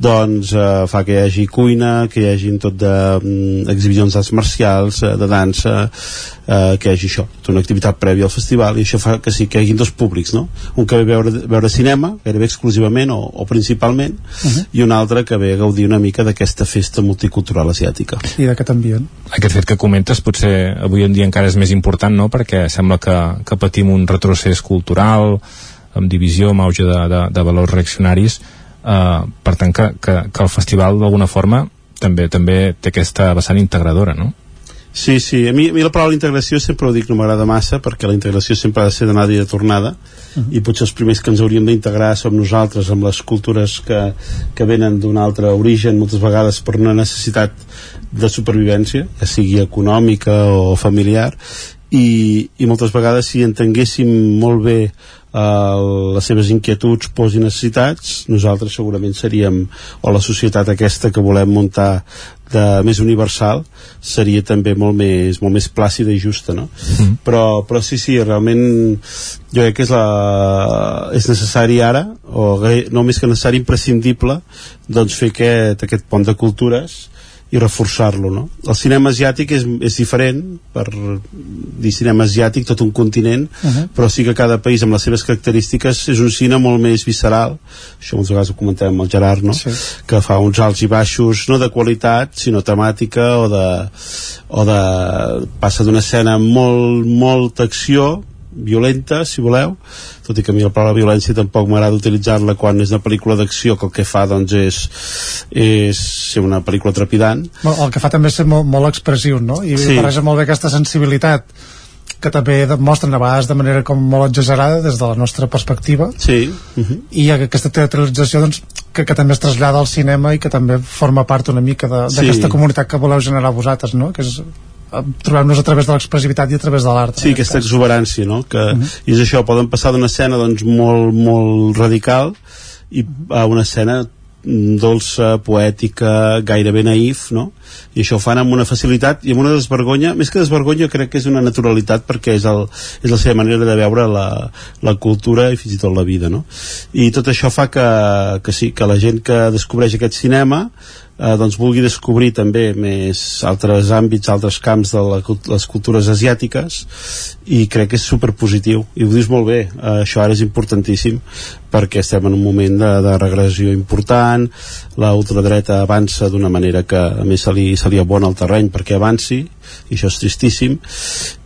doncs eh, fa que hi hagi cuina que hi hagi tot de mm, exhibicions d'arts marcials, eh, de dansa eh, que hi hagi això, tota una activitat prèvia al festival i això fa que sí que hi hagi dos públics no? un que ve veure veure, veure cinema, gairebé exclusivament o, o principalment, uh -huh. i un altre que ve a gaudir una mica d'aquesta festa multicultural asiàtica. I d'aquest ambient. Aquest fet que comentes potser avui en dia encara és més important, no?, perquè sembla que, que patim un retrocés cultural, amb divisió, amb auge de, de, de valors reaccionaris, eh, per tant que, que, que el festival d'alguna forma també també té aquesta vessant integradora, no? Sí, sí, a mi, a mi la paraula integració sempre ho dic, no m'agrada massa perquè la integració sempre ha de ser d'anada i de tornada uh -huh. i potser els primers que ens hauríem d'integrar som nosaltres amb les cultures que, que venen d'un altre origen moltes vegades per una necessitat de supervivència, ja sigui econòmica o familiar i, i moltes vegades si entenguéssim molt bé uh, les seves inquietuds, pors i necessitats nosaltres segurament seríem o la societat aquesta que volem muntar de més universal seria també molt més, molt més plàcida i justa no? Mm. Però, però sí, sí, realment jo crec que és, la, és necessari ara o no més que necessari imprescindible doncs fer aquest, aquest pont de cultures i reforçar-lo no? el cinema asiàtic és, és diferent per dir cinema asiàtic tot un continent uh -huh. però sí que cada país amb les seves característiques és un cine molt més visceral això moltes vegades ho comentàvem amb el Gerard no? sí. que fa uns alts i baixos no de qualitat sinó temàtica o de, o de passa d'una escena molt, molta acció violenta, si voleu, tot i que a mi la paraula violència tampoc m'agrada utilitzar-la quan és una pel·lícula d'acció, que el que fa doncs és, és ser una pel·lícula trepidant. El que fa també és ser molt, molt expressiu, no? I sí. barreja molt bé aquesta sensibilitat que també demostren a vegades de manera com molt exagerada des de la nostra perspectiva sí. uh -huh. i aquesta teatralització doncs, que, que també es trasllada al cinema i que també forma part una mica d'aquesta sí. comunitat que voleu generar vosaltres no? que és trobem-nos a través de l'expressivitat i a través de l'art. Sí, aquesta cas. exuberància, no? Que, uh -huh. I és això, poden passar d'una escena doncs, molt, molt radical i a una escena dolça, poètica, gairebé naïf, no? I això ho fan amb una facilitat i amb una desvergonya, més que desvergonya crec que és una naturalitat perquè és, el, és la seva manera de veure la, la cultura i fins i tot la vida, no? I tot això fa que, que sí, que la gent que descobreix aquest cinema eh, doncs vulgui descobrir també més altres àmbits, altres camps de la, les cultures asiàtiques i crec que és superpositiu. I ho dius molt bé, eh, això ara és importantíssim perquè estem en un moment de, de regressió important la ultradreta avança d'una manera que a més se li, se li abona el terreny perquè avanci i això és tristíssim.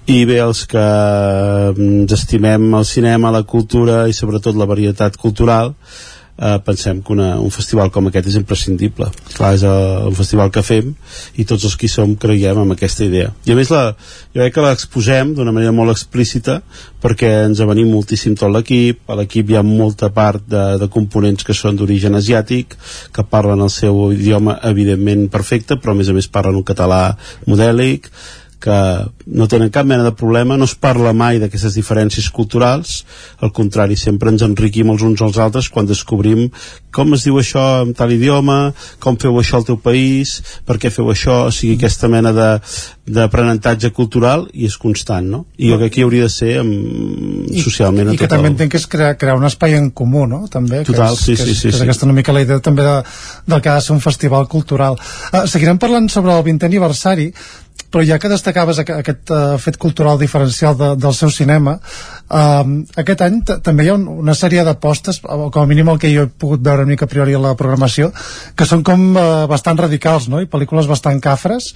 I bé, els que ens estimem el cinema, la cultura i sobretot la varietat cultural eh, pensem que una, un festival com aquest és imprescindible. Clar, és uh, un festival que fem i tots els que som creiem en aquesta idea. I a més la, jo crec que l'exposem d'una manera molt explícita perquè ens venim moltíssim tot l'equip. A l'equip hi ha molta part de, de components que són d'origen asiàtic que parlen el seu idioma evidentment perfecte però a més a més parlen un català modèlic que no tenen cap mena de problema, no es parla mai d'aquestes diferències culturals, al contrari, sempre ens enriquim els uns als altres quan descobrim com es diu això en tal idioma, com feu això al teu país, per què feu això, o sigui, aquesta mena d'aprenentatge cultural i és constant, no? I jo que aquí hauria de ser amb, I, socialment i que també entenc que és crear, crear un espai en comú, no? També, Total, que és, sí, que és, sí, sí, que és sí. aquesta una mica la idea també de, del que ha de ser un festival cultural. Uh, seguirem parlant sobre el 20è aniversari, però ja que destacaves aqu aquest uh, fet cultural diferencial de, del seu cinema uh, aquest any també hi ha un, una sèrie d'apostes com a mínim el que jo he pogut veure una mica a priori a la programació que són com uh, bastant radicals no? i pel·lícules bastant cafres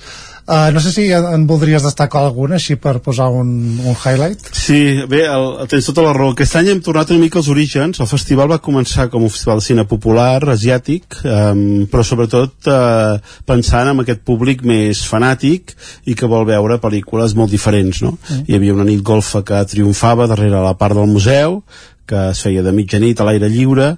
Uh, no sé si en, en voldries destacar alguna així per posar un, un highlight Sí, bé, el, tens tota la raó aquest any hem tornat una mica als orígens el festival va començar com un festival de cine popular asiàtic, um, però sobretot uh, pensant en aquest públic més fanàtic i que vol veure pel·lícules molt diferents no? Mm. hi havia una nit golfa que triomfava darrere la part del museu que es feia de mitjanit a l'aire lliure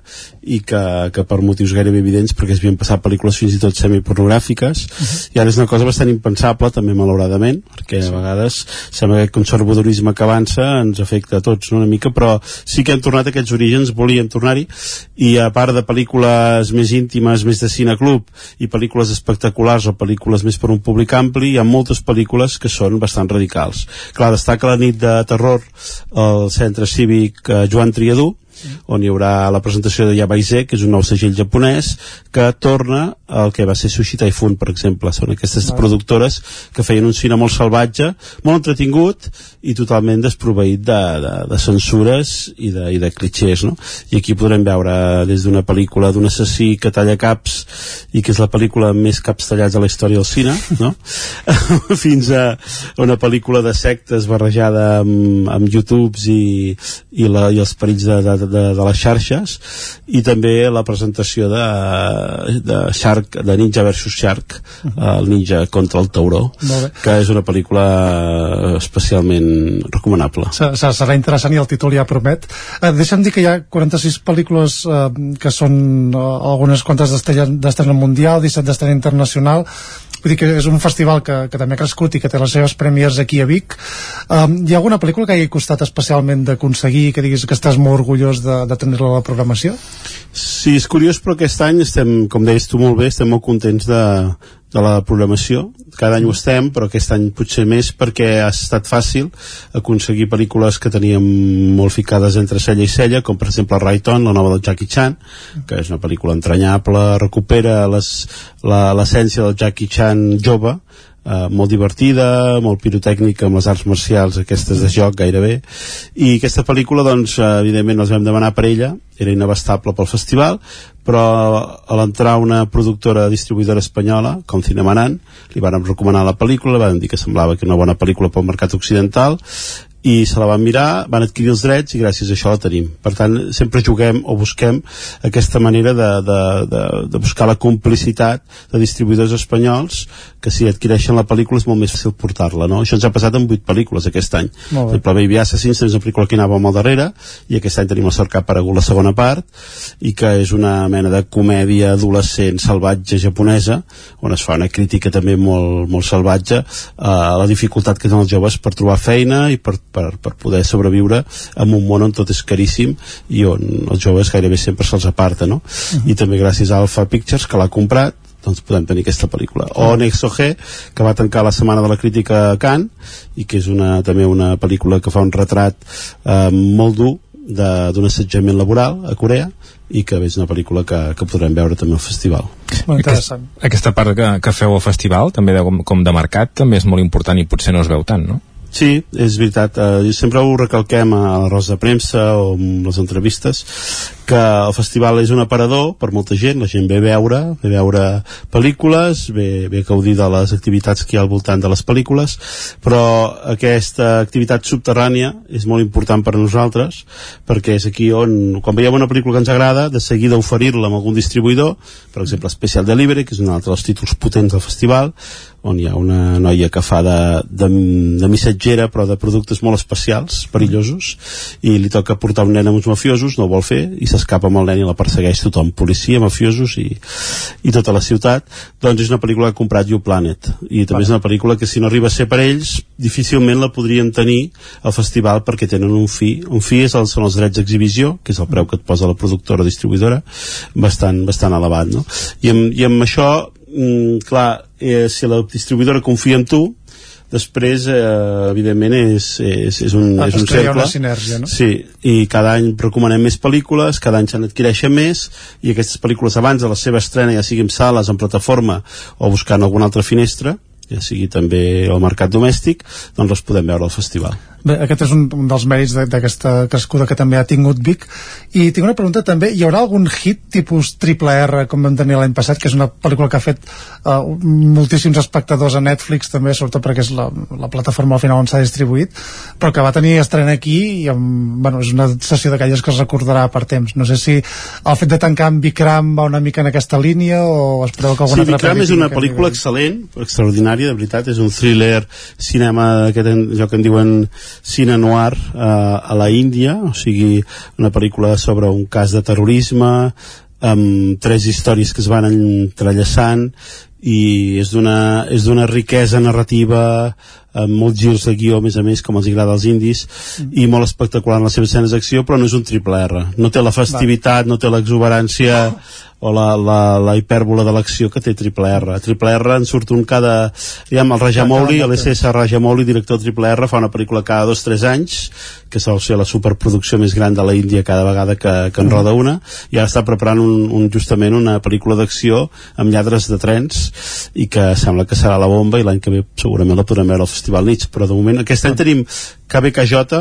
i que, que per motius gairebé evidents perquè es havien passat pel·lícules fins i tot semipornogràfiques. Uh -huh. i ara és una cosa bastant impensable també malauradament perquè a vegades sembla que aquest conservadorisme que avança ens afecta a tots no, una mica però sí que hem tornat a aquests orígens volíem tornar-hi. I a part de pel·lícules més íntimes més de cineclub i pel·lícules espectaculars o pel·lícules més per un públic ampli hi ha moltes pel·lícules que són bastant radicals. Clar, destaca la nit de terror al centre cívic eh, Joan Triadú on hi haurà la presentació de Yabaise, que és un nou segell japonès, que torna el que va ser Sushi Typhoon, per exemple. Són aquestes vale. productores que feien un cine molt salvatge, molt entretingut i totalment desproveït de, de, de censures i de, i de clichés, no? I aquí podrem veure des d'una pel·lícula d'un assassí que talla caps i que és la pel·lícula amb més caps tallats de la història del cine, no? fins a una pel·lícula de sectes barrejada amb, amb YouTubes i, i, la, i els perills de, de, de, de les xarxes i també la presentació de, de Shark, de Ninja vs Shark uh -huh. el Ninja contra el tauró que és una pel·lícula especialment recomanable. Serà interessant i el títol ja promet. Eh, deixa'm dir que hi ha 46 pel·lícules eh, que són eh, algunes quantes d'estrena mundial 17 d'estrena internacional. Vull dir que és un festival que, que també ha crescut i que té les seves premiers aquí a Vic. Um, hi ha alguna pel·lícula que hagi costat especialment d'aconseguir que diguis que estàs molt orgullós de, de tenir-la a la programació? Sí, és curiós, però aquest any estem, com deies tu molt bé, estem molt contents de, de la programació. Cada any ho estem, però aquest any potser més perquè ha estat fàcil aconseguir pel·lícules que teníem molt ficades entre cella i cella, com per exemple Rayton, la nova del Jackie Chan, que és una pel·lícula entranyable, recupera l'essència del Jackie Chan jove, eh, molt divertida, molt pirotècnica amb les arts marcials aquestes de joc gairebé. I aquesta pel·lícula doncs eh, evidentment els vam demanar per ella. Era inabastable pel festival però a l'entrar una productora distribuïdora espanyola com Cinemanan li van recomanar la pel·lícula van dir que semblava que una bona pel·lícula pel mercat occidental i se la van mirar, van adquirir els drets i gràcies a això la tenim. Per tant, sempre juguem o busquem aquesta manera de, de, de, de buscar la complicitat de distribuïdors espanyols que si adquireixen la pel·lícula és molt més fàcil portar-la, no? Això ens ha passat amb vuit pel·lícules aquest any. Per exemple, Baby Assassins és una pel·lícula que anava molt darrere i aquest any tenim que ha aparegut la segona part i que és una mena de comèdia adolescent salvatge japonesa on es fa una crítica també molt, molt salvatge a la dificultat que tenen els joves per trobar feina i per, per, per poder sobreviure en un món on tot és caríssim i on els joves gairebé sempre se'ls aparta no? Uh -huh. i també gràcies a Alpha Pictures que l'ha comprat doncs podem tenir aquesta pel·lícula o Nexo G que va tancar la setmana de la crítica a Cannes i que és una, també una pel·lícula que fa un retrat eh, molt dur d'un assetjament laboral a Corea i que és una pel·lícula que, que podrem veure també al festival. Molt interessant. Aquest, aquesta part que, que feu al festival, també de, com, com de mercat, també és molt important i potser no es veu tant, no? Sí, és veritat. Eh, sempre ho recalquem a la rosa de premsa o en les entrevistes que el festival és un aparador per molta gent, la gent ve a veure, ve a veure pel·lícules, ve, ve a gaudir de les activitats que hi ha al voltant de les pel·lícules, però aquesta activitat subterrània és molt important per a nosaltres, perquè és aquí on, quan veiem una pel·lícula que ens agrada, de seguida oferir-la amb algun distribuïdor, per exemple Special Delivery, que és un altre dels títols potents del festival, on hi ha una noia que fa de, de, de missatgera però de productes molt especials, perillosos i li toca portar un nen amb uns mafiosos no ho vol fer i s'escapa amb el nen i la persegueix tothom, policia, mafiosos i, i tota la ciutat. Doncs és una pel·lícula que ha comprat You Planet. I també és una pel·lícula que si no arriba a ser per ells difícilment la podrien tenir al festival perquè tenen un fi. Un fi és el, són els drets d'exhibició que és el preu que et posa la productora distribuïdora bastant, bastant elevat no? I, amb, i amb això mm, clar, eh, si la distribuïdora confia en tu després eh, evidentment és, és, és un, ah, és un cercle una sinergia, no? sí, i cada any recomanem més pel·lícules cada any se'n adquireixen més i aquestes pel·lícules abans de la seva estrena ja sigui en sales, en plataforma o buscant alguna altra finestra ja sigui també al mercat domèstic doncs les podem veure al festival Bé, aquest és un, un dels mèrits d'aquesta crescuda que també ha tingut Vic. I tinc una pregunta també, hi haurà algun hit tipus triple R com vam tenir l'any passat que és una pel·lícula que ha fet uh, moltíssims espectadors a Netflix també, sobretot perquè és la, la plataforma al final on s'ha distribuït però que va tenir estrena aquí i amb, bueno, és una sessió d'aquelles que es recordarà per temps. No sé si el fet de tancar amb Vikram va una mica en aquesta línia o espereu que alguna sí, altra Vikram és una pel·lícula excel·lent, extraordinària, de veritat, és un thriller cinema aquest allò que en diuen cine noir eh, a la Índia, o sigui, una pel·lícula sobre un cas de terrorisme amb tres històries que es van entrellaçant i és d'una riquesa narrativa amb molts girs de guió a més a més com els agrada als indis Mm. i molt espectacular en les seves escenes d'acció però no és un triple R no té la festivitat, no té l'exuberància o la, la, la hipèrbola de l'acció que té Triple R. Triple R en surt un cada... Diguem, el Rajamouli, l'SS Rajamouli, director de Triple R, fa una pel·lícula cada dos o tres anys, que sol ser la superproducció més gran de la Índia cada vegada que, que en roda una, i ara està preparant un, un, justament una pel·lícula d'acció amb lladres de trens i que sembla que serà la bomba i l'any que ve segurament la podrem veure al Festival Nits, però de moment aquest any tenim KBKJ,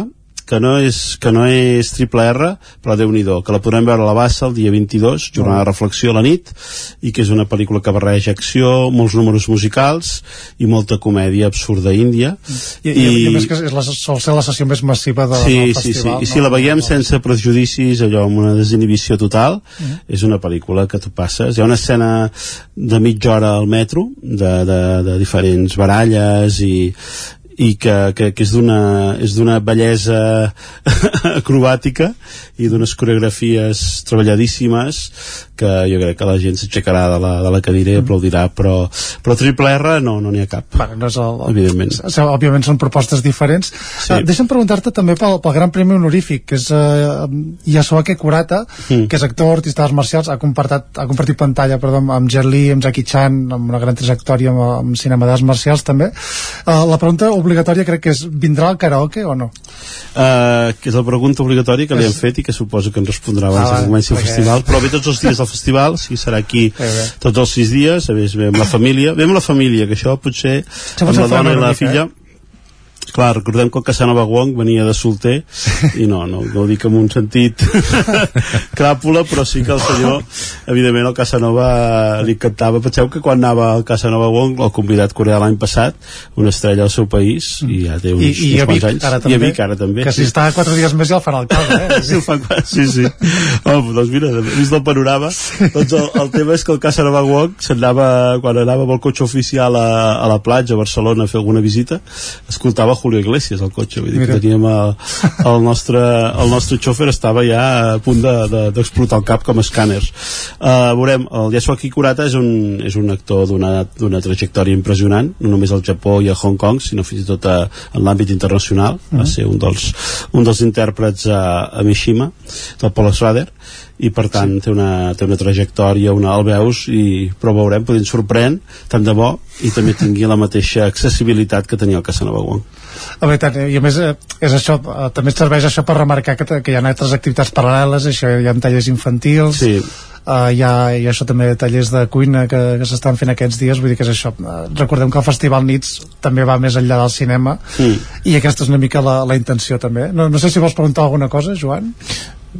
que no és, que no és triple R, però déu nhi que la podrem veure a la Bassa el dia 22, jornada de reflexió a la nit, i que és una pel·lícula que barreja acció, molts números musicals i molta comèdia absurda índia. I, i, i, a més que és la, sol ser la sessió més massiva de, sí, del sí, sí, festival. i si la veiem sense prejudicis, allò amb una desinhibició total, és una pel·lícula que tu passes. Hi ha una escena de mitja hora al metro, de, de, de diferents baralles i, i que, que, que és d'una bellesa acrobàtica i d'unes coreografies treballadíssimes que jo crec que la gent s'aixecarà de, la, de la cadira i aplaudirà però, però triple R no n'hi no n'hi ha cap bueno, no és el, evidentment òbviament són propostes diferents sí. uh, deixa'm preguntar-te també pel, pel Gran Premi Honorífic que és uh, Yasuake Kurata mm. que és actor, artista d'arts marcials ha compartit, ha compartit pantalla perdó, amb Jet Li, amb Jackie Chan amb una gran trajectòria amb, amb cinema d'arts marcials també uh, la pregunta obligatòria crec que és vindrà al karaoke o no? Uh, que és la pregunta obligatòria que li han fet i que suposo que en respondrà abans Ah, que comenci el festival però ve tots els dies del festival sí, serà aquí tots els sis dies a més ve amb la família ve amb la família que això potser amb la dona i la mica, filla clar, recordem que el Casanova Wong venia de solter i no, no, no ho dic en un sentit cràpula, però sí que el senyor evidentment el Casanova li cantava, penseu que quan anava al Casanova Wong el convidat coreà l'any passat una estrella al seu país i ja té uns, I, i uns quants Vic, anys ara i també, a Vic ara també que si està quatre dies més ja el fan alcalde eh? sí, el fan, sí, sí. Oh, doncs mira, vist del panorama, doncs el, el tema és que el Casanova Wong s'anava, quan anava amb el cotxe oficial a, a la platja a Barcelona a fer alguna visita, escoltava Julio Iglesias al cotxe, vull dir Mira. que teníem el, el, nostre, el nostre xòfer estava ja a punt d'explotar de, d'explotar el cap com a escàners. Uh, veurem, el Yasuaki Kurata és un, és un actor d'una trajectòria impressionant, no només al Japó i a Hong Kong, sinó fins i tot a, en l'àmbit internacional, va Mhm. ser un dels, un dels intèrprets a, a Mishima, del Paul Schrader, i per tant sí. té, una, té una trajectòria, una el veus, i, però veurem, potser ens sorprèn, tant de bo, i també tingui la mateixa accessibilitat que tenia el Casanova Wong. La veritat, eh, i a més eh, és això, eh, també serveix això per remarcar que, que hi ha altres activitats paral·leles, això hi ha tallers infantils, sí. uh, hi, ha, hi ha això també tallers de cuina que, que s'estan fent aquests dies, vull dir que és això. Uh, recordem que el Festival Nits també va més enllà del cinema Mm. i aquesta és una mica la, la intenció també. No, no sé si vols preguntar alguna cosa, Joan?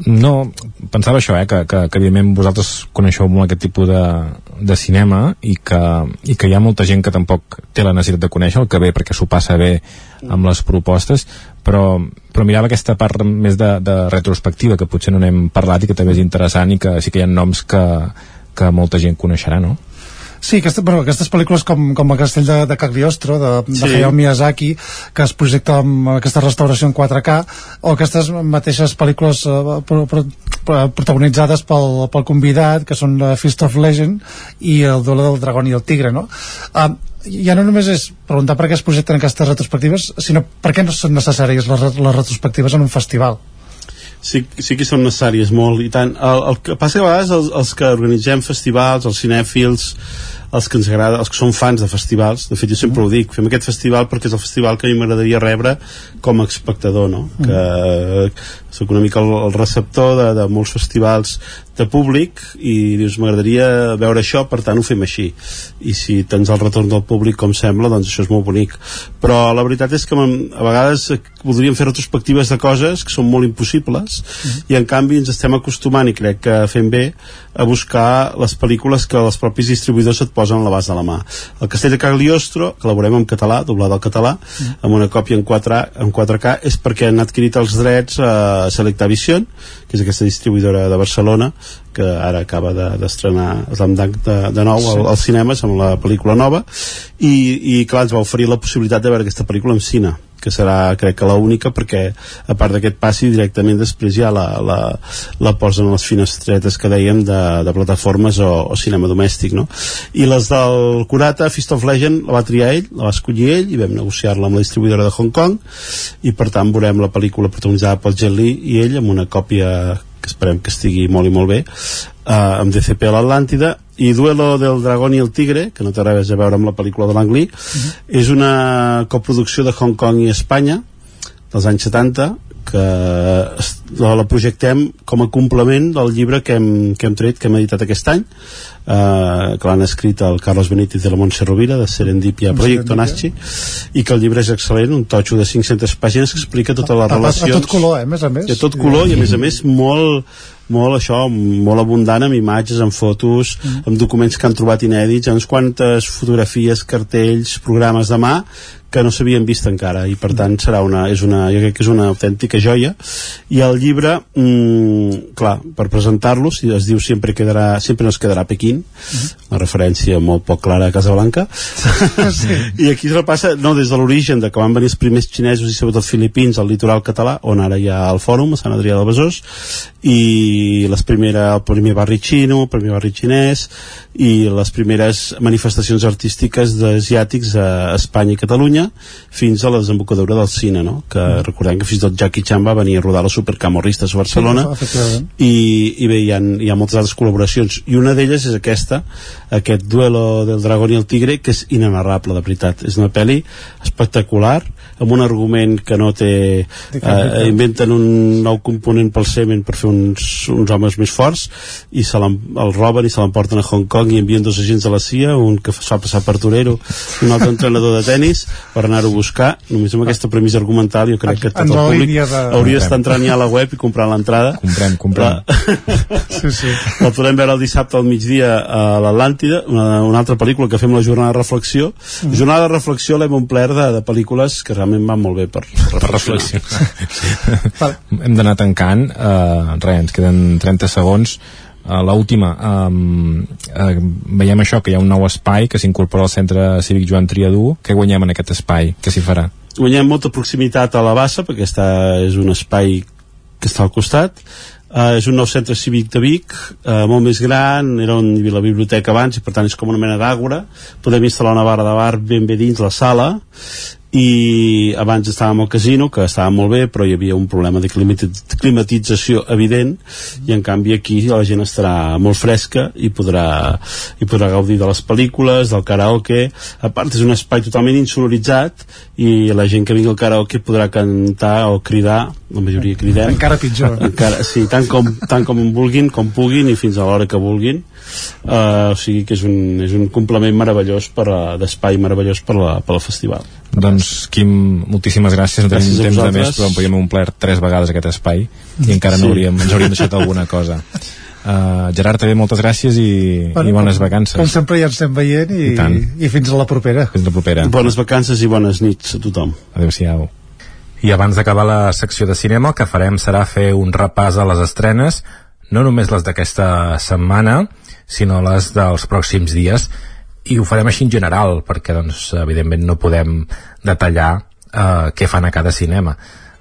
No, pensava això, eh, que, que, que evidentment vosaltres coneixeu molt aquest tipus de, de cinema i que, i que hi ha molta gent que tampoc té la necessitat de conèixer el que ve perquè s'ho passa bé amb les propostes però, però mirava aquesta part més de, de retrospectiva que potser no n'hem parlat i que també és interessant i que sí que hi ha noms que, que molta gent coneixerà, no? Sí, aquesta, bueno, aquestes pel·lícules com, com el Castell de, de Cagliostro, de, de Sí. Hayao Miyazaki, que es projecta amb aquesta restauració en 4K, o aquestes mateixes pel·lícules eh, pro, pro, pro, protagonitzades pel, pel convidat, que són eh, Fist of Legend i el duelo del dragón i el tigre, no? Uh, ja no només és preguntar per què es projecten aquestes retrospectives, sinó per què no són necessàries les, les retrospectives en un festival. Sí, sí que són necessàries molt i tant. El, el que passa que a vegades els, els que organitzem festivals, els cinèfils els que ens agrada, els que són fans de festivals de fet jo sempre ho dic, fem aquest festival perquè és el festival que a mi m'agradaria rebre com a espectador no? que soc una mica el, el receptor de, de molts festivals de públic i dius m'agradaria veure això per tant ho fem així. I si tens el retorn del públic com sembla doncs això és molt bonic. Però la veritat és que a vegades voldríem fer retrospectives de coses que són molt impossibles i en canvi ens estem acostumant i crec que fem bé a buscar les pel·lícules que els propis distribuïdors et posen a l'abast de la mà. El Castell de Cagliostro, que la veurem en català doblada al català, amb una còpia en 4A, en 4K, és perquè han adquirit els drets a Selecta Vision que és aquesta distribuïdora de Barcelona que ara acaba de- d'estrenar de, Slam Dunk de, de nou Sí. al, als cinemes amb la pel·lícula nova i, i clar, ens va oferir la possibilitat de veure aquesta pel·lícula en cine que serà crec que l'única perquè a part d'aquest passi directament després ja la, la, la posen les finestretes que dèiem de, de plataformes o, o cinema domèstic no? i les del Curata, Fist of Legend la va triar ell, la va escollir ell i vam negociar-la amb la distribuïdora de Hong Kong i per tant veurem la pel·lícula protagonitzada pel Jet Li i ell amb una còpia que esperem que estigui molt i molt bé uh, amb DCP a l'Atlàntida i Duelo del dragón i el tigre que no té res a veure amb la pel·lícula de l'Anglí és una coproducció de Hong Kong i Espanya dels anys 70 que la, projectem com a complement del llibre que hem, que hem tret, que hem editat aquest any eh, que l'han escrit el Carlos Benítez de la Montse Rovira de Serendipia Project Onaschi i que el llibre és excel·lent, un totxo de 500 pàgines que explica totes les a, a, a relacions tot color, eh, a més a més. de tot color i a més a més molt molt això, molt abundant amb imatges, amb fotos, Mm. amb documents que han trobat inèdits, amb quantes fotografies, cartells, programes de mà que no s'havien vist encara. I per tant serà una, és una, jo crec que és una autèntica joia. I el llibre mm, clar, per presentar-lo si es diu sempre, quedarà, sempre nos quedarà Pequín una referència molt poc clara a Casablanca. I aquí es repassa no, des de l'origen de que van venir els primers xinesos i sobretot filipins al litoral català on ara hi ha el fòrum a Sant Adrià de Besòs i les primera, el primer barri xino el primer barri xinès i les primeres manifestacions artístiques d'asiàtics a Espanya i Catalunya fins a la desembocadura del cine no? que recordem que fins i tot Jackie Chan va venir a rodar la Supercamorristes a Barcelona Sí, i, i bé, hi ha, hi ha moltes altres col·laboracions i una d'elles és aquesta aquest duelo del dragón i el tigre que és inenarrable de veritat. És una pel·li espectacular amb un argument que no té eh, inventen un nou component pel semen per fer uns, uns homes més forts i se el roben i se l'emporten a Hong Kong i envien dos agents de la CIA un que fa passar per torero i un altre entrenador de tennis per anar-ho a buscar només amb aquesta premissa argumental jo crec que tot En el la públic de- hauria d'estar entrant ja a la web i comprar l'entrada comprem, comprem sí, sí. la podem veure el dissabte al migdia a l'Atlàntida, una, una altra pel·lícula que fem la jornada de reflexió. Mm. Jornada de reflexió l'hem omplert de, de pel·lícules que realment van molt bé per, per reflexionar. hem d'anar tancant uh, res, ens queden 30 segons uh, l'última um, uh, veiem això, que hi ha un nou espai que s'incorpora al centre cívic Joan Triadú què guanyem en aquest espai? Què s'hi farà? Guanyem molta proximitat a la bassa, perquè està, és un espai que està al costat. Uh, és un nou centre cívic de Vic, uh, molt més gran, era on hi havia la biblioteca abans i per tant és com una mena d'àgora. Podem instal·lar una barra de bar ben bé dins la sala i abans estàvem al casino que estava molt bé però hi havia un problema de climati- climatització evident i en canvi aquí la gent estarà molt fresca i podrà, i podrà gaudir de les pel·lícules, del karaoke. A part és un espai totalment insonoritzat i la gent que vingui al karaoke podrà cantar o cridar la majoria cridem. Encara pitjor. encara, sí, tant com, tant com vulguin, com puguin i fins a l'hora que vulguin. Uh, o sigui que és un, és un complement meravellós per a- d'espai meravellós per, la, per al festival Doncs, Quim, moltíssimes gràcies. No tenim Gràcies a temps de més, però en podíem omplert tres vegades aquest espai i encara Sí. no hauríem, ens hauríem deixat alguna cosa. Uh, Gerard, també moltes gràcies i, i bones vacances. Com sempre ja ens estem veient i, I tant. i fins a la propera. Fins la propera. Bones vacances i bones nits a tothom. Adéu-siau. I abans d'acabar la secció de cinema, el que farem serà fer un repàs a les estrenes, no només les d'aquesta setmana, sinó les dels pròxims dies, i ho farem així en general, perquè, doncs, evidentment no podem detallar eh, què fan a cada cinema.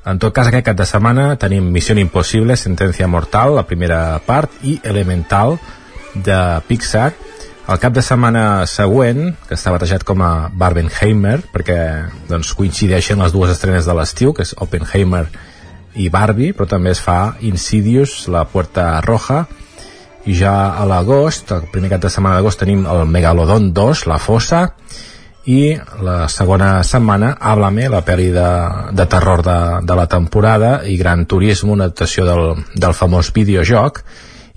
En tot cas, aquest cap de setmana tenim Missió Impossible, Sentència Mortal, la primera part, i Elemental, de Pixar, el cap de setmana següent, que està batejat com a Barbenheimer, perquè doncs, coincideixen les dues estrenes de l'estiu, que és Oppenheimer i Barbie, però també es fa Insidious, La Puerta Roja, i ja a l'agost, el primer cap de setmana d'agost tenim el Megalodon 2, La Fossa, i la segona setmana Háblame, la pel·li de, de terror de, de la temporada i Gran Turismo, una adaptació del, del famós videojoc.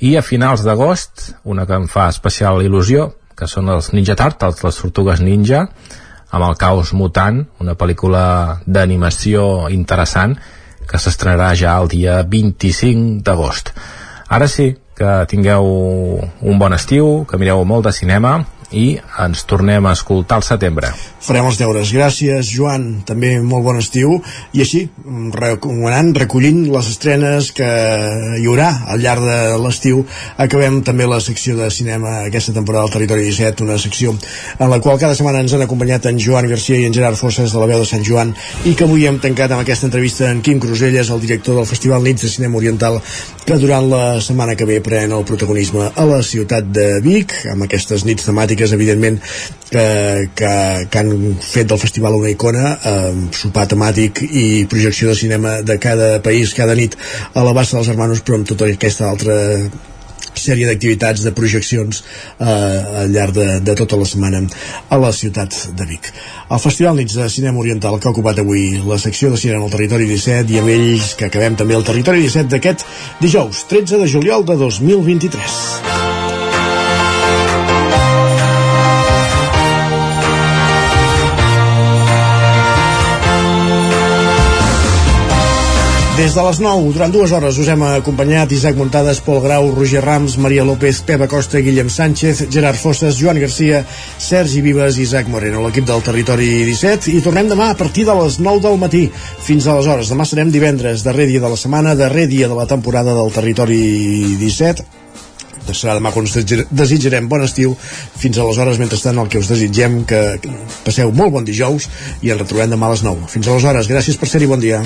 I a finals d'agost una que em fa especial il·lusió que són els Ninja Turtles, les tortugues ninja amb el caos mutant una pel·lícula d'animació interessant que s'estrenarà ja el dia 25 d'agost. Ara sí, que tingueu un bon estiu que mireu molt de cinema i ens tornem a escoltar al setembre. Farem els deures. Gràcies, Joan. També molt bon estiu. I així, recomanant, recollint les estrenes que hi haurà al llarg de l'estiu, acabem també la secció de cinema aquesta temporada al Territori 17, una secció en la qual cada setmana ens han acompanyat en Joan Garcia i en Gerard Fosses de la veu de Sant Joan i que avui hem tancat amb aquesta entrevista en Quim Cruselles, el director del Festival Nits de Cinema Oriental, que durant la setmana que ve pren el protagonisme a la ciutat de Vic, amb aquestes nits temàtiques, evidentment, que, que, que han fet del festival una icona amb sopar temàtic i projecció de cinema de cada país cada nit a la bassa dels hermanos però amb tota aquesta altra sèrie d'activitats, de projeccions eh, al llarg de, de tota la setmana a la ciutat de Vic. El Festival Nits de Cinema Oriental que ha ocupat avui la secció de cinema al Territori 17 i amb ells que acabem també el Territori 17 d'aquest dijous 13 de juliol de 2023. Des de les 9, durant dues hores, us hem acompanyat Isaac Montades, Pol Grau, Roger Rams, Maria López, Pepa Costa, Guillem Sánchez, Gerard Fosses, Joan Garcia, Sergi Vives i Isaac Moreno, l'equip del Territori 17, i tornem demà a partir de les 9 del matí. Fins aleshores, demà serem divendres, darrer dia de la setmana, darrer dia de la temporada del Territori 17, serà demà quan us desitjarem bon estiu. Fins aleshores, mentrestant el que us desitgem que passeu molt bon dijous i ens retrobem demà a les 9 fins aleshores, gràcies per ser-hi, bon dia